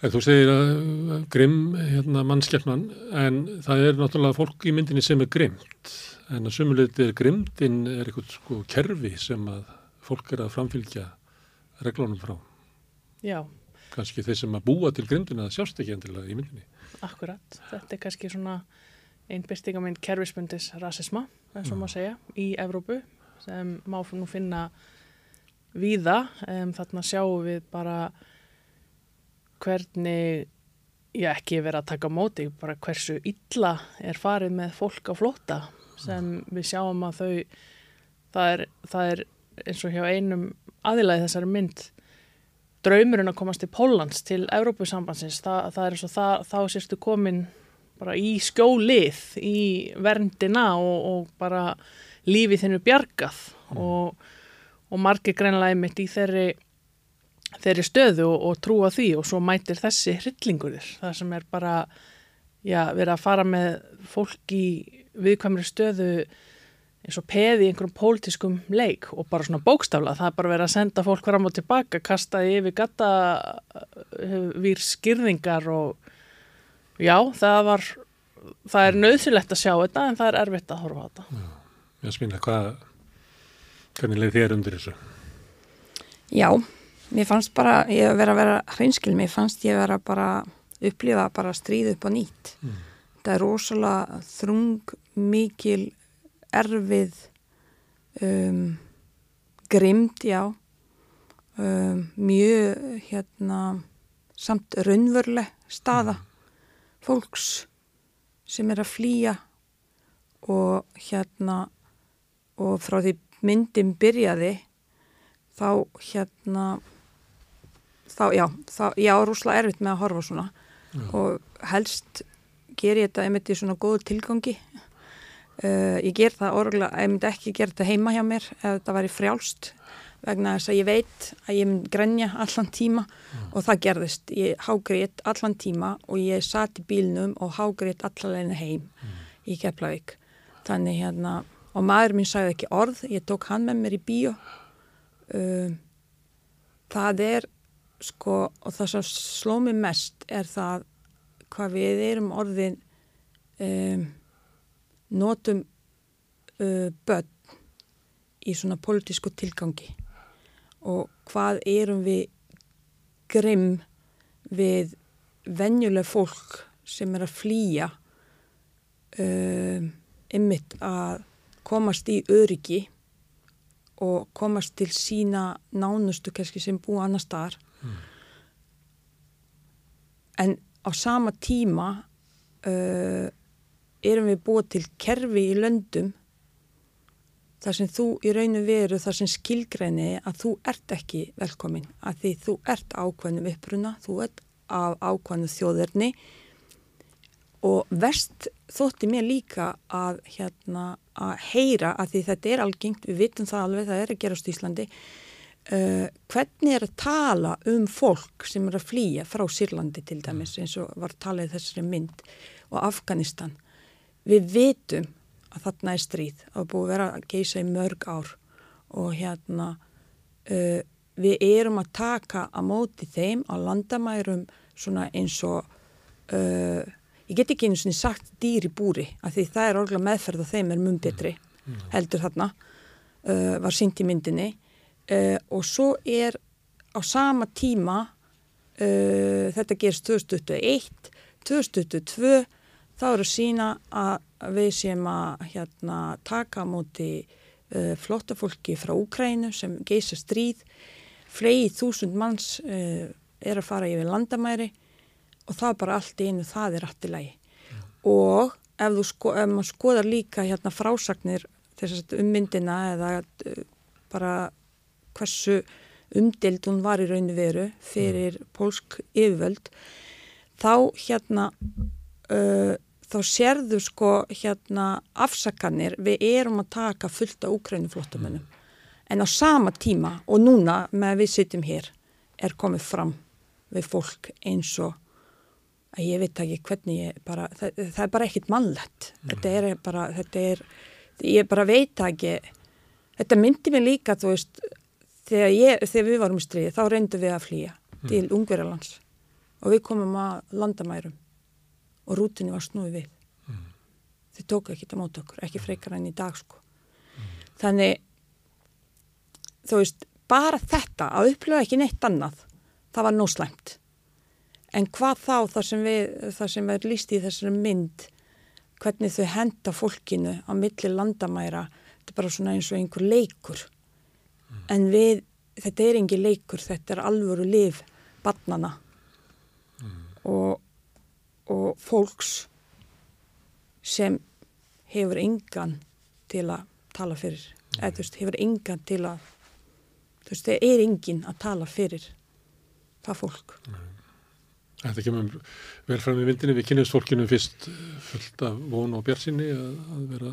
En þú segir að grimm hérna, mannskeppnan en það er náttúrulega fólk í myndinni sem er grimmt en að sumuleyti er grimmdin er eitthvað sko kerfi sem að fólk er að framfylgja reglunum frá. Já, Kanski þeir sem að búa til grimmdina það sjást ekki endilega í myndinni. akkurat. Þetta er kannski svona einn byrtingamind kerfisbundis rasisma, eins og maður segja, í Evrópu sem má nú finna víða. Um, þarna sjáum við bara hvernig ég ekki verið að taka móti, bara hversu illa er farið með fólk á flótta sem við sjáum að þau, það er, það er eins og hjá einum aðilagi þessari mynd, draumurinn að komast til Póllands, til Evrópusambansins, það, það er eins og það, þá sérstu komin bara í skjólið, í verndina og, og bara lífið þinnu bjargað og, og margir greinlega einmitt í þeirri þeirri stöðu og, og trúa því og svo mætir þessi hryllingur þér það sem er bara já, verið að fara með fólk í viðkvæmri stöðu eins og peði í einhverjum pólitískum leik og bara svona bókstafla það er bara verið að senda fólk fram og tilbaka kastaði yfir gata við skýrðingar og já, það var það er nöðsilegt að sjá þetta en það er erfitt að horfa á þetta Jasmína, hvað, hvernig leið þér undir þessu? Já, mér fannst bara, ég hef verið að vera hreinskil, mér fannst ég vera bara upplifa bara stríð upp á nýtt. Mm. Það er rosalega þrung, mikil, erfið, um, grimd, já, um, mjög, hérna, samt raunveruleg staða fólks sem er að flýja og hérna og frá því myndin byrjaði þá hérna þá já, þá, já, rúslega erfitt með að horfa svona. Já. og helst ger ég þetta einmitt í svona góðu tilgangi uh, ég ger það orðlega, ég myndi ekki gera þetta heima hjá mér ef þetta væri frjálst vegna þess að ég veit að ég myndi grenja allan tíma mm. og það gerðist ég hágrið allan tíma og ég satt í bílnum og hágrið allavegna heim mm. í Keflavík þannig hérna, og maður minn sagði ekki orð ég tók hann með mér í bíó um, það er sko, og það sem sló mig mest er það hvað við erum orðin um, notum uh, börn í svona politísku tilgangi og hvað erum við grimm við venjuleg fólk sem er að flýja um, ymmit að komast í öryggi og komast til sína nánustu kannski sem búa annar staðar mm. en á sama tíma uh, erum við búið til kerfi í löndum þar sem þú í rauninu veru þar sem skilgræni að þú ert ekki velkomin að því þú ert ákveðnum uppruna, þú ert af ákveðnum þjóðurni og verst þótti mér líka að, hérna, að heyra að því þetta er algengt, við vitum það alveg, það er að gerast í Íslandi, uh, hvernig er að tala um fólk sem er að flýja frá Sýrlandi til dæmis eins og var talið þessari mynd og Afganistan. Við vitum að þarna er stríð að búið að vera að geisa í mörg ár og hérna uh, við erum að taka að móti þeim á landamærum svona eins og uh, ég get ekki einu svona sagt dýr í búri af því það er orðlega meðferð og þeim er mun betri mm. mm. heldur þarna uh, var sínt í myndinni uh, og svo er á sama tíma uh, þetta gerst 2021 2022 þá eru sína að við séum að hérna, taka múti uh, flottafólki frá Úkrænu sem geisa stríð flegi þúsund manns uh, er að fara yfir landamæri og það er bara allt í einu, það er lagi ja. og ef sko, ef maður skoðar líka hérna frásagnir þess að ummyndina eða uh, bara hversu umdild hún var í rauninu veru fyrir ja. pólsk yfirvöld þá hérna uh, þá sérðu sko hérna afsakanir við erum að taka fullt á úkrænuflottumennum mm. en á sama tíma og núna með við sittum hér er komið fram við fólk eins og að ég veit ekki hvernig ég bara það, það er bara ekkit mannlegt mm. þetta er bara þetta er, ég bara veit ekki þetta myndi mig líka þú veist þegar, ég, þegar við varum í stríði þá reyndum við að flýja mm. til Ungverjarlands og við komum að landamærum og rútinni var snúið við mm. þau tóku ekki þetta mót okkur ekki frekar enn í dag sko mm. þannig þú veist, bara þetta að upplifa ekki neitt annað það var nóslæmt en hvað þá þar sem við þar sem við líst í þessari mynd hvernig þau henda fólkinu á milli landamæra þetta er bara svona eins og einhver leikur mm. en við, þetta er engi leikur þetta er alvöru liv barnana mm. og og fólks sem hefur engan til að tala fyrir. Mm. eða þú veist, hefur engan til að þú veist, það er engin að tala fyrir það fólk. Mm. Þetta kemur vel fram í vindinni, við kynumst fólkinu fyrst fullt af von og björnsinni að, að vera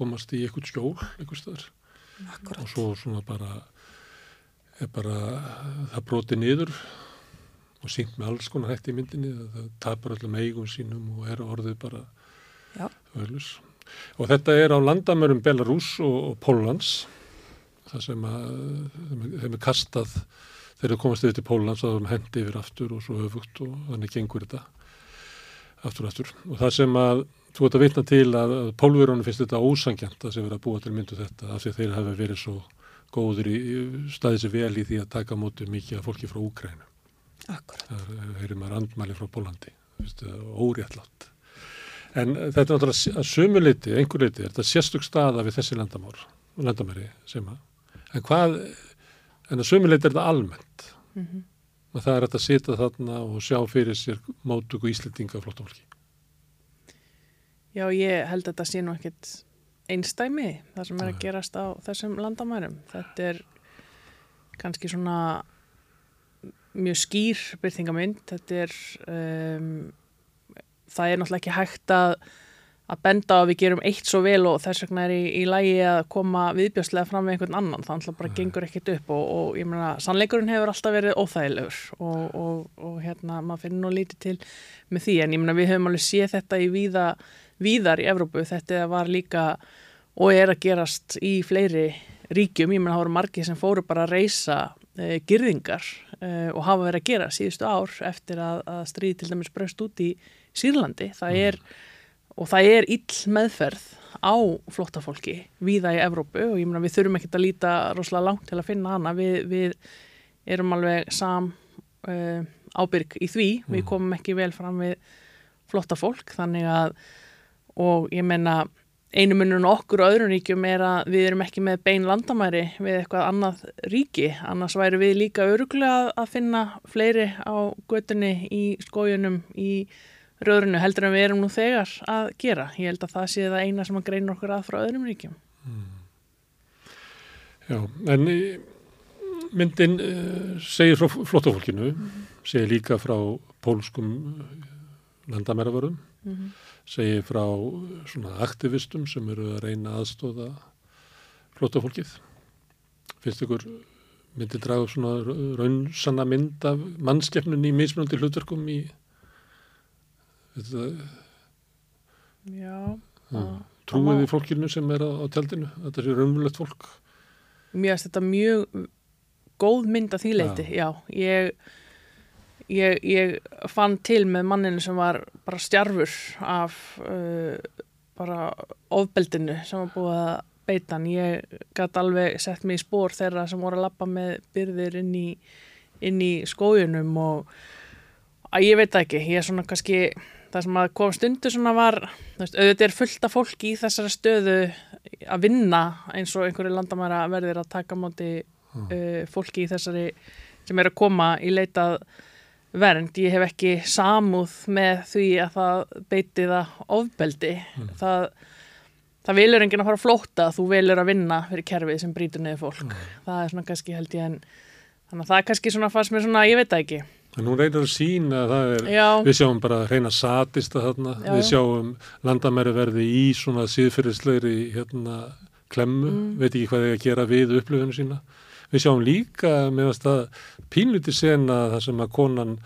komast í eitthvað skjól eitthvað stöður og svo svona bara bara það broti niður og sínt með alls konar hægt í myndinni það tapar öllum eigum sínum og er orðið bara öllus. Og þetta er á landamörum Belarus og, og Pólans það sem að þeim er kastað þegar það komast yfir til Pólans að það hendi yfir aftur og svo öfugt og þannig gengur þetta aftur og aftur. Og það sem að þú ert að vitna til að, að pólverunum finnst þetta ósangjant að sem verið að búa til myndu þetta af því að þeir hafa verið svo góður í staðið sér vel í því að taka mótu mikið af fólki frá Úkrænu. Akkurat. Það heyrir maður andmæli frá Pólandi, óréttlátt. En þetta er náttúrulega að sömu liti, einhver liti, er þetta sérstök staða við þessi landamár, landamæri sem að, en hvað, en að sömu liti er þetta almennt. Mm -hmm. Það er að sita þarna og sjá fyrir sér mótug og íslendinga flóttafólki. Já, ég held að þetta sé nú ekkit einstæmi það sem er að gerast á þessum landamærum. Þetta er kannski svona mjög skýr byrtingamind. Þetta er, um, það er náttúrulega ekki hægt að að benda á að við gerum eitt svo vel og þess vegna er í, í lægi að koma viðbjörslega fram með einhvern annan, það alltaf bara gengur ekkit upp og, og ég meina, sannleikurinn hefur alltaf verið óþægilegur og, og, og hérna, maður finnir nú lítið til með því, en ég meina, við höfum alveg séð þetta í víða, víðar í Evrópu, þetta var líka og er að gerast í fleiri ríkjum, ég meina, það voru margi sem fóru bara að reysa e, girðingar e, og hafa verið að gera síðustu ár eftir að, að stríði til dæmis bröst út í Sýrlandi, það er og það er ill meðferð á flottafólki viða í Evrópu og ég meina við þurfum ekkert að líta rosalega langt til að finna hana. Við, við erum alveg sam uh, ábyrg í því. Mm. við komum ekki vel fram við flottafólk þannig að og ég meina einu munun okkur og öðrum ríkjum er að við erum ekki með bein landamæri við eitthvað annað ríki annars væri við líka öruglega að finna fleiri á göttunni í skójunum í röðrunu heldur en við erum nú þegar að gera. Ég held að það sé það eina sem að greina okkur að frá öðrum ríkjum. Mm. Já, en myndin uh, segir frá flottafólkinu, mm. segir líka frá pólskum eh, landamæravörðum, mm -hmm. Segir frá svona aktivistum sem eru að reyna aðstóða flottafólkið. Finnst ykkur myndin draga svona raunsanna mynd af mannskeppnun í mismunandi hlutverkum í. Trúið í fólkinu sem er á, á tjaldinu, þetta er raunverulegt fólk. Mér finnst þetta mjög góð mynd að því leiti, já. já. Ég, ég, ég fann til með manninu sem var bara stjarfur af uh, bara ofbeldinu sem var búið að beita hann. Ég gæti alveg sett mig í spór þeirra sem voru að lappa með byrðir inn í, inn í skójunum og að ég veit ekki, ég er svona kannski það sem að kom stundu svona var veist, auðvitað er fullt af fólki í þessari stöðu að vinna eins og einhverju landamæra verðir að taka móti mm. uh, fólki í þessari sem er að koma í leitað vernd, ég hef ekki samúð með því að það beiti það ofbeldi mm. það, það vilur enginn að fara að flóta þú vilur að vinna fyrir kerfið sem brítur neði fólk mm. það er svona kannski held ég en þannig að það er kannski svona fannst mér svona, ég veit það ekki En hún reynir að sína að það er, já. við sjáum bara reyna satista þarna, já, við sjáum landamæri verði í svona síðfyrirslegri hérna klemmu, mm. veit ekki hvað er að gera við upplöfunum sína. Við sjáum líka með að pínluti sena það sem að konan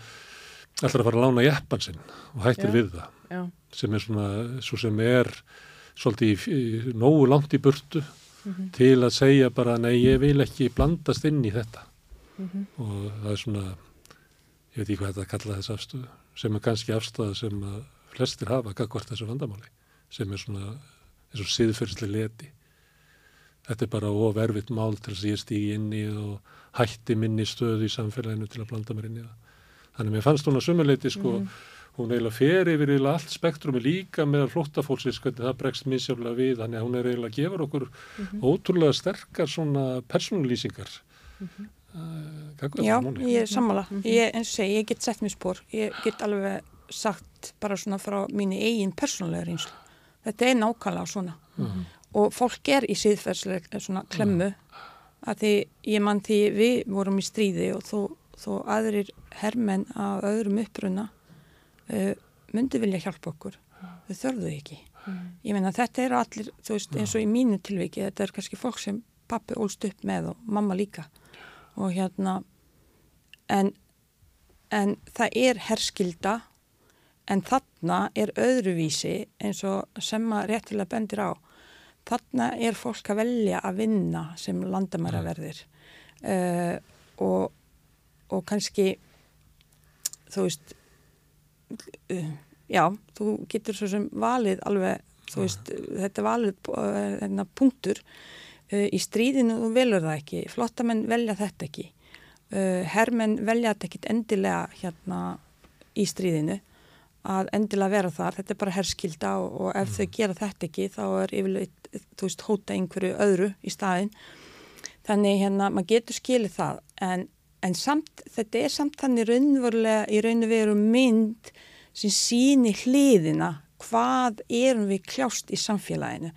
ætlar að fara að lána jeppan sinn og hættir já. við það, sem er svona, svo sem er svolítið í, í, nógu langt í burtu mm -hmm. til að segja bara nei, ég vil ekki blandast inn í þetta mm -hmm. og það er svona ég veit ekki hvað þetta kalla þess afstöðu sem er kannski afstöða sem að flestir hafa gagvart þessu vandamáli sem er svona eins og siðferðsli leti þetta er bara ofervitt mál til að ég stígi inn í og hætti minni stöðu í samfélaginu til að blanda mér inn í það þannig að mér fannst hún að sumuleiti sko mm. hún eiginlega fer yfir eiginlega allt spektrumi líka með flóttafólksins það bregst mísjáflega við þannig að hún er eiginlega að gefa okkur mm -hmm. ótrúlega sterkar svona persónulýsingar mm -hmm. Já, ég er sammála mm -hmm. ég, eins og segi, ég get sett mér spór ég get alveg sagt bara svona frá mínu eigin persónulega reynslu þetta er nákvæmlega svona mm -hmm. Og fólk er í síðferðslega svona klemmu. Að því ég mann því við vorum í stríði og þó, þó aðrir hermenn af öðrum uppruna uh, myndi vilja hjálpa okkur. Þau þörðu ekki. Ég menna þetta eru allir, þú veist, eins og í mínu tilviki þetta er kannski fólk sem pappi ólst upp með og mamma líka. Og hérna en, en það er herskilda en þarna er öðruvísi eins og sem að réttilega bendir á þarna er fólk að velja að vinna sem landamæraverðir. Uh, og, og kannski þú veist uh, já, þú getur svo sem valið alveg, þú veist, þetta valið uh, punktur. Uh, í stríðinu þú velur það ekki, flottamenn velja þetta ekki, uh, hermenn velja þetta ekki endilega hérna í stríðinu að endilega vera þar, þetta er bara herskilda og, og ef mm. þau gera þetta ekki þá er yfirleitt, þú veist, hóta einhverju öðru í staðin. Þannig hérna, maður getur skilið það. En, en samt, þetta er samt þannig raunverulega í raun og veru mynd sem síni hliðina. Hvað erum við kljást í samfélaginu?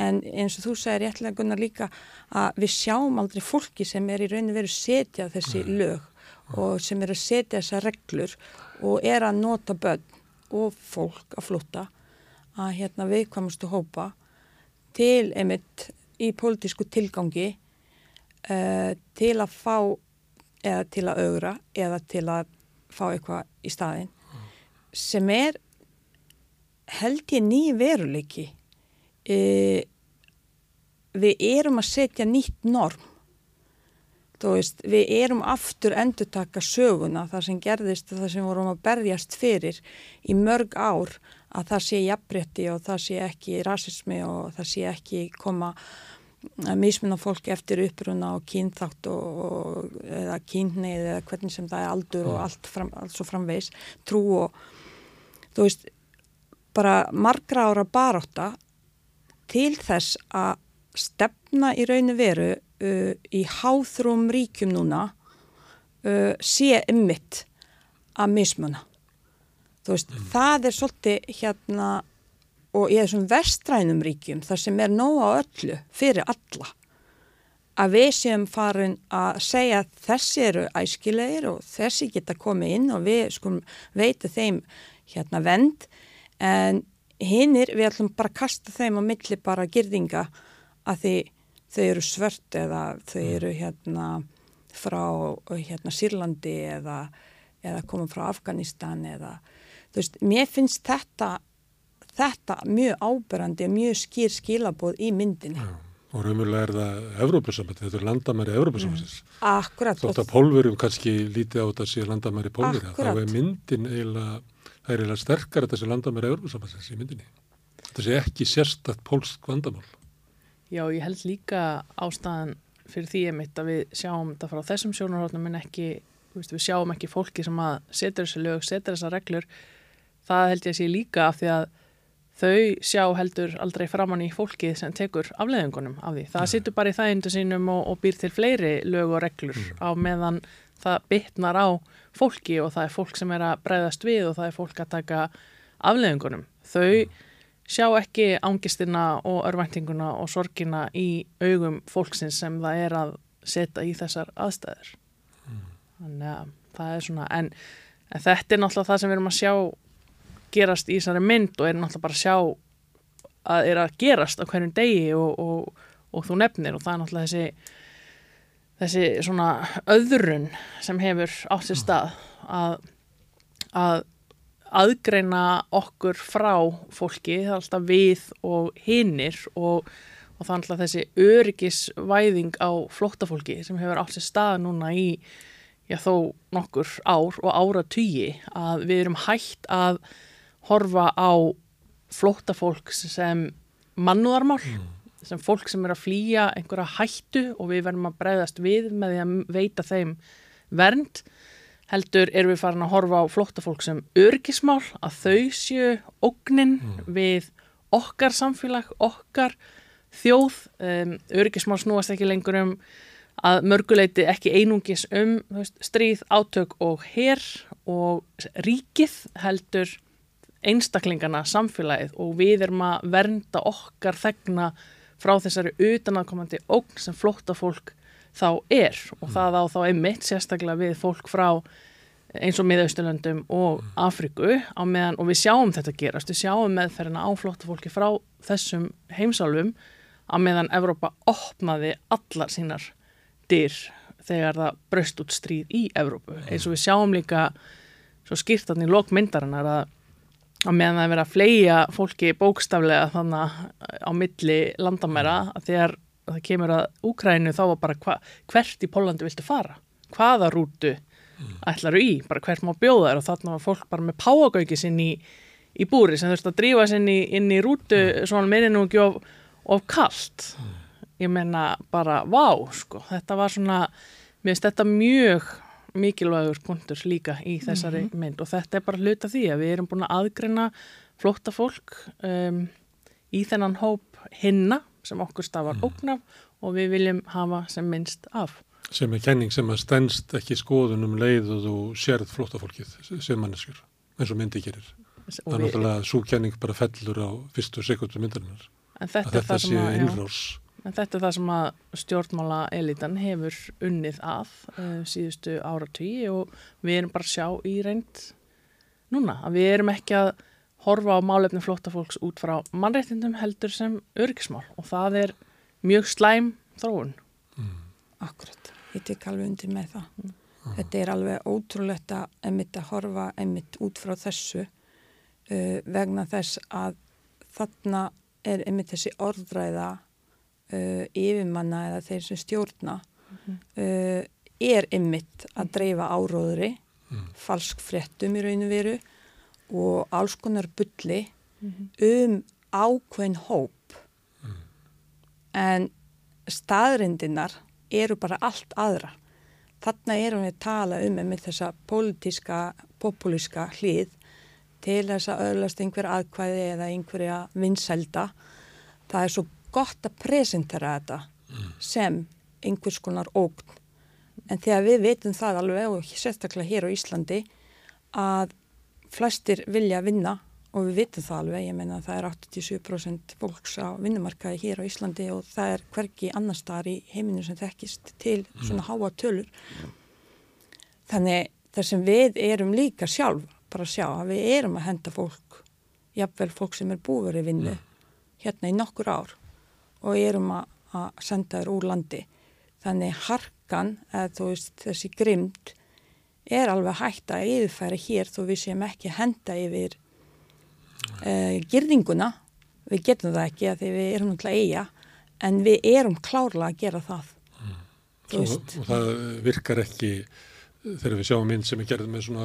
En eins og þú segir réttilega Gunnar líka að við sjáum aldrei fólki sem er í rauninu verið setja þessi lög og sem er að setja þessa reglur og er að nota börn og fólk að flutta að hérna viðkvæmustu hópa til einmitt í pólitísku tilgangi uh, til að fá eða til að augra eða til að fá eitthvað í staðin sem er held ég ný veruleiki. E, við erum að setja nýtt norm veist, við erum aftur endurtaka söguna það sem gerðist það sem vorum að berjast fyrir í mörg ár að það sé jafnrétti og það sé ekki rasismi og það sé ekki koma að mismunna fólk eftir uppruna og kynþátt og, og eða kynneið eða hvernig sem það er aldur og allt, fram, svo framvegs trú og þú veist bara margra ára baróta til þess að stefna í rauninu veru uh, í háþrúm ríkjum núna uh, sé ymmit að mismunna þú veist, mm. það er svolítið hérna og í þessum vestrænum ríkjum þar sem er nóg á öllu fyrir alla að við séum farin að segja að þessi eru æskilegir og þessi geta komið inn og við skum veitu þeim hérna vend en hinnir við ætlum bara að kasta þeim á milli bara girðinga að því þau eru svört eða þau eru hérna frá hérna Sýrlandi eða, eða koma frá Afganistan eða þú veist, mér finnst þetta þetta mjög áberandi og mjög skýr skilaboð í myndinni. Já, og raunverulega er það Evrópussambandi, þetta er landamæri Evrópussambandis. Mm. Akkurat. Þótt að pólverum kannski lítið á þetta sé landamæri pólverja, þá er myndin eiginlega, það er eiginlega sterkar þetta sé landamæri Evrópussambandis í myndinni. Þetta sé ekki sérstatt pólsk vandamál. Já, ég held líka ástæðan fyrir því ég mitt að við sjáum þetta frá þessum sjónarhóttnum en ekki, við sjáum ekki fólki sem að setja þessi lög, setja þessa reglur. Það held ég að sé líka af því að þau sjá heldur aldrei framann í fólkið sem tekur afleðingunum af því. Það sittur bara í þægindu sínum og, og býr til fleiri lög og reglur mm. á meðan það bytnar á fólki og það er fólk sem er að breyðast við og það er fólk að taka afleðingunum. Þau mm. Sjá ekki ángistina og örvæntinguna og sorgina í augum fólksins sem það er að setja í þessar aðstæður. Mm. Þannig að það er svona, en, en þetta er náttúrulega það sem við erum að sjá gerast í þessari mynd og er náttúrulega bara að sjá að er að gerast á hverjum degi og, og, og þú nefnir og það er náttúrulega þessi þessi svona öðrun sem hefur átt sér stað að, að aðgreina okkur frá fólki, það er alltaf við og hinnir og, og það er alltaf þessi öryggisvæðing á flóttafólki sem hefur átt sér stað núna í já þó nokkur ár og ára tugi að við erum hægt að horfa á flóta fólk sem mannúðarmál, mm. sem fólk sem er að flýja einhverja hættu og við verðum að breyðast við með því að veita þeim vernd heldur erum við farin að horfa á flóta fólk sem örgismál, að þau séu ógnin mm. við okkar samfélag, okkar þjóð, um, örgismál snúast ekki lengur um að mörguleiti ekki einungis um veist, stríð, átök og herr og ríkið heldur einstaklingana, samfélagið og við erum að vernda okkar þegna frá þessari utanakomandi ógn sem flótta fólk þá er og mm. það á þá einmitt sérstaklega við fólk frá eins og miðausturlöndum og mm. Afriku á meðan og við sjáum þetta gerast, við sjáum meðferðina á flótta fólki frá þessum heimsálfum á meðan Evrópa opnaði allar sínar dyr þegar það braust út stríð í Evrópu mm. eins og við sjáum líka svo skýrtan í lokmyndarinnar að að meðan það er verið að fleia fólki bókstaflega þannig á milli landamæra að þegar það kemur að Úkrænu þá var bara hva, hvert í Pólandi viltu fara? Hvaða rútu ætlaru í? Bara hvert má bjóða þér? Og þannig var fólk bara með páagauki sinn í, í búri sem þurfti að drífa sinn í, inn í rútu svona meirinu ekki of, of kallt ég menna bara vá sko, þetta var svona mér finnst þetta mjög mikilvægur punktur líka í þessari mm -hmm. mynd. Og þetta er bara hluta því að við erum búin að aðgreina flótta fólk um, í þennan hóp hinna sem okkur stafar mm. ógnaf og við viljum hafa sem minnst af. Sem er kenning sem að stennst ekki skoðun um leið og þú sérð flótta fólkið sem manneskjur eins og myndi gerir. Það er náttúrulega súkjæning bara fellur á fyrstu sekundu myndarinnar. En þetta, Að þetta sé já. innrás. En þetta er það sem að stjórnmála elitan hefur unnið að uh, síðustu áratví og við erum bara að sjá í reynd núna. Að við erum ekki að horfa á málefni flóttafólks út frá mannréttindum heldur sem örgismál og það er mjög slæm þróun. Akkurat, ég tek alveg undir með það. Þetta er alveg ótrúlegt að emitt að horfa emitt út frá þessu uh, vegna þess að þarna er emitt þessi orðræða uh, yfirmanna eða þeir sem stjórna uh, er emitt að dreifa áróðri, falsk fréttum í raun og veru og alls konar bulli um ákveðin hóp en staðrindinar eru bara allt aðra. Þarna erum við að tala um með þessa pólitíska, populíska hlið til þess að öðlast einhver aðkvæði eða einhverja vinsælda. Það er svo gott að presentera þetta sem einhvers konar ógn. En þegar við veitum það alveg og sérstaklega hér á Íslandi að flestir vilja vinna og við vitum það alveg, ég meina að það er 87% fólks á vinnumarkaði hér á Íslandi og það er hverki annar staðar í heiminu sem þekkist til svona háa tölur. Þannig þar sem við erum líka sjálf bara að sjá að við erum að henda fólk, jafnvel fólk sem er í vinnu hérna í nokkur ár og erum að, að senda þér úr landi. Þannig harkan, eða þú veist þessi grimd, er alveg hægt að yfirfæra hér þó við séum ekki henda yfir uh, girðinguna. Við getum það ekki að því við erum náttúrulega eiga en við erum klárlega að gera það. Þú Og, og það virkar ekki þegar við sjáum mynd sem er gerð með svona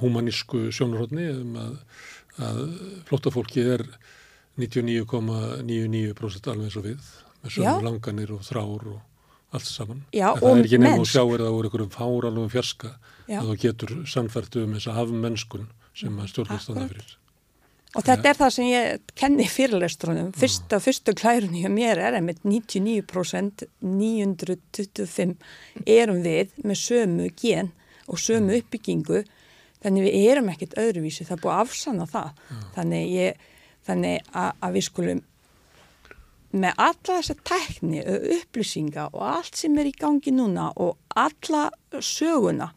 humanísku sjónurhóttni um að, að flóttafólki er 99,99% alveg eins og við með sömu langanir og þrár og allt saman. Já, það er ekki nefn og sjáir það úr einhverjum fáralugum fjarska Já. að þú getur sannfært um þessa afmennskun sem að stjórnvöld standa Akkurat. fyrir. Og þetta er það sem ég kenni fyrirlestrunum. Fyrsta, fyrstu klærunni hjá mér er einmitt 99%, 925 erum við með sömu gen og sömu uppbyggingu. Þannig við erum ekkert öðruvísi, það er búið að afsanna það. Þannig, ég, þannig að, að við skulum með alla þessa tækni upplýsinga og allt sem er í gangi núna og alla söguna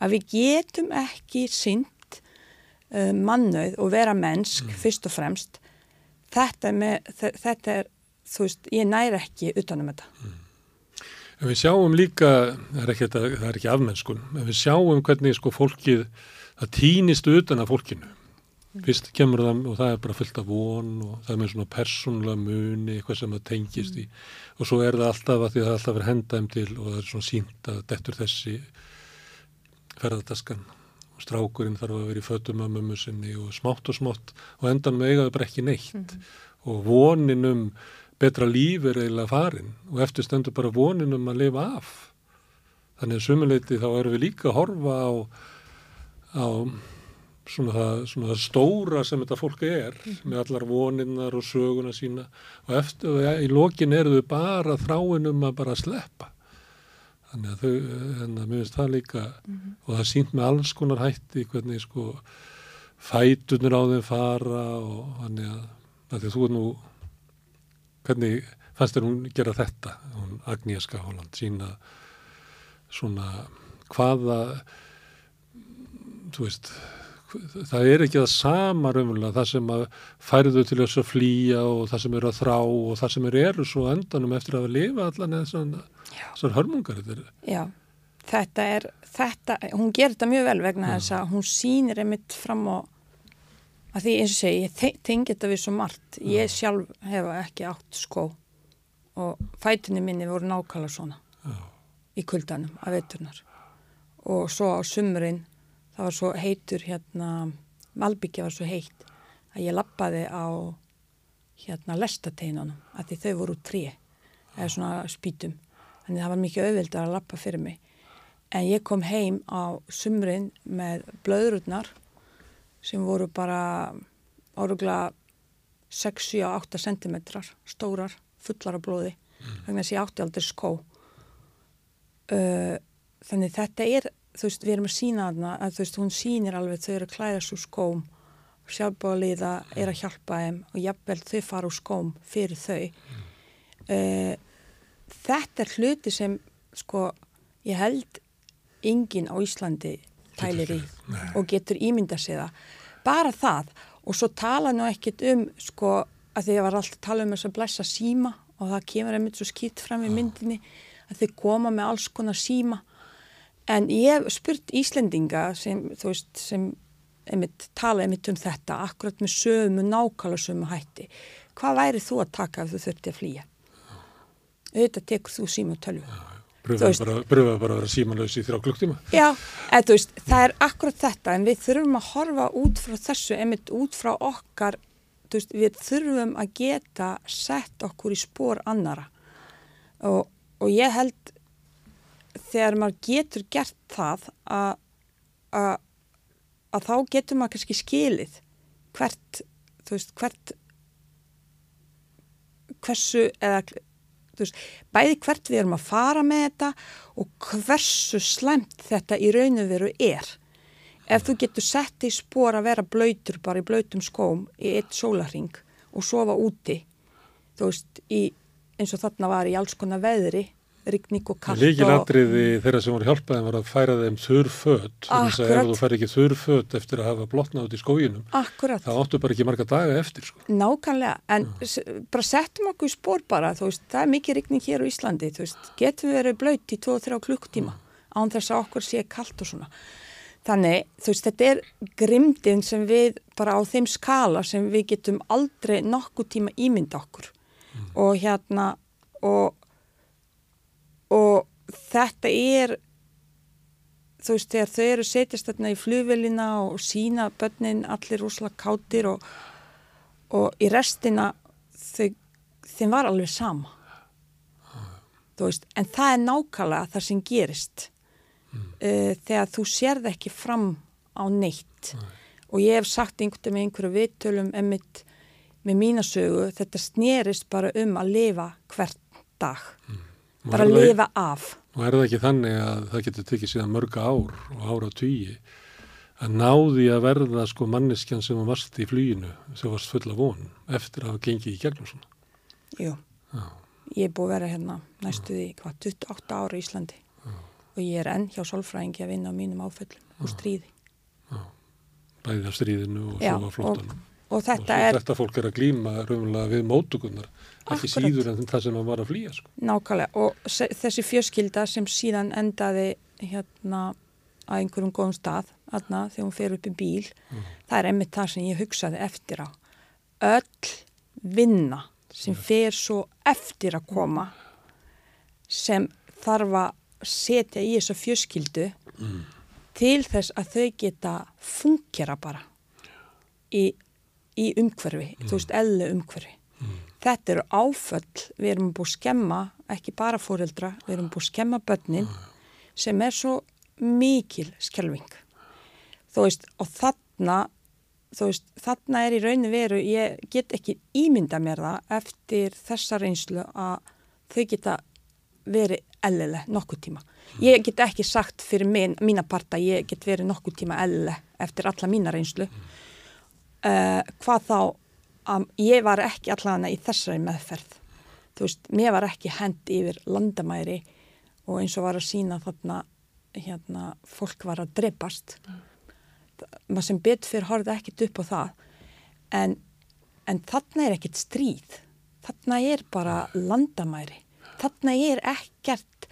að við getum ekki sint uh, mannauð og vera mennsk fyrst og fremst. Þetta er, með, þe- þetta er þú veist, ég næri ekki utanum þetta. En við sjáum líka, það er ekki, það er ekki afmennskun, en við sjáum hvernig sko fólkið, það týnist utan af fólkinu. Fyrst kemur það og það er bara fullt af von og það er með svona persónulega muni, eitthvað sem það tengist í og svo er það alltaf að því að það er alltaf verið hendaðum til og það er svona sínt að dettur þessi ferðardaskan og strákurinn þarf að vera í fötum að mömmu sinni og smátt og smátt og endan með eigaði bara ekki neitt. Og vonin um betra líf er eiginlega farin og eftir stendur bara vonin um að lifa af. Þannig að sumuleiti þá erum við líka að horfa á, á svona, það, svona það stóra sem þetta fólk er með allar voninnar og söguna sína. Og eftir og ja, í lokin eru þau bara þráin um að bara sleppa. Þannig að þau, en að mér finnst það líka og það sínt með alls konar hætti hvernig sko fætunir á þeim fara og þannig að, að þú er nú hvernig fannst þér hún gera þetta, hún Agnieszka Holland, sína svona hvaða, þú veist, það er ekki það sama raunverulega, það sem að færðu til þess að flýja og það sem eru að þrá og það sem eru eru svo endanum eftir að lifa allan eða svona, hörmungar, þetta Já, þetta er þetta, hún gerir þetta mjög vel vegna þess að hún sýnir einmitt fram á að því eins og segi, ég te- tengi þetta við svo margt. Ég sjálf hefa ekki átt skó og fætunni minni voru nákvæmlega svona í kuldanum af veturnar. Og svo á sumurinn það var svo heitur hérna Malbyggja var svo heitt að ég lappaði á hérna lestateinunum að því þau voru tré eða svona spýtum. Þannig það var mikið auðvildar að lappa fyrir mig. En ég kom heim á sumrin með blöðrurnar sem voru bara áruglega 6-7-8 cm stórar, fullar af blóði vegna þess að ég átti aldrei skó. Uh, þannig þetta er þú veist, við erum að sína þarna að þú veist, hún sýnir alveg þau eru að klæða svo skóm sjálfbóðaliða er að hjálpa þeim og jafnvel þau fara úr skóm fyrir þau. Uh, þetta er hluti sem sko ég held enginn á Íslandi tælir í og getur ímynda sig það. Bara það og svo tala nú ekkit um sko að því að var alltaf að tala um þess að blessa síma og það kemur einmitt svo skýtt fram í myndinni að þau koma með alls konar síma en ég hef spurt Íslendinga sem þú veist sem einmitt tala einmitt um þetta akkurat með sömu nákvæmlega sömu hætti. Hvað væri þú að taka ef þú þurfti að flýja? Auðvitað tekur þú síma tölvu. Bröfaði bara, bara að vera símanlaus í þrjá klukktíma. Já, þú veist, það er akkurat þetta en við þurfum að horfa út frá þessu, einmitt út frá okkar, veist, við þurfum að geta sett okkur í spór annara og, og ég held þegar maður getur gert það að, að, að þá getur maður kannski skilið hvert, þú veist, hvert hversu, eða veist, bæði hvert við erum að fara með þetta og hversu slemt þetta í raun og veru er. Ef þú getur sett í spór að vera blöytur bara í blöytum skóm í eitt sólarring og sofa úti, þú veist, í, eins og þarna var í alls konar veðri, rigning og kallt. Líkilatriði og... þeirra sem voru hjálpaði var að færa þeim þurrföt. Þannig að ef þú fær ekki þurrföt eftir að hafa blotnað út í skóginum, Akkurat. þá áttu bara ekki marga daga eftir. Sko. Nákvæmlega, en mm. bara settum okkur í spór bara, þú veist, það er mikið rigning hér á Íslandi, þú veist, getum við verið blöyt í 2-3 klukkutíma án þess að okkur sé kallt og svona. Þannig, þú veist, þetta er grimdin sem við bara á þeim skala sem við getum aldrei nokkuð tíma ímynda okkur mm. og hérna og og þetta er þú veist þegar þau eru setjast þarna í flugvelina og sína börnin allir rosalega kátir og, og í restina þau, þeim var alveg sama. Þú veist en það er nákvæmlega það sem gerist. Mm. uh, þegar þú sérð ekki fram á neitt. Mm. og ég hef sagt einhvern með einhverju vittölum emitt með mínasögu þetta snerist bara um að lifa hvert dag. Mm bara að lifa af. Og er það ekki þannig að það getur tekið síðan mörga ár og ára tíi að náði að verða sko manneskjan sem var varst í flýinu sem varst fulla von eftir að hafa gengið í gegnum svona? Jú, Já. ég er búið að vera hérna næstuði hvað 28 ára í Íslandi Já. og ég er enn hjá solfræðingi að vinna á mínum áföllum og stríði. Já, bæðið af stríðinu og svo á flóttanum. Og, þetta og er... Þetta fólk er að glýma raunverulega við mótugunnar ekki Akkurat. síður en það sem hann var að flýja sko. Nákvæmlega og þessi fjöskilda sem síðan endaði hérna að einhverjum góðum stað aðna þegar hún fer upp í bíl mm. það er einmitt það sem ég hugsaði eftir á öll vinna sem fer svo eftir að koma sem þarf að setja í þessa fjöskildu mm. til þess að þau geta funkera bara í, í umhverfi, mm. þú veist, ellu umhverfi Þetta eru áföll, við erum búið að skemma, ekki bara fóreldra, við erum búið að skemma börnin sem er svo mikil skjelving. Þú veist, og þarna, þú veist, þarna er í rauninu veru, ég get ekki ímynda mér það eftir þessa reynslu að þau geta verið ellileg nokkuð tíma. Ég get ekki sagt fyrir mín, mína parta, ég get verið nokkuð tíma ellileg eftir alla mína reynslu. Uh, hvað þá að ég var ekki allavega í þessari meðferð. Þú veist, mér var ekki hend yfir landamæri og eins og var að sína þarna hérna, fólk var að drepast. Mm. maður sem betur fyrir horfið ekkit upp á það. En, en þarna er ekkit stríð. Þarna er bara landamæri. Þarna er ekkert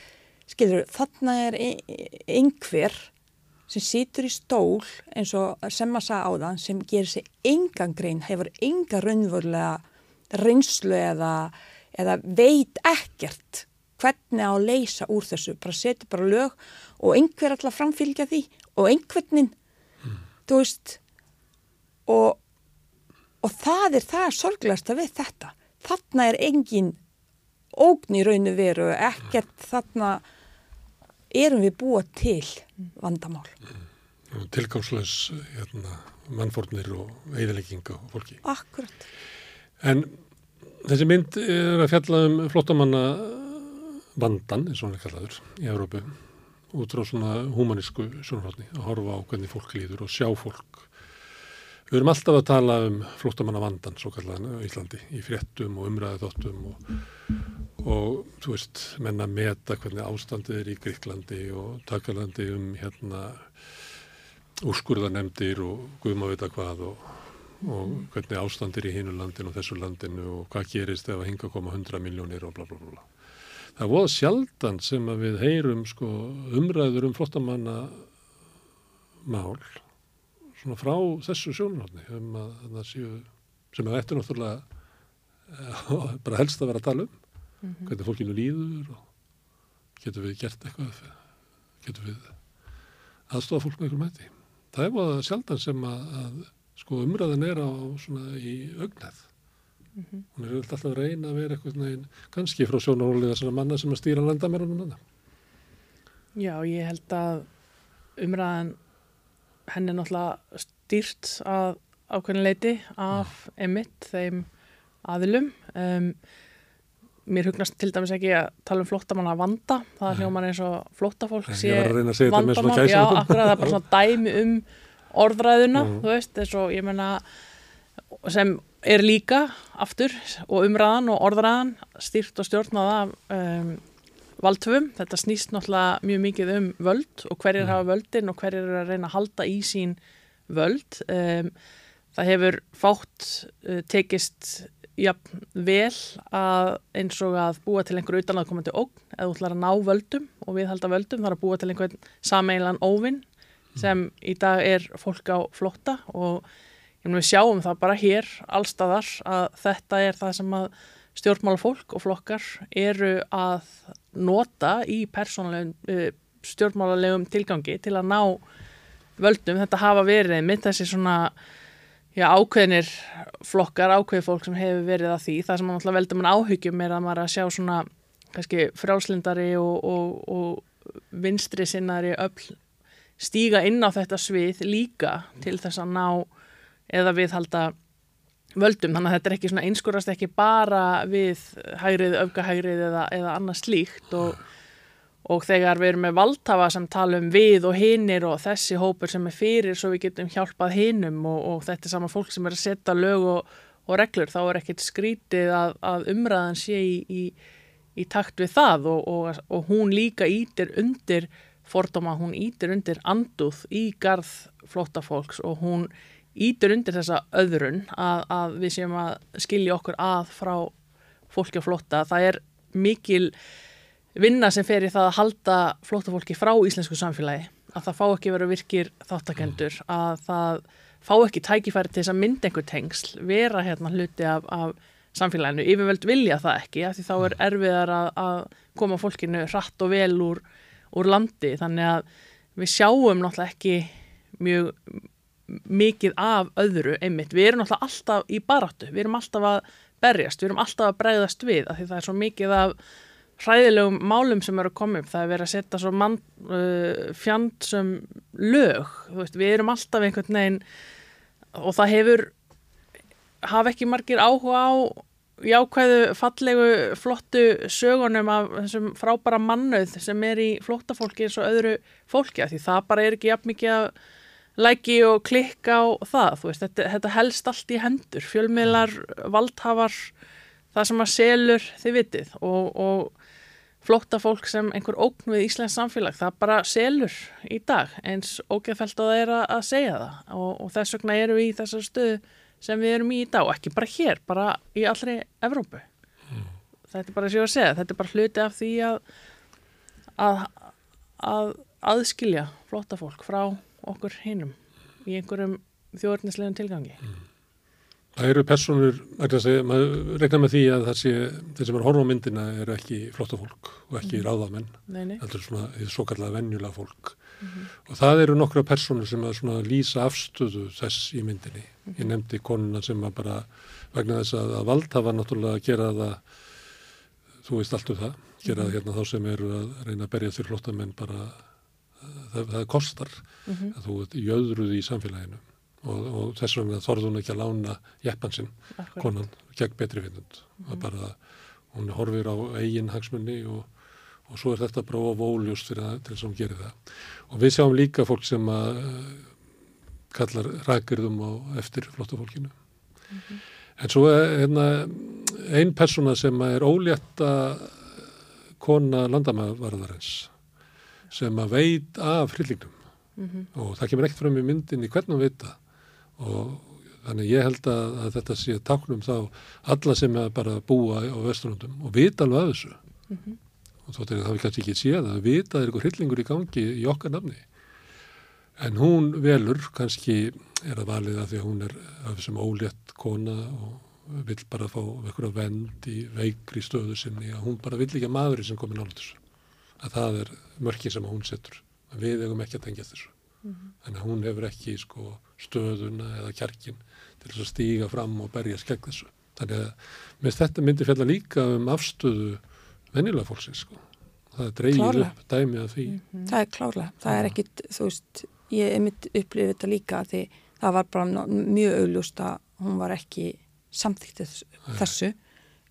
skilur, þarna er einhver sem situr í stól eins og sem að sagða á það sem gerir sig engan grein, hefur enga raunverulega reynslu eða, eða veit ekkert hvernig á að leysa úr þessu. Bara setur bara lög og einhver alltaf framfylgja því og einhvernin mm. þú veist og, og það er það sorglegast að við þetta. Þarna er engin ógn í raunu veru ekkert þarna erum við búa til vandamál. Tilgámsleis hérna, mannfórnir og eðilegging á fólki. Akkurat. En þessi mynd er að fjalla um flottamanna vandan, eins og hann er kallaður, í Európu, út frá svona humanísku sjónarhaldni, að horfa á hvernig fólk líður og sjá fólk við erum alltaf að tala um flóttamanna vandan, svo kallan Íslandi, í fréttum og umræðu þóttum og, og, þú veist, menna meta hvernig ástandið er í Gríklandi og Takalandi um hérna úrskurðarnemdir og guðum að vita hvað og, og hvernig ástandir í hinu landinu og þessu landinu og hvað gerist ef að hinga koma 100 miljónir og bla bla bla. Það er voða sjaldan sem að við heyrum sko, umræður um flottamanna mál svona frá þessu sjónarhóttni um að það séu sem að þetta náttúrulega bara helst að vera að tala um mm -hmm. hvernig fólkinu líður og getur við gert eitthvað getur við aðstofa fólk með einhverjum hætti? Það er búin að sjaldan sem að, að sko umræðin er á svona í augnað mm -hmm. hún er alltaf að reyna að vera eitthvað neginn, kannski frá sjónarólið þessara manna sem að stýra landamærunum Já, ég held að umræðan henni er náttúrulega stýrt að ákveðinleiti af emitt þeim aðilum. Um, mér hugnast til dæmis ekki að tala um flottamann að vanda. Það er hljóman eins og flottafólk sé vandamál, já, akkurat það er bara svona dæmi um orðræðuna þú veist, þess að ég menna sem er líka aftur og umræðan og orðræðan stýrt og stjórnaða um, valdtöfum, þetta snýst náttúrulega mjög mikið um völd og hverjir hafa völdin og hverjir er að reyna að halda í sín völd. Um, það hefur fátt uh, tekist jafn vel að eins og að búa til einhverju utanaðkomandi ógn eða þú ætlar að ná völdum og við halda völdum þar að búa til einhvern sameilan óvinn sem í dag er fólk á flotta og við sjáum það bara hér allstaðar að þetta er það sem að stjórnmálafólk og flokkar eru að nota í uh, stjórnmálalegum tilgangi til að ná völdum. Þetta hafa verið mitt þessi svona já, ákveðnir flokkar, ákveði fólk sem hefur verið að því. Það sem alltaf veldur mann áhyggjum er að maður að sjá svona kannski frálslindari og, og, og vinstri sinnari öll stíga inn á þetta svið líka til þess að ná eða viðhalda völdum. Þannig að þetta er ekki svona einskurast ekki bara við hægrið, öfgahægrið eða, eða annað slíkt og og þegar við erum með valdhafa sem tala um við og hinnir og þessi hópur sem er fyrir svo við getum hjálpað hinnum og, og þetta er sama fólk sem er að setja lög og, og reglur þá er ekkert skrítið að, að umræðan sé í, í, í takt við það og, og hún líka ítir undir fordóma, hún ítir undir anduð í garð flotta fólks og hún ítir undir þessa öðrun að, að við séum að skilja okkur að frá fólki og flotta, það er mikil vinna sem fer í það að halda flótafólki frá íslensku samfélagi að það fá ekki verið virkir þáttakendur að það fá ekki tækifæri til þess að mynda einhver tengsl vera hérna hluti af, af samfélaginu. Yfirvöld vilja það ekki því þá er erfiðar að, að koma fólkinu hratt og vel úr, úr landi. Þannig að við sjáum náttúrulega ekki mjög mikið af öðru einmitt, við erum náttúrulega alltaf í baráttu, við erum alltaf að berjast, við erum alltaf að bregðast við af því það er svo mikið af hræðilegum málum sem eru að koma upp. Það er verið að setja svo mann, uh, fjandsum lög veist, við erum alltaf einhvern veginn og það hefur hafa ekki margir áhuga á jákvæðu, fallegu, flottu sögunum af þessum frábæra mannauð sem er í flóttafólki eins og öðru fólki, því það bara er ekki jafn mikið að læki og klikka á það, veist, þetta, þetta helst allt í hendur, fjölmiðlar, valdhafar það sem að selur þið vitið. Og, og flótta fólk sem einhver ógn við Íslands samfélag, það bara selur í dag eins ógeðfælt að það er að segja það og, og þess vegna erum við í þessar stöðu sem við erum í í dag og ekki bara hér, bara í allri Evrópu. Mm. Þetta er bara sér að segja, þetta er bara hluti af því að að, að aðskilja flótta fólk frá okkur hinnum í einhverjum þjóðurnislegum tilgangi. Mm. Það eru personur, maður regnar með því að það sé, þeir sem er horfa á myndina eru ekki flotta fólk og ekki mm. ráðamenn, þetta er svona því svo kallega vennjulega fólk mm -hmm. og það eru nokkra personur sem að svona lýsa afstöðu þess í myndinni. Mm -hmm. Ég nefndi konuna sem að bara vegna þess að, að valdhafa náttúrulega að gera það, þú veist allt um það, gera það -hmm. hérna þá sem eru að reyna að berja þér flottamenn bara, það, það kostar mhm. að þú jöðruði í samfélaginu og, og þess vegna þorði hún ekki að lána jeppansinn, konan, gegn betri finnund. Mm -hmm. bara, hún horfir á eigin hagsmunni og, og svo er þetta bara óvóljust til þess að hún gerir það. Og við sjáum líka fólk sem að kallar rækirðum á eftir flottafólkinu. Mm -hmm. En svo er hérna, einn persóna sem er ólétta kona landamæðvarðarins sem að veit af hryllingnum mm -hmm. og það kemur ekkert fram í myndin í hvernig hann veit það og þannig ég held að, að þetta sé táknum þá alla sem er bara að búa á vesturlundum og vita alveg af þessu. Mm -hmm. og þóttir það við kannski ekki séð að vita er eitthvað hryllingur í gangi í okkar nafni. En hún velur kannski er að valið að því að hún er af þessum ólétt kona og vill bara fá eitthvað vend í veikri stöðu sinni að hún bara vill ekki að maðurinn sem komið nála þessu. Að það er mörkið sem hún setur. Að við eigum ekki að tengja þessu mm -hmm. en að hún hefur ekki sko, stöðuna eða kjarkin til þess að stíga fram og berja skegg þessu. Þannig að með þetta myndir fjalla líka um afstöðu vennilega fólksins sko. það er dreigir upp dæmi að því. Mm -hmm. Það er klárlega, það er ekkit þú veist, ég er mitt upplifið þetta líka því það var bara mjög augljóst að hún var ekki samþýttið þessu.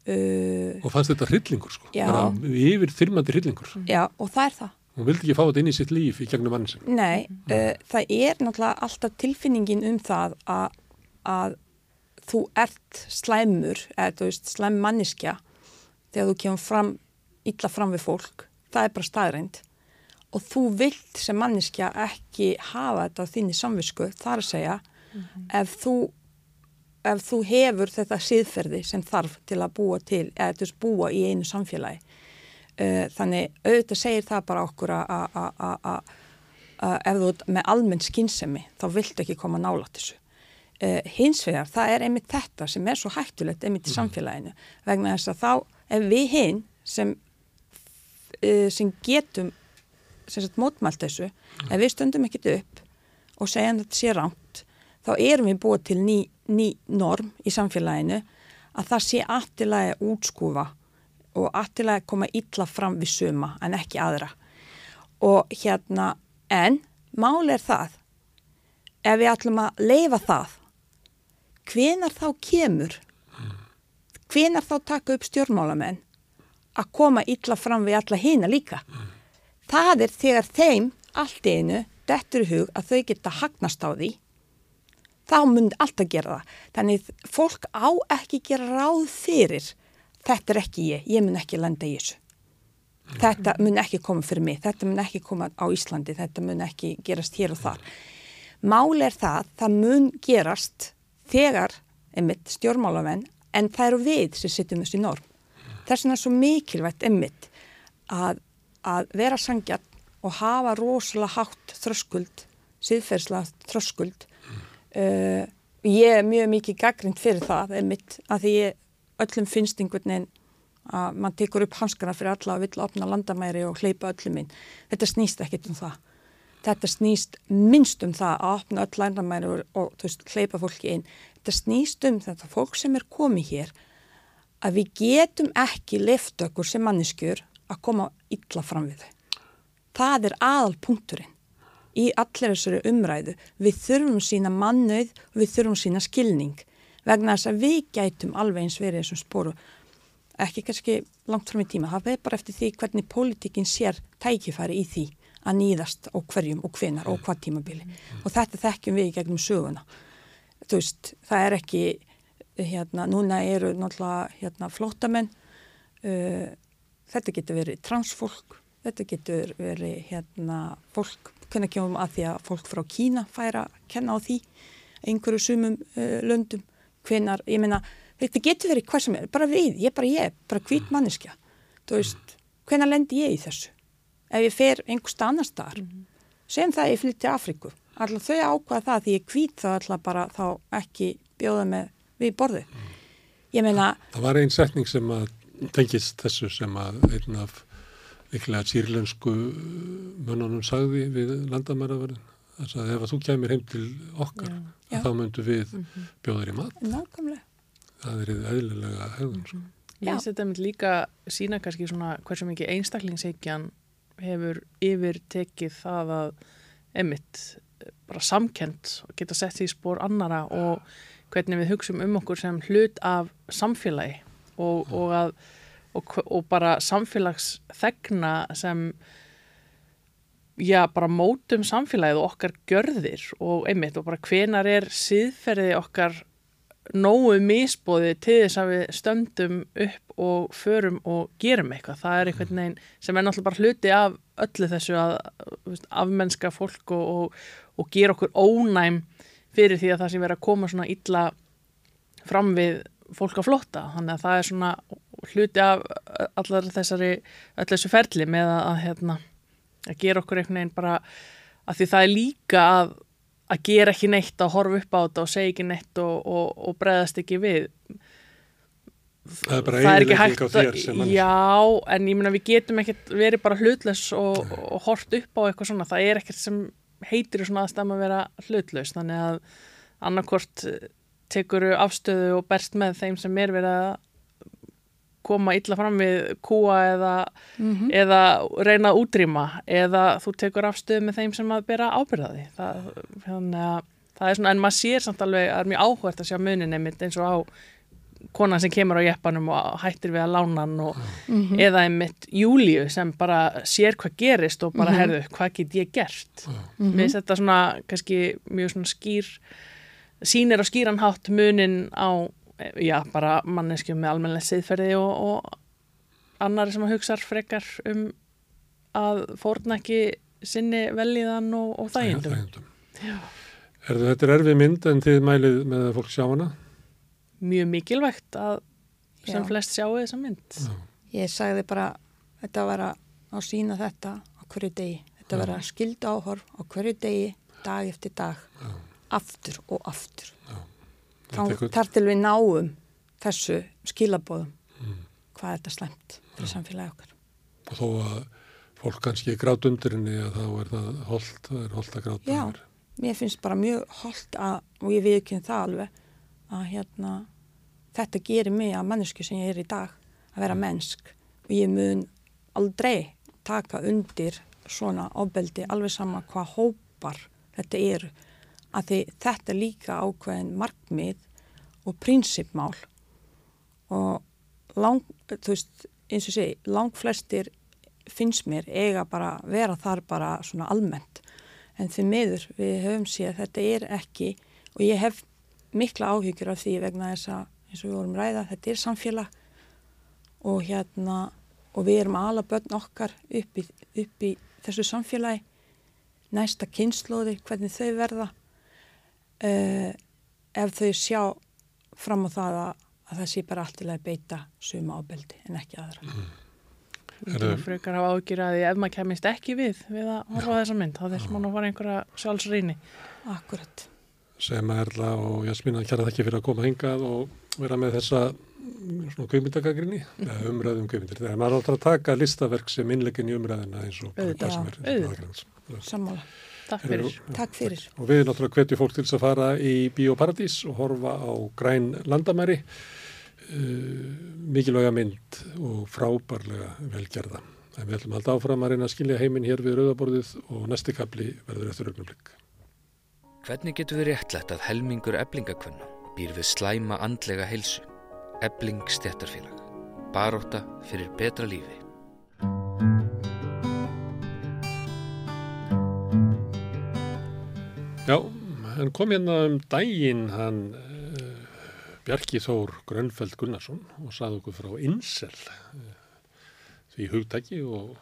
Uh, og fannst þetta hryllingur sko. Bara yfir þyrmandi hryllingur. Já og það er það hún vildi ekki fá þetta inn í sitt líf í gegnum mann sem nei, uh, það er náttúrulega alltaf tilfinningin um það að, að þú ert slæmur eða þú veist slæm manniska þegar þú kemur fram illa fram við fólk, það er bara staðrænt og þú vilt sem manniska ekki hafa þetta á þínni samvisku þar að segja mm -hmm. ef þú ef þú hefur þetta síðferði sem þarf til að búa til, eða að búa í einu samfélagi. Uh, þannig auðvitað segir það bara okkur að ef þú er með almenn skynsemi þá viltu ekki koma nála til þessu. Uh, hins vegar, það er einmitt þetta sem er svo hættulegt einmitt í mhm. samfélaginu vegna þess að þá, ef við hinn sem, uh, sem getum sem sagt mótmælt þessu, ef við stöndum ekkit upp og segja að þetta sé ránt þá erum við búið til ný, ný norm í samfélaginu að það sé aftilega útskúfa og aftilega koma illa fram við suma en ekki aðra. Og hérna en mál er það ef við ætlum að leifa það hvenar þá kemur hvenar þá taka upp stjórnmálamenn að koma illa fram við alla hýna líka? Það er þegar þeim allt einu dettur hug að þau geta hagnast á því. Þá mun alltaf gera það. Þannig fólk á ekki gera ráð fyrir þetta er ekki ég, ég mun ekki landa í þessu. Þetta mun ekki koma fyrir mig, þetta mun ekki koma á Íslandi, þetta mun ekki gerast hér og þar. Mál er það, það mun gerast þegar, einmitt, stjórnmálamenn, en það eru við sem sittum þessu norm. Þess vegna er svo mikilvægt, einmitt, að, að vera sangjarn og hafa rosalega hátt þröskuld, síðferðslega þröskuld Uh, ég er mjög mikið gaggrind fyrir það einmitt að því ég, öllum finnst einhvern veginn að mann tekur upp hanskana fyrir alla að vilja opna landamæri og hleypa öllum inn. Þetta snýst ekkit um það. Þetta snýst minnst um það að opna öll landamæri og, og veist, hleypa fólki inn. Þetta snýst um þetta fólk sem er komið hér að við getum ekki lift okkur sem manneskjur að koma illa fram við þau. Það er aðal punkturinn í allir þessari umræðu. Við þurfum sína mannauð og við þurfum sína skilning vegna þess að við gætum alveg eins verið þessum spóru ekki kannski langt fram í tíma. Það veið bara eftir því hvernig pólitíkinn sér tækifæri í því að nýðast og hverjum og hvenar og hvað tímabili mm. og þetta þekkjum við gegnum söguna. Þú veist, það er ekki hérna, núna eru náttúrulega hérna, flótamenn uh, þetta getur verið transfólk þetta getur verið hérna, fólk hvernig kemum að því að fólk frá Kína færa að kenna á því einhverju sumum uh, löndum hvenar, ég meina, þetta getur verið hvað sem er, bara við, ég bara ég, bara hvít manneskja, þú veist hvenar lendir ég í þessu? Ef ég fer einhversta annar staðar mm. -hmm. sem það ég flytt til Afríku alltaf þau ákvaða það því ég hvít þá alltaf bara þá ekki bjóða með við borði ég meina Það var einn setning sem að tengist þessu sem að einn af líklega sírlensku mönnunum sagði við landamæraverðin þess að ef að þú kemur heim til okkar já, já. þá myndu við mm -hmm. bjóðar í mat Nákvæmlega. það er eðlilega hefðun sko. Ég finnst þetta með líka sína kannski svona hversu mikið einstaklingsheikjan hefur yfir tekið það að emitt bara samkend og geta sett því spór annara og hvernig við hugsaum um okkur sem hlut af samfélagi og, og að og, og bara samfélagsþegna sem já, bara mótum samfélagið og okkar gjörðir og einmitt og bara hvenar er síðferði okkar nógu misbóði til þess að við stöndum upp og förum og gerum eitthvað. Það er einhvern veginn sem er náttúrulega bara hluti af öllu þessu að afmennska fólk og, og, og gera okkur ónæm fyrir því að það sem verður að koma svona illa fram við fólk á flotta. Þannig að það er svona hluti af allar þessari, allar þessu ferli með að, að, hérna, að gera okkur einhvern veginn bara að því það er líka að að gera ekki neitt að horfa upp á þetta og segja ekki neitt og, og, og breðast ekki við. Það er bara eiginleik á þér sem já, en ég minna við getum ekkert verið bara hlutlaus og, og hort upp á eitthvað svona, það er ekkert sem heitir svona aðstæðum að vera hlutlaus þannig að annarkort tekuru afstöðu og berst með þeim sem er verið að koma illa fram við kúa eða, mm -hmm. eða reyna að útrýma eða þú tekur afstöðu með þeim sem að bera ábyrðaði það, það er svona, en maður sér samt alveg að það er mjög áhvert að sjá munin einmitt eins og á konan sem kemur á jeppanum og hættir við að lána hann og, mm -hmm. eða einmitt Júliu sem bara sér hvað gerist og bara mm -hmm. herðu, hvað get ég gert við mhm. setja svona, kannski mjög svona skýr sínir á skýranhátt munin á já, bara manneskjum með almenlega siðferði og, og annari sem að hugsa frekar um að fórna ekki sinni velíðan og, og þægindum. Er þetta erfið mynd en þið mælið með að fólk sjá hana? Mjög mikilvægt að sem já. flest sjáu þessa mynd. Já. Ég sagði bara, þetta var að sína þetta á hverju degi. Þetta var að skilda áhorf á hverju degi, dag eftir dag, aftur og aftur þar til við náum þessu skilabóðum mm. hvað er þetta slemt fyrir ja. samfélagi okkar og þó að fólk kannski grátt undir henni að þá er það hold, það er hold að gráta já, mér finnst bara mjög hold að, og ég viðkynna það alveg að hérna þetta gerir mig að mannesku sem ég er í dag að vera mm. mennsk og ég mun aldrei taka undir svona ofbeldi alveg sama hvað hópar þetta eru að því þetta er líka ákveðin markmið og prinsipmál. Og lang, þú veist, eins og segi, lang flestir finnst mér eiga bara vera þar bara svona almennt. En því miður við höfum séð að þetta er ekki og ég hef mikla áhyggjur af því vegna þess að eins og við vorum ræða, þetta er samfélag. Og hérna og við erum ala börn okkar upp í, upp í þessu samfélagi. Næsta kynnslóði, hvernig þau verða uh, ef þau sjá fram á það að, að það sé bara allt til að beita suma ábeldi en ekki aðra. Mm. Það er frekar að ágjöra því ef maður kemist ekki við við að horfa þessa mynd, þá þess maður að fara einhverja sjálfsrýni. Akkurat. Sem Erla og Jasmín að kjæra það ekki fyrir að koma hingað og vera með þessa svona kveimindagagrinni, mm. umræðum kveimindir. Þegar maður áttur að taka listaverk sem innlegin í umræðina eins og hvað sem er. Sammála. Takk fyrir. Takk fyrir. Og við náttúrulega hvetjum fólk til þess að fara í Bíóparadís og horfa á græn landamæri, uh, mikilvæga mynd og frábærlega velgerða. En við ætlum að halda áfram að reyna að skilja heiminn hér við Rauðaborðið og næsti kapli verður eftir augnumlik. Hvernig getur við réttlætt að helmingur eblingakvönna býr við slæma andlega heilsu? Ebling stjættarfélag. Baróta fyrir betra lífi. Já, hann kom hérna um daginn hann uh, Bjarki Þór Grönfeld Gunnarsson og saði okkur frá Insel uh, því hugtæki og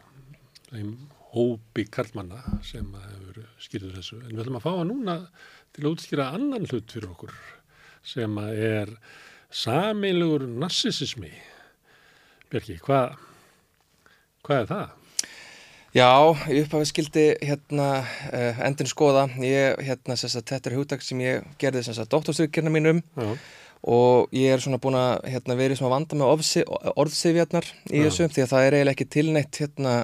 þeim hópi karlmanna sem hefur skýrður þessu. En við ætlum að fá hann núna til að útskýra annan hlut fyrir okkur sem er saminlegur narsisismi. Bjarki, hvað hva er það? Já, ég upphafi skildi hérna uh, eh, endin skoða, ég, hérna, sagt, þetta er hugtak sem ég gerði doktorstyrkjörna mínum Já. og ég er svona búin að hérna, verið svona vanda með orðsifjarnar í Já. þessu því að það er eiginlega ekki tilneitt hérna,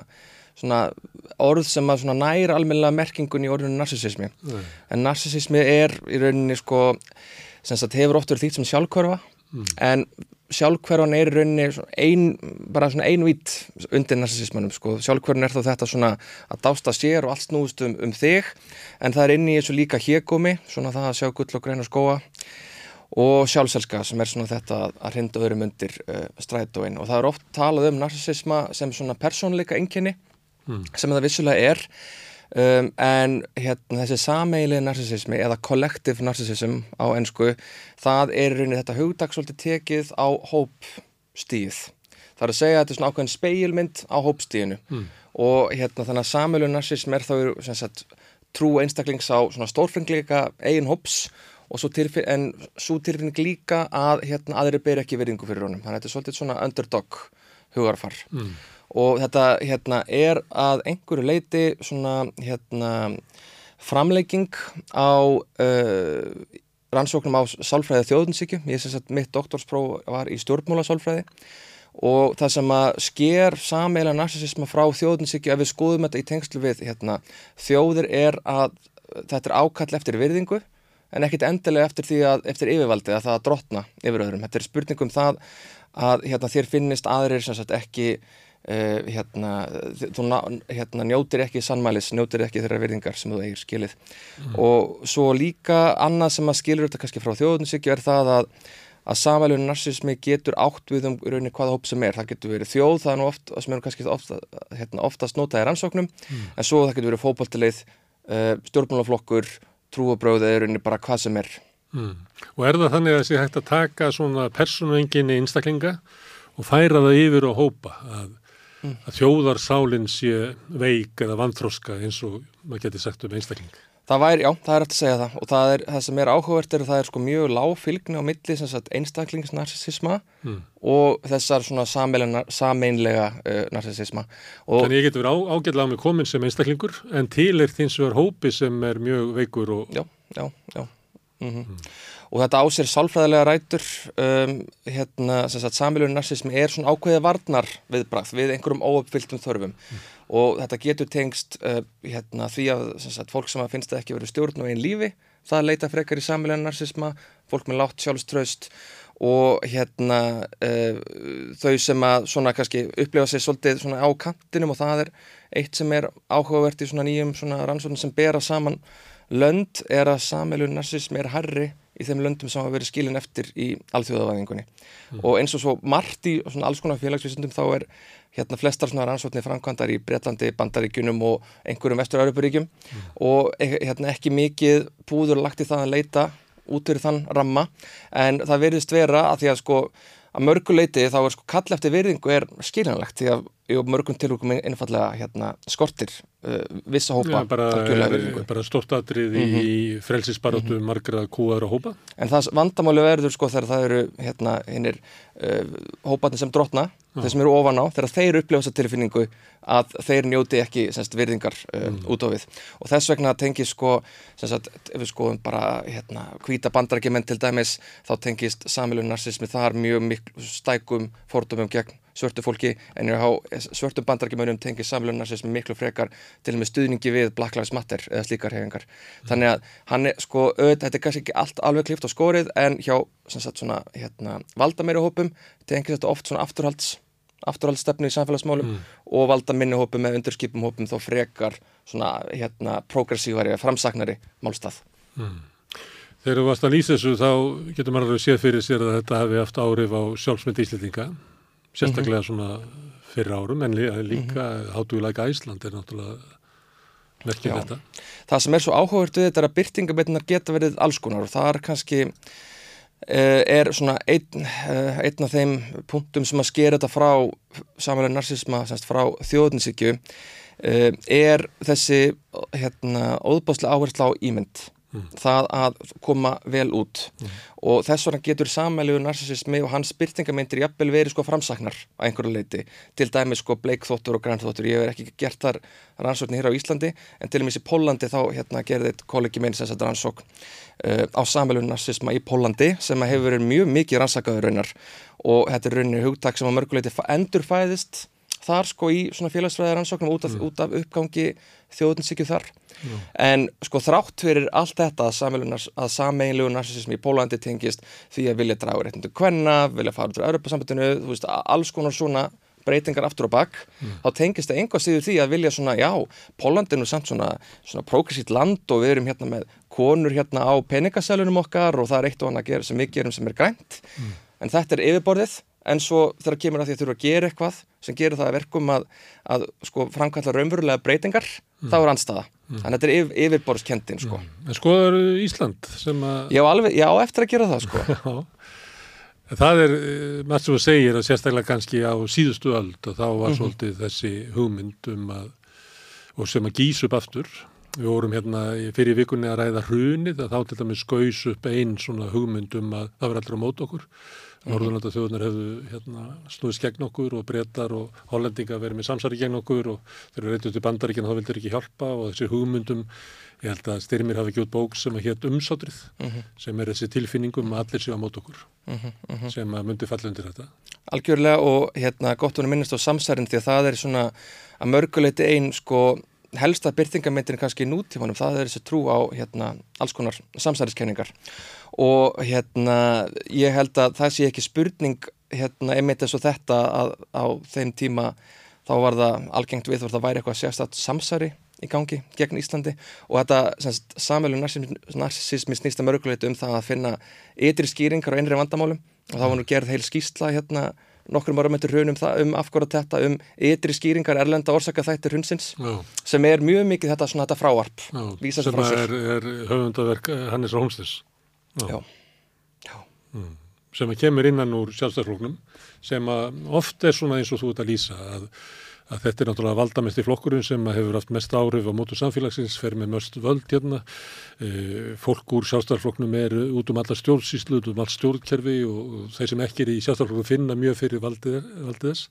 svona orð sem að svona næra almennilega merkingun í orðinu narsisismi. En narsisismi er í rauninni sko, sem sagt hefur oft verið þýtt sem sjálfkörfa mm. en sjálfhverfan er í rauninni ein, bara svona einvít undir narsisismannum sko. sjálfhverfan er þá þetta svona að dásta sér og allt snúðust um, um þig en það er inn í þessu líka hégómi svona það að sjá gull og greina skóa og sjálfselska sem er svona þetta að hrinda öðrum undir uh, strætóin og það er oft talað um narsisisma sem svona persónleika enginni mm. sem það vissulega er um, en hérna þessi sameili narsisismi eða collective narcissism á ennsku það er rauninni þetta hugdag svolítið tekið á hópstíð það er að segja að þetta er svona ákveðin speilmynd á hópstíðinu mm. og hérna þannig að sameilu narsism er þá sagt, trú einstaklings á svona stórfengleika eigin hóps og svo tilfinn, en svo tilfinning líka að hérna aðri ber ekki verðingu fyrir honum þannig að þetta er svolítið svona underdog hugarfar mm. Og þetta hérna er að einhverju leiti svona hérna framlegging á uh, rannsóknum á sálfræði þjóðunsíkju, ég syns að mitt doktorspróf var í stjórnmóla sálfræði og það sem að sker sameila narsisisma frá þjóðunsíkju ef við skoðum þetta í tengslu við hérna, þjóðir er að þetta er ákall eftir virðingu en ekkit endilega eftir því að eftir yfirvaldi að það að drotna yfir öðrum. Þetta er spurningum það að hérna, þér finnist aðrir sem sagt ekki uh, hérna, þú hérna, njótir ekki sannmælis, njótir ekki þeirra virðingar sem þú eigir skilið mm. og svo líka annað sem að skilur þetta kannski frá þjóðuninsíkju er það að að samvælu narsismi getur átt við um rauninni hvaða hóp sem er, það getur verið þjóð það er nú oft, sem er kannski ofta, hérna, oftast notaði rannsóknum, mm. en svo það getur verið fókbaltileið, uh, stjórnmálaflokkur trúabröðu er unni bara hvað sem er. Mm. Og er það þannig að þessi hægt að taka svona persónuenginni einstaklinga og færa það yfir og hópa að, mm. að þjóðarsálinn sé veik eða vanþróska eins og maður geti sagt um einstaklinga? Það væri, já, það er eftir að segja það og það, er, það sem er áhugavert er að það er sko mjög láfylgni á milli einstaklingsnarsisma mm. og þessar svona sameinlega uh, narsisisma. Þannig ég getur verið á, ágætlega á mig komin sem einstaklingur en til er þins vegar hópi sem er mjög veikur og... Já, já, já. Mm -hmm. mm. Og þetta á sér sálfræðilega rætur, um, hérna, sameinlega narsismi er svona ákveðið varnar viðbrað við einhverjum óuppfylltum þörfum. Mm og þetta getur tengst uh, hérna, því að sagt, fólk sem finnst það ekki verið stjórn og einn lífi, það leita frekar í samílega narsisma, fólk með látt sjálfströst og hérna uh, þau sem að svona kannski upplifa sig svolítið svona á kantinum og það er eitt sem er áhugavert í svona nýjum svona rannsóknum sem bera saman lönd er að samílu narsismi er herri í þeim löndum sem hafa verið skilin eftir í alþjóðavæðingunni mm. og eins og svo margt í alls konar félagsvísundum þá er hérna flestar svona rannsóknir framkvæmdar í Breitlandi, Bandaríkunum og einhverjum vestur-Európaríkjum mm. og e, hérna ekki mikið búður lagt í það að leita út fyrir þann ramma en það verðist vera að því að sko að mörguleiti þá er sko kall eftir virðingu er skiljanlegt því að mörgum tilvægum einfallega hérna, skortir vissa hópa ja, bara, bara stort atrið mm -hmm. í frelsisbaróttu mm -hmm. margra kúaður og hópa en það vandamáli verður sko þegar það eru hérna hinnir uh, hópatni sem drotna ja. þeir sem eru ofan á þegar þeir upplifa þessa tilfinningu að þeir njóti ekki semst, virðingar uh, mm. út á við og þess vegna tengis sko semst, ef við skoðum bara hérna hvita bandarækjumenn til dæmis þá tengist samilun narsismi þar mjög miklu stækum fordumum gegn svörtu fólki en er á svörtum bandarækjumönum tengið samlunar sem miklu frekar til og með stuðningi við Black Lives Matter eða slíkar hefingar. Mm. Þannig að hann er sko, auðvitað, þetta er kannski ekki allt alveg klift á skórið en hjá sagt, svona, hérna, valdameiri hópum tengið þetta oft svona afturhalds afturhaldsstefnu í samfélagsmálum mm. og valda minni hópum með undurskipum hópum þó frekar svona hérna progressívari framsagnari málstað. Mm. Þegar þú varst að lýsa þessu þá getur maður alveg séð fyrir sér að þetta hefði haft árif á sjálfsmynd íslendinga sérstaklega -hmm. svona fyrir árum en líka mm -hmm. hátuguleika Æsland er náttúrulega verkið þetta. Það sem er svo áhugavert við þetta er að byrtingabetnar geta verið alls konar og það er kannski uh, er svona einn uh, einn af þeim punktum sem að skera þetta frá samanlega narsisma semst frá þjóðninsíkju uh, er þessi hérna óðbáslega áherslu á ímynd mm. það að koma vel út mm. og þess vegna getur samæliður narsisismi og hans byrtingamyndir jafnvel verið sko framsagnar á einhverju leiti til dæmis sko bleikþóttur og grænþóttur ég hef ekki gert þar rannsóknir hér á Íslandi en til og með í Pólandi þá hérna, gerði kollegi minn sem þetta rannsókn uh, á samæliður narsisma í Pólandi sem hefur verið mjög mikið rannsakaður raunar og þetta er rauninni hugtak sem á mörguleiti endurfæðist þar sko í svona félagsfræðar ansóknum út, mm. út af uppgangi þjóðninsíkju þar mm. en sko þrátt fyrir allt þetta að sameinlegu narsismi í Pólandi tengist því að vilja draga réttindu kvenna, vilja fara út úr Europasambandinu, þú veist, alls konar svona breytingar aftur og bakk, mm. þá tengist það einhvað síður því að vilja svona, já, Pólandinu samt svona, svona progressíft land og við erum hérna með konur hérna á peningasælunum okkar og það er eitt og annað sem við gerum sem er grænt, mm. en þetta er yfirborðið en svo þegar kemur að því að þurfa að gera eitthvað sem gerir það að verkum að, að sko, framkvæmla raunverulega breytingar Mm. þá er anstaða, þannig að þetta er yfir, yfirborðskendin sko. En skoðar Ísland sem að... Já, alveg, já, eftir að gera það sko. Það er, eh, maður sem segir að sérstaklega kannski á síðustu öld og þá var Mhm. svolítið þessi hugmynd um að, og sem að gís upp aftur. Við vorum hérna fyrir vikunni að ræða hrunið að þá til dæmis skaus upp einn svona hugmynd um að það var allir á mót okkur. Norðurlanda þjóðunar hefðu hérna, snúðist gegn okkur og brettar og hollendinga verið með samsari gegn okkur og þeir eru reyndið til bandaríkina þá vildur ekki hjálpa og þessi hugmyndum, ég held að styrmir hafi út bók sem að hétt umsátrið Mhm. sem er þessi tilfinningum að allir séu á mót okkur Mhm, mhm. sem að myndi falla undir þetta. Algjörlega og hérna gott að minnast á samsærin því að það er svona að mörguleiti einn sko helsta byrtingamyndin kannski nútímanum, það er þessi trú á hérna alls konar samsæriskenningar og hérna ég held að það sé ekki spurning hérna einmitt eins og þetta að á þeim tíma þá var það algengt við það væri eitthvað sérstætt samsæri í gangi gegn Íslandi. Og þetta samvelu narsismi snýst að mörguleiti um það að finna ytri skýringar á einri vandamálum. Og þá var nú gerð heil skýsla hérna nokkrum ára myndir hrun um það, um afhverja þetta um ytri skýringar erlenda orsaka þættir hrunsins Já. sem er mjög mikið þetta svona þetta fráarp Já, sem frá er, er höfundaverk eh, Hannes Rómstis Já. Mm. sem að kemur innan úr sjálfstæðarflóknum sem að oft er svona eins og þú ert að lýsa að, að þetta er náttúrulega valdamest í flokkurinn sem að hefur haft mest áhrif á mótu samfélagsins, fer með möst völd hérna, e, fólk úr sjálfstæðarfloknum er út um alla stjórnsýslu, út um allt stjórnkerfi og, og þeir sem ekki er í sjálfstæðarfloknum finna mjög fyrir valdið, valdið þess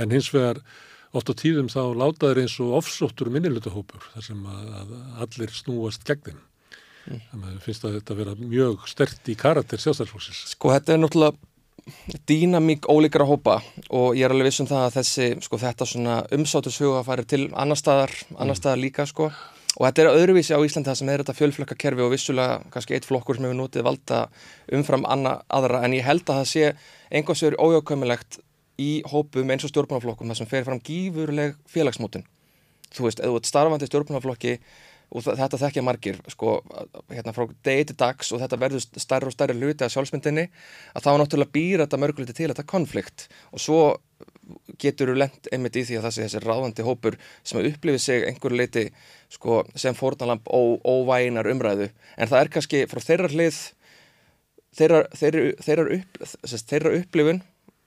en hins vegar oft á tíðum þá láta þeir eins og ofsóttur minnilutahópur þar sem að, að allir snúast gegn þeim. Þannig að finnst að þetta vera mjög stert í karakter sjálfstæðarflokksins. Sko þetta er náttúrulega dýnamík ólíkara hópa og ég er alveg viss um það að þessi, sko þetta svona umsátushuga farir til annar staðar, annar staðar líka sko og þetta er öðruvísi á Íslandi það sem er þetta fjölflökkakerfi og vissulega kannski eitt flokkur sem hefur notið valda umfram anna, aðra en ég held að það sé einhversvegur ójákvæmilegt í hópum eins og stjórnmálaflokkum þar sem fer fram gífurleg félagsmótun. Þú veist, ert starfandi í stjórnmálaflokki og þetta þekkja margir sko, hérna frá degi til dags og þetta verður stærri og stærri hluti af sjálfsmyndinni að þá náttúrulega býra þetta mörguleiti til þetta konflikt. Og svo getur þú lent einmitt í því að sé þessi ráðandi hópur sem að upplifi sig einhverju leiti sko, sem fórnalamp óvæginar umræðu. En það er kannski frá þeirra hlið þeirra, þeirra, þeirra, upp, þeirra upplifun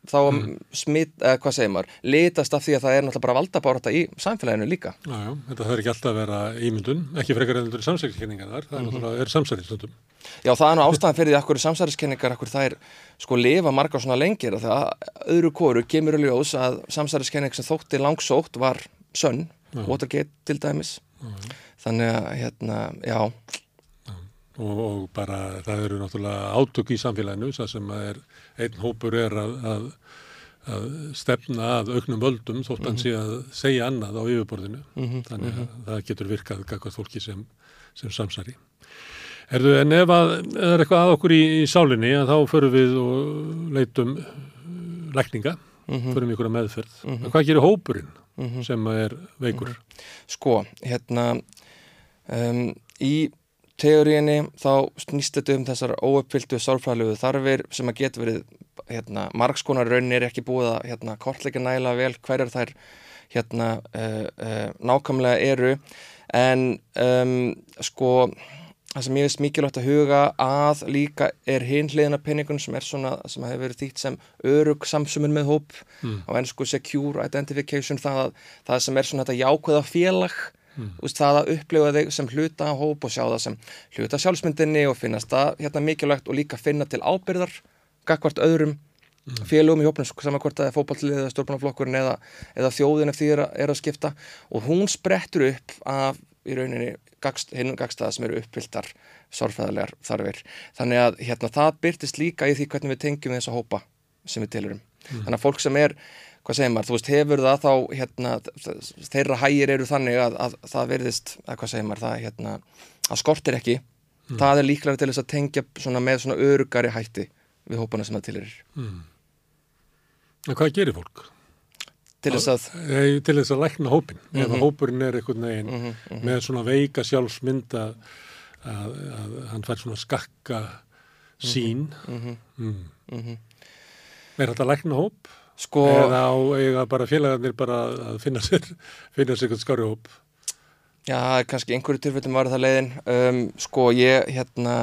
þá mm. smitt, eða hvað segir maður, litast af því að það er náttúrulega bara valdabárata í samfélaginu líka. Já, já, þetta þarf ekki alltaf að vera ímyndun, ekki frekar endur samsækiskenningar þar, það er Mhm. náttúrulega er samsæristöndum. Já, það er nú ástæðan fyrir því að hverju samsæriskenningar, hverju það er sko lifa margar svona lengir að það öðru kóru kemur að ljós að samsæriskenning sem þótti langsótt var sönn, Já. Watergate til dæmis. Já. Þannig að, hérna, já. Og, og bara það eru náttúrulega átök í samfélaginu, það sem er, einn hópur er að, að, að stefna að auknum völdum þótt hann Mhm. sé að segja annað á yfirborðinu. Mhm, Þannig að mhm. það getur virkað gagvað fólki sem, sem samsari. Erðu, en ef að er eitthvað að okkur í, í sálinni að þá förum við og leitum lækninga, Mhm. förum ykkur að meðferð. Mhm. En hvað gerir hópurinn Mhm. sem er veikur? Sko, hérna um, í teóriðinni þá snýst þetta um þessar óuppfylltu sálfræðilegu þarfir sem að geta verið hérna, margskonar raunin er ekki búið að hérna, kortleika næla vel hverjar þær hérna uh, uh, nákvæmlega eru en um, sko það sem ég veist mikilvægt að huga að líka er hinn hliðina penningun sem er svona, sem hefur verið þýtt sem örug samsumun með hóp Mm. á ennsku secure identification það, það sem er svona þetta jákvæða félag Mm. Úst, það að upplifa þig sem hluta hóp og sjá það sem hluta sjálfsmyndinni og finnast það hérna mikilvægt og líka finna til ábyrðar gagvart öðrum félögum í hópnum saman hvort það er fótballið eða stjórnmálaflokkurinn eða, eða þjóðin ef því er, er að skipta og hún sprettur upp af í rauninni gagst, hinn gagstaða sem eru uppfylltar sorfæðarlegar þarfir þannig að hérna, það byrtist líka í því hvernig við tengjum þessa hópa sem við tilurum Mm. þannig að fólk sem er hvað segir maður, þú veist, hefur það þá hérna, þeirra hægir eru þannig að, að það verðist, að hvað segir maður það hérna, að skortir ekki Mm. það er líklega til þess að tengja svona með svona örugari hætti við hópana sem það tilurir Mm. En hvað gerir fólk? Til þess að- Nei, til þess að lækna hópin. Ef Mhm. að hópurinn er einhvern veginn Mhm, mhm. með svona veika sjálfsmynd að, að, að hann fær svona skakka sín. Mhm. Mm. Mhm. Er þetta lækna hóp? Sko... Eða á eiga bara félagarnir bara að finna sér, finna sér eitthvað skári hóp? Já, kannski einhverju tilfellum var það leiðin. Um, sko, ég, hérna,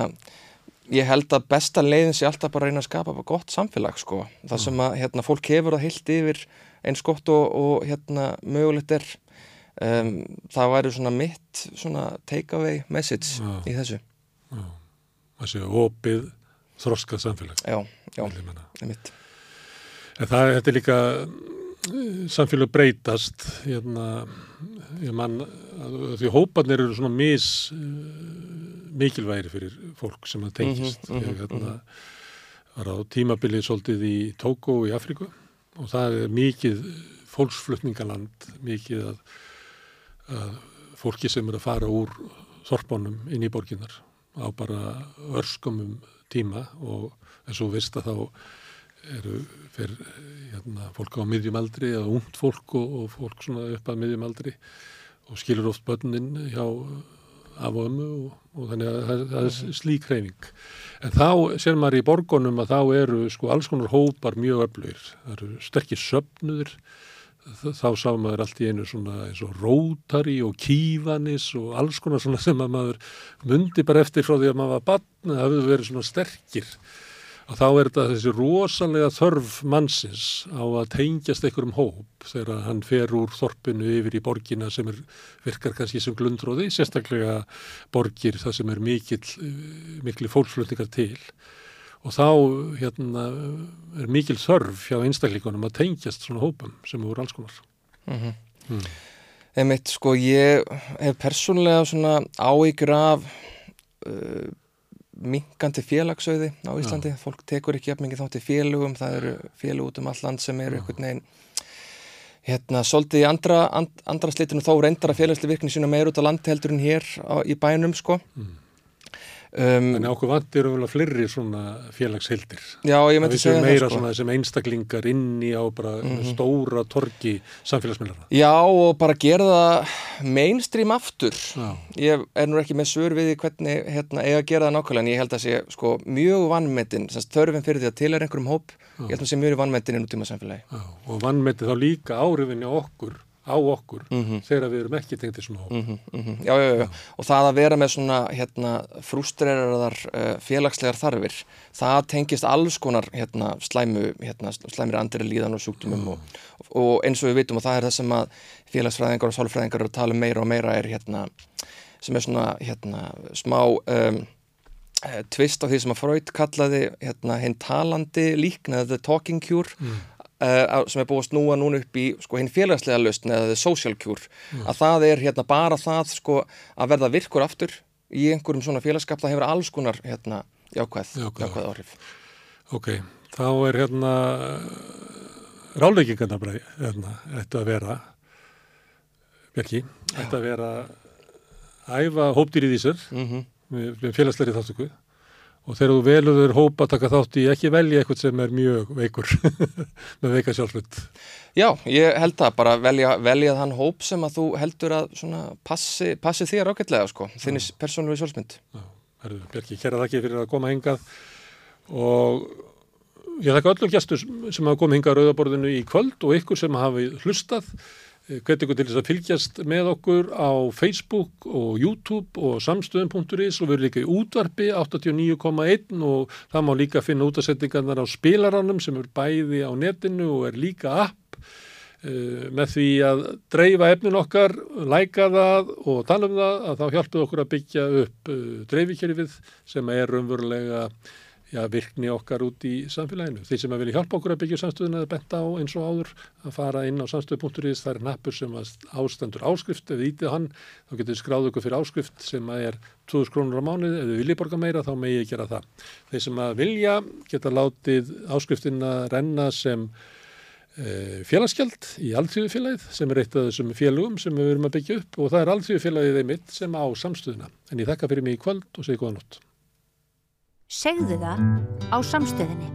ég held að besta leiðin sé alltaf bara að reyna að skapa bara gott samfélag, sko. Það sem að, hérna, fólk hefur það heilt yfir eins gott og, og hérna, mögulegt er. Um, það væri svona mitt, svona take away message Já. í þessu. Já, þessi opið þroskað samfélag. Já, já, það er mitt. Það, þetta er líka samfélag breytast hérna, ég mann því hóparnir eru svona mis mikilvægir fyrir fólk sem að tengist. Mhm, mhm, ég hérna, var á tímabilið svolítið í Tókó í Afríku og það er mikið fólksflutningaland mikið að, að fólki sem er að fara úr þorpánum inn í borginnar á bara örskumum tíma og eins og veist að þá eru fyrir hérna, fólk á miðjum aldri eða ungt fólk og, og fólk svona upp að miðjum aldri og skilur oft börnin hjá af og ömmu og, og þannig að það, það er slík hreyfing. En þá sér maður í borgunum að þá eru sko alls konar hópar mjög öflugir. Það eru sterkir söfnuður, þá sá maður allt í einu svona eins og rótari og kívanis og alls konar svona sem að maður mundi bara eftir frá því að maður var barn, það hefur verið svona sterkir og þá er þetta þessi rosalega þörf mannsins á að tengjast einhverjum hóp þegar hann fer úr þorpinu yfir í borgina sem er, virkar kannski sem glundróði, sérstaklega borgir það sem er mikill, mikli fólksflutningar til og þá hérna, er mikil þörf hjá einstakleikunum að tengjast svona hópum sem voru alls konar. Mm -hmm. mm. Einmitt, sko, ég hef persónlega svona áhyggjur af uh, minkandi félagsauði á Íslandi, Já. fólk tekur ekki jafn mikið þátt í félugum, það eru félug út um all land sem eru einhvern veginn hérna, svolítið í andra, and, andra slitinu þó reyndar að félagsli virkni sína meir út á landi heldur en hér á, í bænum, sko mm. Um, Þannig okkur vandir eru vel að fleiri svona félagsheildir. Já, ég myndi segja það. Meira sko. svona sem einstaklingar inni á bara mm -hmm. stóra torki samfélagsmyndara. Já, og bara gera það mainstream aftur. Já. Ég er nú ekki með svör við hvernig hérna, eiga að gera það nákvæmlega, en ég held að sé sko, mjög vannmetinn, þörfinn fyrir því að til er einhverjum hóp, Já. ég held að sé mjög vannmetinn inn í maður samfélagi. Já, og vannmetinn þá líka árifinni okkur á okkur mm -hmm. þegar við erum ekki tengt í svona hóp. Mm -hmm, mm -hmm. Já, já, já, og það að vera með svona hérna, frústreraðar uh, félagslegar þarfir, það tengist alls konar hérna, slæmu, hérna, slæmir andri líðan og sjúktumum og, og eins og við vitum og það er það sem að félagsfræðingar og sálfræðingar eru að tala um meira og meira er hérna, sem er svona hérna, smá um, tvist á því sem að Freud kallaði hérna, hinn talandi líkna, the talking cure Uh, sem er búið að snúa núna upp í sko, hinn félagslega lausn eða social cure. Mm. að það er hérna bara það sko, að verða virkur aftur í einhverjum svona félagskap, það hefur alls konar hérna, jákvæð, jákvæð, jákvæð áhrif. Ok, þá er hérna ráleikingarna bara hérna, ættu að vera Björki, ættu að vera æfa hópdýrið í sér mm -hmm. með, með félagsleiri þáttöku og þegar þú veluður hópa taka þátt í ekki velja eitthvað sem er mjög veikur með veika sjálfsveit Já, ég held það bara velja, velja þann hóp sem að þú heldur að passi, passi þér ágætlega sko, þinnis persónulegu sjálfsmynd. Já, herru, Björki, að þakki fyrir að koma hingað. Og ég þakka öllum gestur sem hafa komið hingað á Rauðaborðinu í kvöld og ykkur sem hafi hlustað hvet ykkur til þess að fylgjast með okkur á Facebook og YouTube og samstöðum.is og við erum líka í útvarpi 89.1 og það má líka finna útasettingarnar á spilaranum sem er bæði á netinu og er líka app. Uh, með því að dreifa efnin okkar, læka það og tala um það að þá hjálpum okkur að byggja upp uh, dreifikjörfið sem er raunverulega já, virkni okkar út í samfélaginu. Þeir sem að vilja hjálpa okkur að byggja samstöðuna eða benta á eins og áður að fara inn á samstöðu.is, það er nappur sem ástendur áskrift, ef þið ítið hann þá getur þið skráð okkur fyrir áskrift sem að er 2000 krónur á mánuði, ef þið viljið borga meira þá megi ég gera það. Þeir sem að vilja geta látið áskriftina renna sem e, félagsgjald í alltíðufélagið sem er eitt af þessum félagum sem við erum að byggja upp og það er alltíðufélagið einmitt sem á samstöðuna. En ég þakka fyrir mig í kvöld og segi góða nótt. Segðu það á samstöðinni.